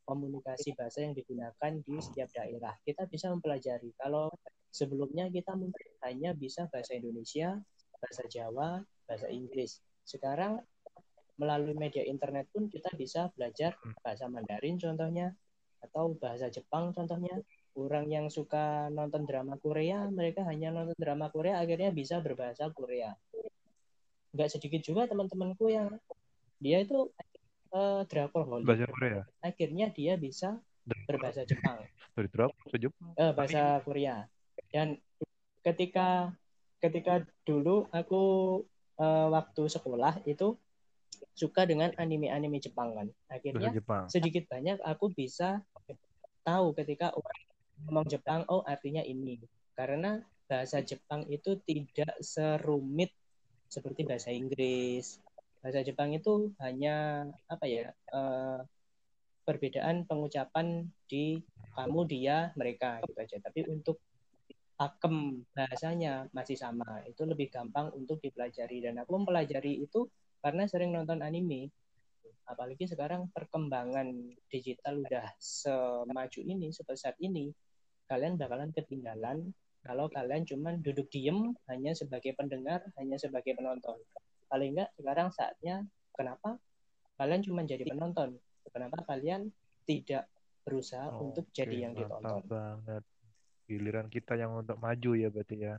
[SPEAKER 2] komunikasi bahasa yang digunakan di setiap daerah. Kita bisa mempelajari. Kalau sebelumnya kita mungkin hanya bisa bahasa Indonesia, bahasa Jawa, bahasa Inggris. Sekarang melalui media internet pun kita bisa belajar bahasa Mandarin contohnya, atau bahasa Jepang contohnya. Orang yang suka nonton drama Korea mereka hanya nonton drama Korea akhirnya bisa berbahasa Korea. Nggak sedikit juga teman-temanku yang dia itu uh, drakor
[SPEAKER 1] bahasa Korea?
[SPEAKER 2] Akhirnya dia bisa berbahasa Jepang.
[SPEAKER 1] Dari drakor Jepang?
[SPEAKER 2] Uh, bahasa Korea. Dan ketika ketika dulu aku uh, waktu sekolah itu suka dengan anime-anime Jepang kan. Akhirnya Jepang. sedikit banyak aku bisa tahu ketika orang ngomong Jepang, oh artinya ini. Karena bahasa Jepang itu tidak serumit seperti bahasa Inggris. Bahasa Jepang itu hanya apa ya? Uh, perbedaan pengucapan di kamu, dia, mereka gitu aja. Tapi untuk pakem bahasanya masih sama. Itu lebih gampang untuk dipelajari dan aku mempelajari itu karena sering nonton anime. Apalagi sekarang perkembangan digital udah semaju ini sebesar ini kalian bakalan ketinggalan kalau kalian cuman duduk diem hanya sebagai pendengar hanya sebagai penonton. Paling enggak sekarang saatnya kenapa kalian cuma jadi penonton? Kenapa kalian tidak berusaha oh, untuk okay. jadi yang ditonton?
[SPEAKER 1] banget. Giliran kita yang untuk maju ya berarti ya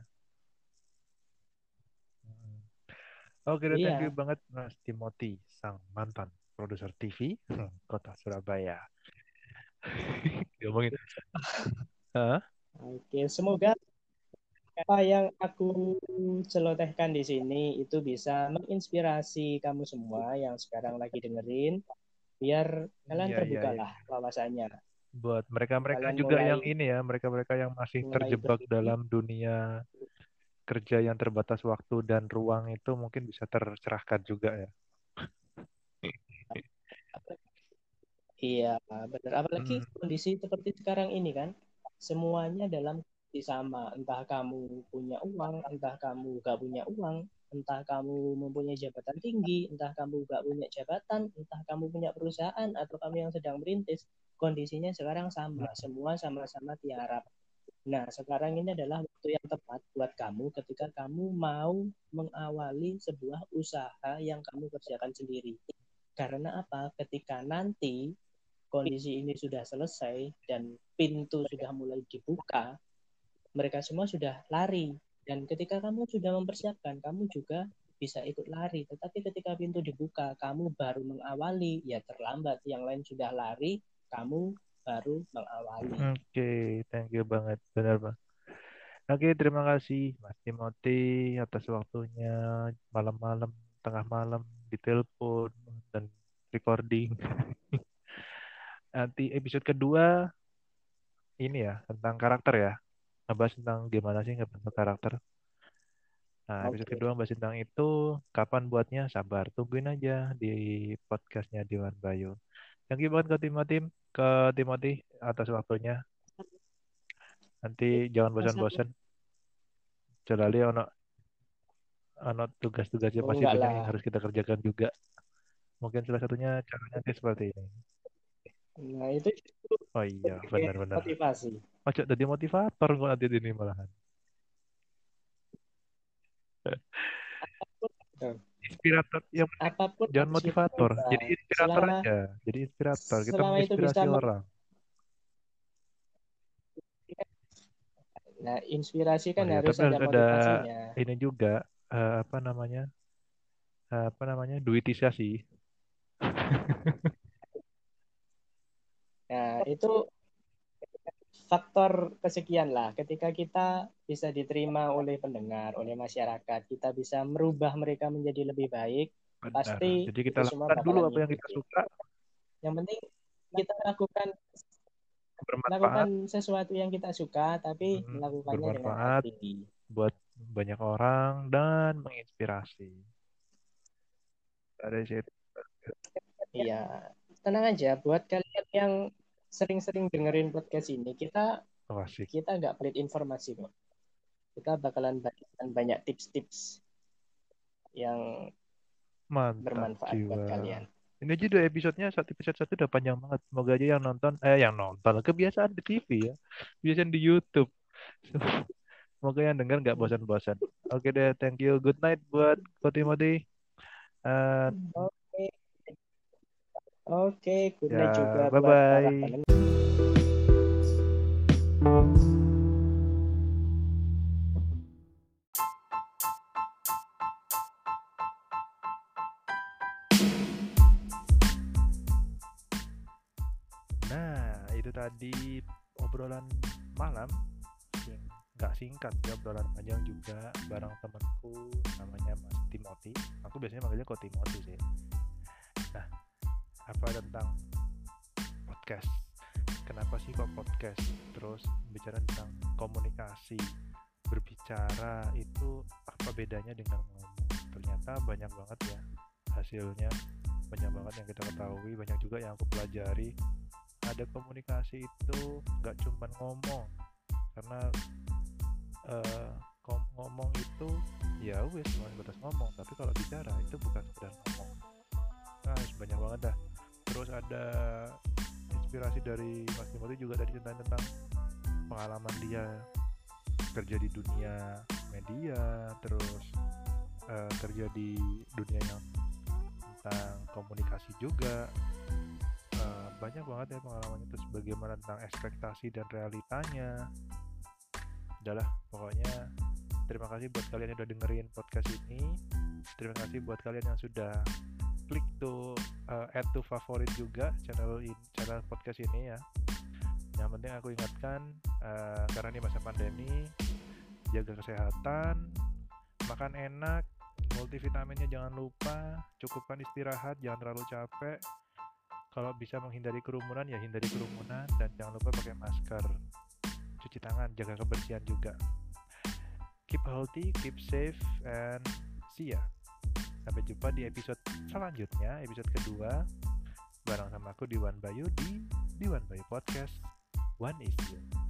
[SPEAKER 1] Oke, okay, iya. thank you banget Mas Timothy, sang mantan produser TV hmm, Kota Surabaya. [LAUGHS] Ngomongin.
[SPEAKER 2] Oke, okay, semoga apa yang aku celotehkan di sini itu bisa menginspirasi kamu semua yang sekarang lagi dengerin, biar kalian yeah, terbuka yeah, lah yeah. wawasannya.
[SPEAKER 1] Buat mereka-mereka juga mulai, yang ini ya, mereka-mereka yang masih terjebak dalam dunia kerja yang terbatas waktu dan ruang itu mungkin bisa tercerahkan juga ya. [LAUGHS]
[SPEAKER 2] Iya, benar. Apalagi hmm. kondisi seperti sekarang ini kan, semuanya dalam kondisi sama. Entah kamu punya uang, entah kamu gak punya uang, entah kamu mempunyai jabatan tinggi, entah kamu gak punya jabatan, entah kamu punya perusahaan atau kamu yang sedang merintis, kondisinya sekarang sama. Hmm. Semua sama-sama tiarap. Nah, sekarang ini adalah waktu yang tepat buat kamu ketika kamu mau mengawali sebuah usaha yang kamu kerjakan sendiri. Karena apa? Ketika nanti kondisi ini sudah selesai dan pintu sudah mulai dibuka, mereka semua sudah lari. Dan ketika kamu sudah mempersiapkan, kamu juga bisa ikut lari. Tetapi ketika pintu dibuka, kamu baru mengawali, ya terlambat. Yang lain sudah lari, kamu baru mengawali.
[SPEAKER 1] Oke, okay, thank you banget, benar bang. Oke, okay, terima kasih Mas Timothy atas waktunya malam-malam, tengah malam di telepon dan recording. [LAUGHS] Nanti episode kedua ini ya tentang karakter ya, ngebahas tentang gimana sih ngebentuk karakter. Nah, episode okay. kedua bahas tentang itu, kapan buatnya, sabar, tungguin aja di podcastnya Diwan Bayu. Thank you banget ke tim tim ke Timothy atas waktunya. Nanti jangan bosan-bosan. Celali ono ono tugas-tugasnya oh, pasti banyak yang harus kita kerjakan juga. Mungkin salah satunya caranya seperti ini.
[SPEAKER 2] Nah itu.
[SPEAKER 1] Oh iya benar-benar.
[SPEAKER 2] Motivasi.
[SPEAKER 1] Ojo jadi motivator kok nanti ini malahan inspirator yang apa pun jangan motivator kita. jadi inspirator selama, aja jadi inspirator kita menginspirasi orang
[SPEAKER 2] nah inspirasi kan ya, harus ada motivasinya
[SPEAKER 1] ini juga uh, apa namanya uh, apa namanya duitisasi
[SPEAKER 2] nah itu faktor kesekian lah ketika kita bisa diterima oleh pendengar oleh masyarakat kita bisa merubah mereka menjadi lebih baik
[SPEAKER 1] Benar.
[SPEAKER 2] Pasti
[SPEAKER 1] Jadi kita lakukan dulu apa yang kita suka,
[SPEAKER 2] Yang penting kita lakukan
[SPEAKER 1] bermanfaat
[SPEAKER 2] lakukan sesuatu yang kita suka tapi
[SPEAKER 1] Hmm,
[SPEAKER 2] melakukannya dengan
[SPEAKER 1] bermanfaat.
[SPEAKER 2] hati.
[SPEAKER 1] buat banyak orang dan menginspirasi. Dari situ.
[SPEAKER 2] Iya, tenang aja buat kalian yang sering-sering dengerin podcast ini, kita
[SPEAKER 1] Oh, asik.
[SPEAKER 2] kita nggak pelit informasi kok. Kita bakalan bagikan banyak tips-tips yang
[SPEAKER 1] Mantap
[SPEAKER 2] bermanfaat
[SPEAKER 1] jiwa.
[SPEAKER 2] buat kalian.
[SPEAKER 1] Ini aja udah episodenya satu episode satu udah panjang banget. Semoga aja yang nonton, eh yang nonton kebiasaan di TV ya, kebiasaan di YouTube. [LAUGHS] Semoga yang dengar nggak bosan-bosan. Oke deh, thank you. Good night buat Ko Timothy.
[SPEAKER 2] Oke. Good
[SPEAKER 1] Ya,
[SPEAKER 2] night juga buat
[SPEAKER 1] bye-bye.
[SPEAKER 2] para pendengar.
[SPEAKER 1] Nah, itu tadi obrolan malam sing nggak singkat ya obrolan panjang juga bareng temanku namanya Mas Timothy. Aku biasanya manggilnya kok Timothy sih. Apa tentang podcast? Kenapa sih kok podcast? Terus bicara tentang komunikasi, berbicara itu apa bedanya dengan ngomong? Ternyata banyak banget ya hasilnya, banyak banget yang kita ketahui, banyak juga yang aku pelajari ada komunikasi itu nggak cuman ngomong karena kom- ngomong itu ya wes cuma sebatas ngomong tapi kalau bicara itu bukan sekedar ngomong nah banyak banget dah terus ada inspirasi dari Mas Timothy juga tadi tentang tentang pengalaman dia kerja di dunia media terus eh, kerja di dunia yang tentang komunikasi juga. Eh, banyak banget ya pengalamannya. Terus bagaimana tentang ekspektasi dan realitanya. Udahlah pokoknya terima kasih buat kalian yang udah dengerin podcast ini. Terima kasih buat kalian yang sudah klik tuh uh, add to favorit juga channel in, channel podcast ini ya. Yang penting aku ingatkan uh, karena ini masa pandemi jaga kesehatan makan enak multivitaminnya jangan lupa cukupkan istirahat jangan terlalu capek. Kalau bisa menghindari kerumunan ya hindari kerumunan dan jangan lupa pakai masker. Cuci tangan jaga kebersihan juga. Keep healthy keep safe and see ya sampai jumpa di episode selanjutnya episode kedua. Bareng sama aku Diwan Bayu di Diwan Bayu Podcast. One is You